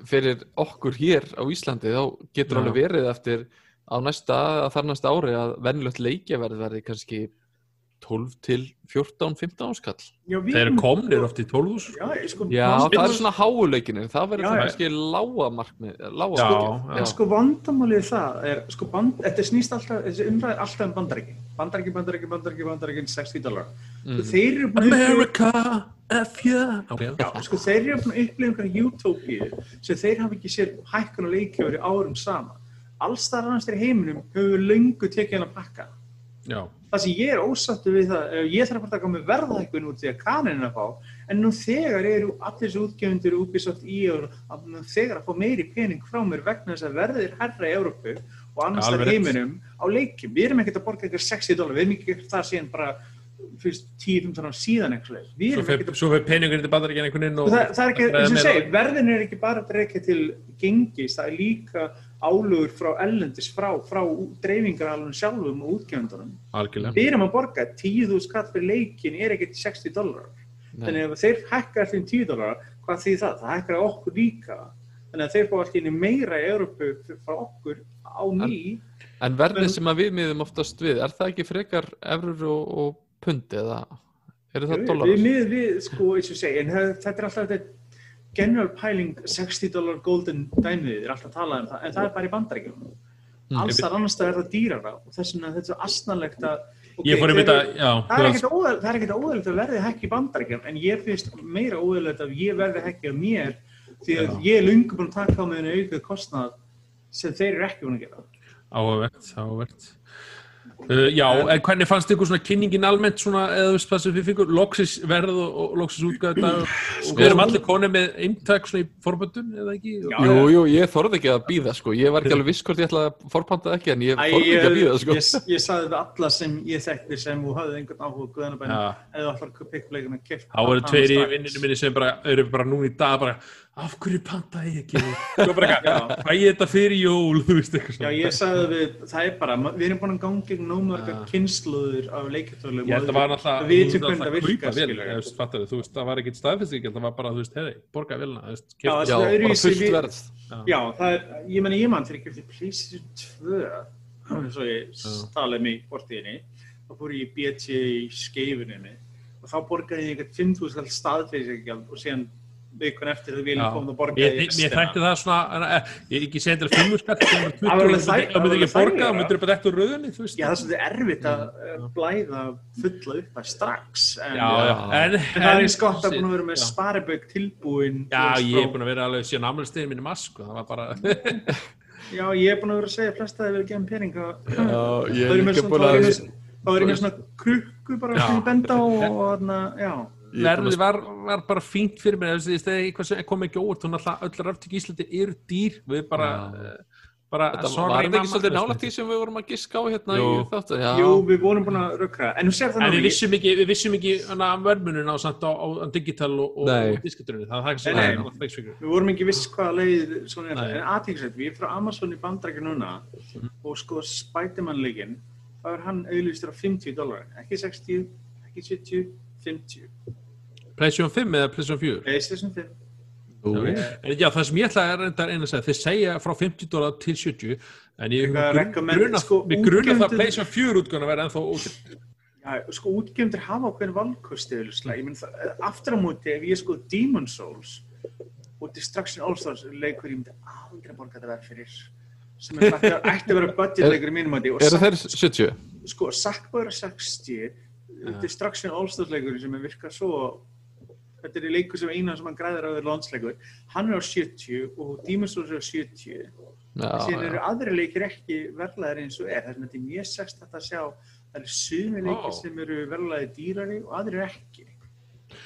fyrir okkur hér á Íslandi þá getur Já. alveg verið eftir á næsta, að þar næsta ári að venjulegt leikjaverð verði kannski 12 til 14, 15 áskall. Já, þeir erum- komnir oft í 12 Já, ég sko, Já, það er svona háuleikinir, það verður Já, það já. kannski lága markmið, lága Já, markmið. En sko vandamálið það er, sko band, þetta snýst alltaf, þessi umræð er alltaf um bandaríkin. Bandaríkin, bandaríkin, bandaríkin, bandaríkin, 60 dólar. Mm. Þeir eru búin að America, F yeah okay. Já, sko þeir eru að upplifa einhverja utopíu sem þeir hafa ekki sér hækkun og leikjöfur í árum sama. Alls þar annars þeir í heiminum höfum við löngu tekið hann að pakka. já, Það sem ég er ósattu við það, ef ég þarf að að taka með verðhækkun út því að kanin er að fá, en nú þegar eru allir þessu útgefundur Ubisoft í og að nú þegar að fá meiri pening frá mér vegna þess að verðið er herra í Európu og annars rétt. heiminum á leikjum. Við erum ekkert að borga eitthvað 60 dólar, við erum ekki gert það síðan bara fyrst 10-15 ára síðan eitthvað. Við svo að svo fer peningurinn til bandaríkjan einhvern veginn og Og það, það er ekki, eins og segi, verðin er ekki bara að reykja til gengis, það er líka álugur frá ellendis, frá, frá dreifingaralunum sjálfum og algjörlega Við erum að borga 10.000 skatt fyrir leikin er ekkert 60 dólar. Þannig ef þeir hækkar allir 10 dólar, hvað því það? Það hækkar okkur líka. Þannig að þeir fá allir meira í Európu frá okkur á ný. En En- sem að við miðum oftast við, er það ekki frekar efrur og, og pund eða eru það Við, dólarar? við, við, sko, eins og segja, en þetta er alltaf þetta general pæling 60 dólar golden dæmið er alltaf að tala um það, en það er bara í bandaríkjum. Mm. Alls þar annars það er það dýrara og þess vegna þetta er svo asnalegt að ok, Ég fór í þeir þetta, eru- já, Það er ekkert er óðurlegt að verði hekki í bandaríkjum en ég finnst meira óðurlegt að ég verði hekki á mér því að ég er lungu búin að taka á mig einu aukað kostnað sem þeir eru ekki búin að gera. áhugavert, áhugavert. Uh, já, en hvernig fannst ykkur svona kynningin almennt svona, eða þú veist það sem við fengum, loksis verð og, og loksis útgæða og við erum allir konið með eintak svona í forböndun, eða ekki? Já. Jú, jú, ég þorði ekki að býða sko, ég var ekki alveg viss hvort ég ætlaði að forpanta ekki en ég þorði ekki að býða sko. ég, ég sagði við alla sem ég þekkti sem og hafði einhvern áhuga á guðanabænum eða allar pikkleikuna keft Þá eru tveir í vinninu minni sem bara, eru bara núna í dag bara, af hverju pantaði ég ekki? Svo fæ ég þetta fyrir jól, þú veist eitthvað Já, ég sagði við, það er bara, við erum búin að ganga gegn nómarga Já. kynsluður af náttúrulega, við vitum þú hvernig það veist, það var ekkit staðfesting, það var bara, þú veist, herri, borga veist, Já, það er fullt verð. Já, það er, ég menna ég mann ég kefti PlayStation 2 eins og ég stalaði mig í bortíðinni þá fór ég í BT í skeifuninni og þá borgaði ég eitthvað 5.000 skall staðfeysingjald og síðan vikun eftir viljum Já. koma og borgaði mér þætti það svona, ég ekki til að fimmur skatt, það var 20, Það var alveg það þæ- myndi það var ekki borga, það myndir bara eftir veist. Já, það er svolítið erfitt að eh, blæða fulla upp að strax en, það er eins gott að búin að vera með sparibögg tilbúin Já, ég er búin að vera alveg síðan afmælistegin minni mask, það var bara, Já, ég er búin að vera að segja flest að það ég er er líka svona- búin þá er að ég með- ég svona krukku bara ég benda á og þarna, já að- var, var bara fínt fyrir mér, það er eitthvað sem kom ekki óvart, hún alltaf, öll raftík í Íslandi eru dýr, við bara, eh, bara, Þetta var ekki svolítið nálægt því sem við vorum að giska á hérna Jú. í þáttu Já, Jú, við vorum búin að rökra En það En við vissum ekki, við vissum ekki hana, verðmunin á, samt, á, á, digital og, og, diskiturinn, það er það ekki það er Við vorum ekki viss hvaða leið er. Það En aðtíksett, við erum frá Amazon í bandrækja núna og sko Spiderman leikinn þá er hann auðlistur á 50 dólar ekki 60, ekki 70 50, PlayStation 5 eða PlayStation 4 PlayStation 5 Ú, En já, það sem ég ætla að reynda einu að segja, þeir segja frá 50 dólar til 70 en ég gruna, sko, það að PlayStation 4 útgöðan að vera ennþá ótill Já, sko útgefndir hafa menn það, aftur á móti ef ég sko Demon Souls og Destruction All-Stars leikur ég myndi aldrei borga þetta verð fyrir. Sem er ætti að- ætti að vera budgetleikur í mínum átti og Eru Sack- þeir 70? sko Sackboy er 60 Destruction All-Stars leikur sem er virkað svo þetta er leikur sem eina sem hann græðir á þeir landsleikur. Hann er á 70 og Souls er á 70 Já, síðan eru aðri leikir ekki verðlæðir eins og er, þess vegna þetta er mjög sérst að sjá. Það eru sumi leikir sem eru verðlæði dýrari og aðri ekki.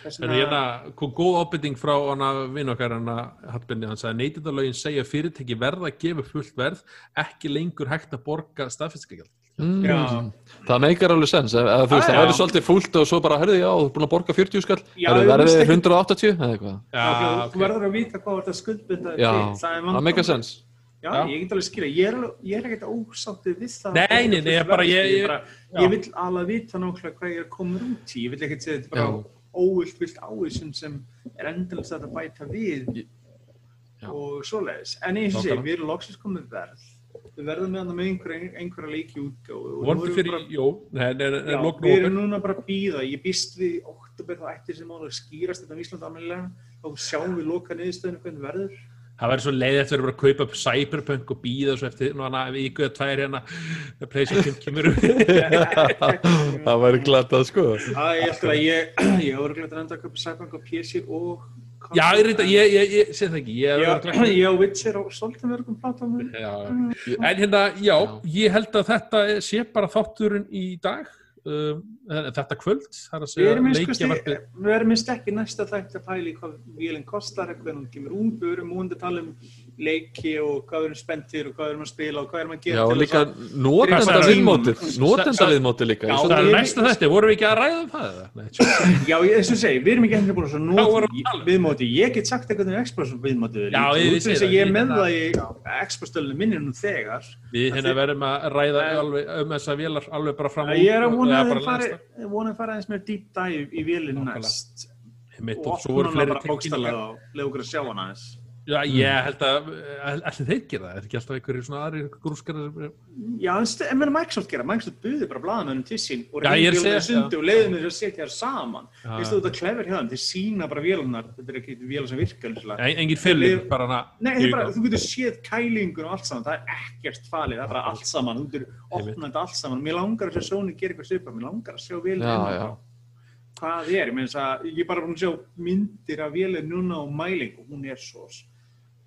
Þess En hérna, kom góð ábyrting frá hana vinn okkar hana Hallbindi, hann sagði neytindalögin segja að fyrirtæki verða að gefa fullt verð. Ekki lengur hægt að borga staðfestingagjald Mm. Það meikar alveg sens þú veist, það verður svolítið fúlt og svo bara, herði, já, þú er búin að borga 40 skall. Þið ekki- 180 eða eitthvað? Já, ok. þú verður að vita hvað þetta það er það meikar sens. Já, Já. ég get alveg skilja, ég er, er ekkert ósáttið við það. Nei, nei, nei, bara- ég- ég, bara, ég vil alveg vita nákvæmlega hvað ég er komin út í. Ég vil ekkert segja þetta bara óvilt vilt ávísun sem er endalist að bæta við Já. og svoleiðis. En eins og sé, við erum loksins komið verð við verðum með hann með einhverja, einhverja leiki útgáfu og nú Vonandi við fyrir, bara- jó, nei, nei, nei, Já, lok við erum núna bara að býða, ég býst við oktober þá ættir sem að skýrast þetta á Íslanda almennilega. Og sjáum við loka niðurstöðinu hvernig verður. Það verður svo leið eftir að vera að kaupa upp cyberpunk og býða svo eftir nú hana viku eða tvær hérna að PlayStation 5 kemur upp. Það væri glatað sko. Æ, ég ætla að ég, ég voru glætt að enda að köpa Cyberpunk á PC og Já, ég reynda, ég, ég, ég sé það ekki, ég er á Witcher og svolítið verðum platamum Já, en hérna, já, ég held að þetta sé bara þátturinn í dag, um, þetta kvöld, það er að Við segja erum og minnst ekki næsta þætti að pæli hvað vélinn kostar, hvernig hún kemur út, við erum múndi að tala um leiki og hvað erum spenntir og hvað erum að spila og hvað erum að gera Já, og líka þess að- Hvað viðmótið. Notenda viðmótið líka. Já, Það er næsta þetta, vorum við ekki að ræða um það? Nei. Já, eins og segi, við erum ekki henni búin að svo Hvað vorum nota við að tala. um? viðmóti, ég get sagt eitthvað um Xbox viðmótið ég þess að er með það í Xbox-stöldinu minni nú þegar. Við hérna verðum að ræða um þessa vélar alveg bara fram ég er að vona að að fara eins með deep dive í vélinn næst. Og opna hana bara bókstallega og lefa okkur að sjá hana þess Já, ég held að allir þeir gera það, er ekki alltaf einhverjir svona aðri grúskar Já, en meina Microsoft gera, Microsoft buði bara blaðamönnum til sín og Já, ég er að reyndi segja- að sundi og leiði með þess að setja þær saman. Já. Veistu þú þetta klefur hjá þeim, þeir sína bara vélunar, þetta er ekki vélar sem virkar. nýslega. engin fyllir, bara hana Nei, það bara, þú getur séð kælingun og allt saman, það er ekkert falið, það er bara allt saman, þú getur opnað allt saman. Mér langar að sjá Sony gera eitthvað svipað, mér langar að sjá það. Hvað er, ég meina þess að ég er bara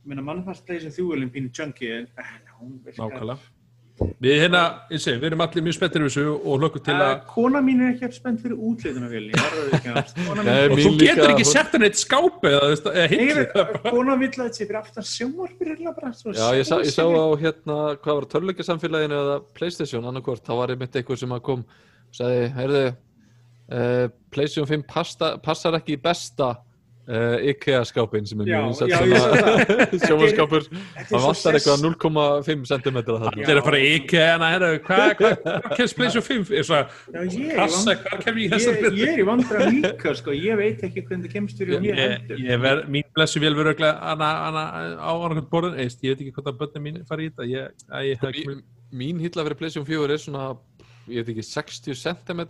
ég meina mannfast þessi þjúvelin pínu junkie, en eh, hún virkar. Nákvæmlega. Við hérna, ég segi, við erum allir mjög spettir við þessu og hlökkum til að kona mín er ekki eftir spennt fyrir útlituna vélni, ég verður ekki að kona Nei, mín, og þú getur ekki sett hann eitt skáp eða, eða ég veit, kona vill að þetta sé fyrir aftan sjónvarpir er bara Já, ég sá, ég sá á hérna, hvað var törleikasamfélaginu eða Playstation annarkvort, þá var einmitt eitthvað sem að kom og sagði, heyrðu uh, Playstation 5 pasta, passar ekki í besta uh, IKEA skápin sem er mjög ég sá það. það vantar eitthvað sess- 0,5 cm Allir er fara í IKEA hvað, kemst Playstation 5? Er svo Já, ég er í er vandra líka, sko, ég veit ekki hvernig það kemst fyrir mér Ég, heldur. ég ver, mín blessu vél verður á annarkvæmt borðin, ég veit ekki hvort að börnum mín fari í þetta, ég, að ég hef ekki mín, mín hilla fyrir PlayStation 4 er svona ég veit ekki 60 cm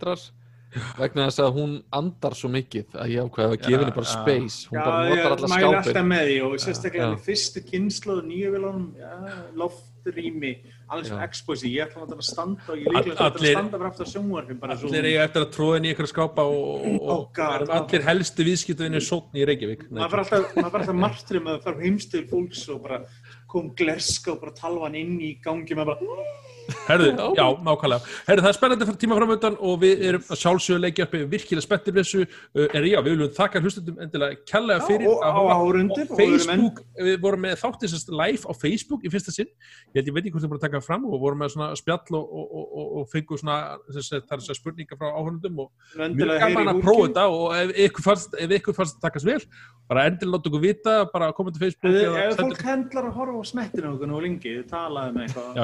vegna þess að hún andar svo mikið að ég ákveði að gefa henni bara Já, space hún Já, bara notar alla mæli alltaf skápin með því og sérstaklega Já. í fyrstu kynnslóðu nýju viljanum, já, loftrými, alveg sem Já. exposi, ég ætla að að standa og ég líklega ætla að Allir- standa bara aftur bara svo, Allir eiga eftir að tróða inn í ykkur skápa og, og, Oh, og God. erum allir helstu viðskiptuvinni sótn í Reykjavík. Nei, maður var alltaf, maður alltaf martrum að fara heimstöð fólks og bara kom glerska og bara talvan inn í gangi, maður bara, Herðu, já, nákvæmlega. Herðu, það er spennandi fyrir tíma framöndan og við erum að sjálfsögðu leikja upp virkilega spenntir við þessu. Uh, er já, við viljum þakka hlustundum endilega kærlega fyrir og á að horfa árundur á Facebook, við vorum með þáttisast live á Facebook í fyrsta sinn. Ég held ég veit ekki hvort þið búin að taka það fram og vorum með svona spjall og, og, og, og, og fengum svona þess, það er þessar spurningar frá áhörnundum og mjög gaman að prófa þetta og ef ykkur fannst, ef ykkur fannst að takast vel bara endilega láta okkur vita, bara koma til Facebook Ef fólk hendlar að horfa á smettinu okkur nú lengi, þið talaðu með eitthvað. Já,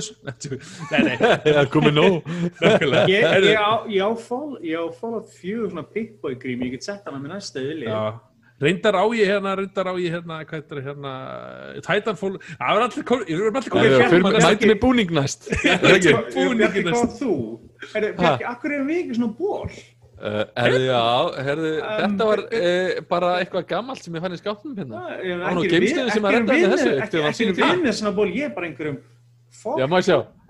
er ég að þessu Nei, nei, Já, komið nóg Ég, Heyrðu, ég, á, ég á fól, ég á Fallout 4 svona Pip-Boy grím, ég get sett hana með næsta vilja. Já, reyndar á ég hérna, reyndar á ég hérna, hvað heitir hérna, Titanfall, það er allir, kom- við erum allir komið að mæti með búning næst Er það ekki? Hvað næst. akkur erum við ekki svona ból? Uh, herðu, já, herðu, Um, þetta var uh, bara eitthvað gammalt sem ég fann í skápnum hérna. Ég- Það var nú ekki erum við- geimstöðin sem ekki að erum redda við með með- þessu, Ekki þegar var ekki sínum erum við tíma. með svona ból, ég er bara einhverjum Já, má ég sjá.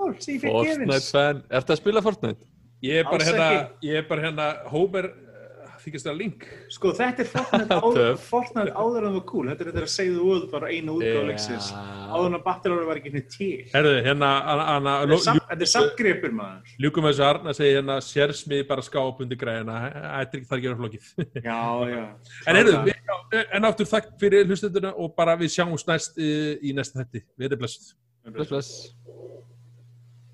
Ból, sem ég fekk Fortnite fan, ertu að spila Fortnite? Ég er bara Alls hérna, ekki. ég er bara hérna, Homer, uh, þykist það link. Sko, þetta er Fortnite áður. Fortnite áður en það var cool. Þetta er þetta að segja þú úr bara einu útgáð leiksins. Áður en að Battle Royale var ekki henni til. Herðu, hérna, Þetta er samt- Þetta er samgripur, maður. ljúkum þessu Arna segir hérna, sérsmið bara skáp undir græðina, þetta er ekki þar að gera flókið. Já, já. en já, en áttur þakk fyrir hlustunduna og bara við sjáumst næst uh, í næsta þætti. Við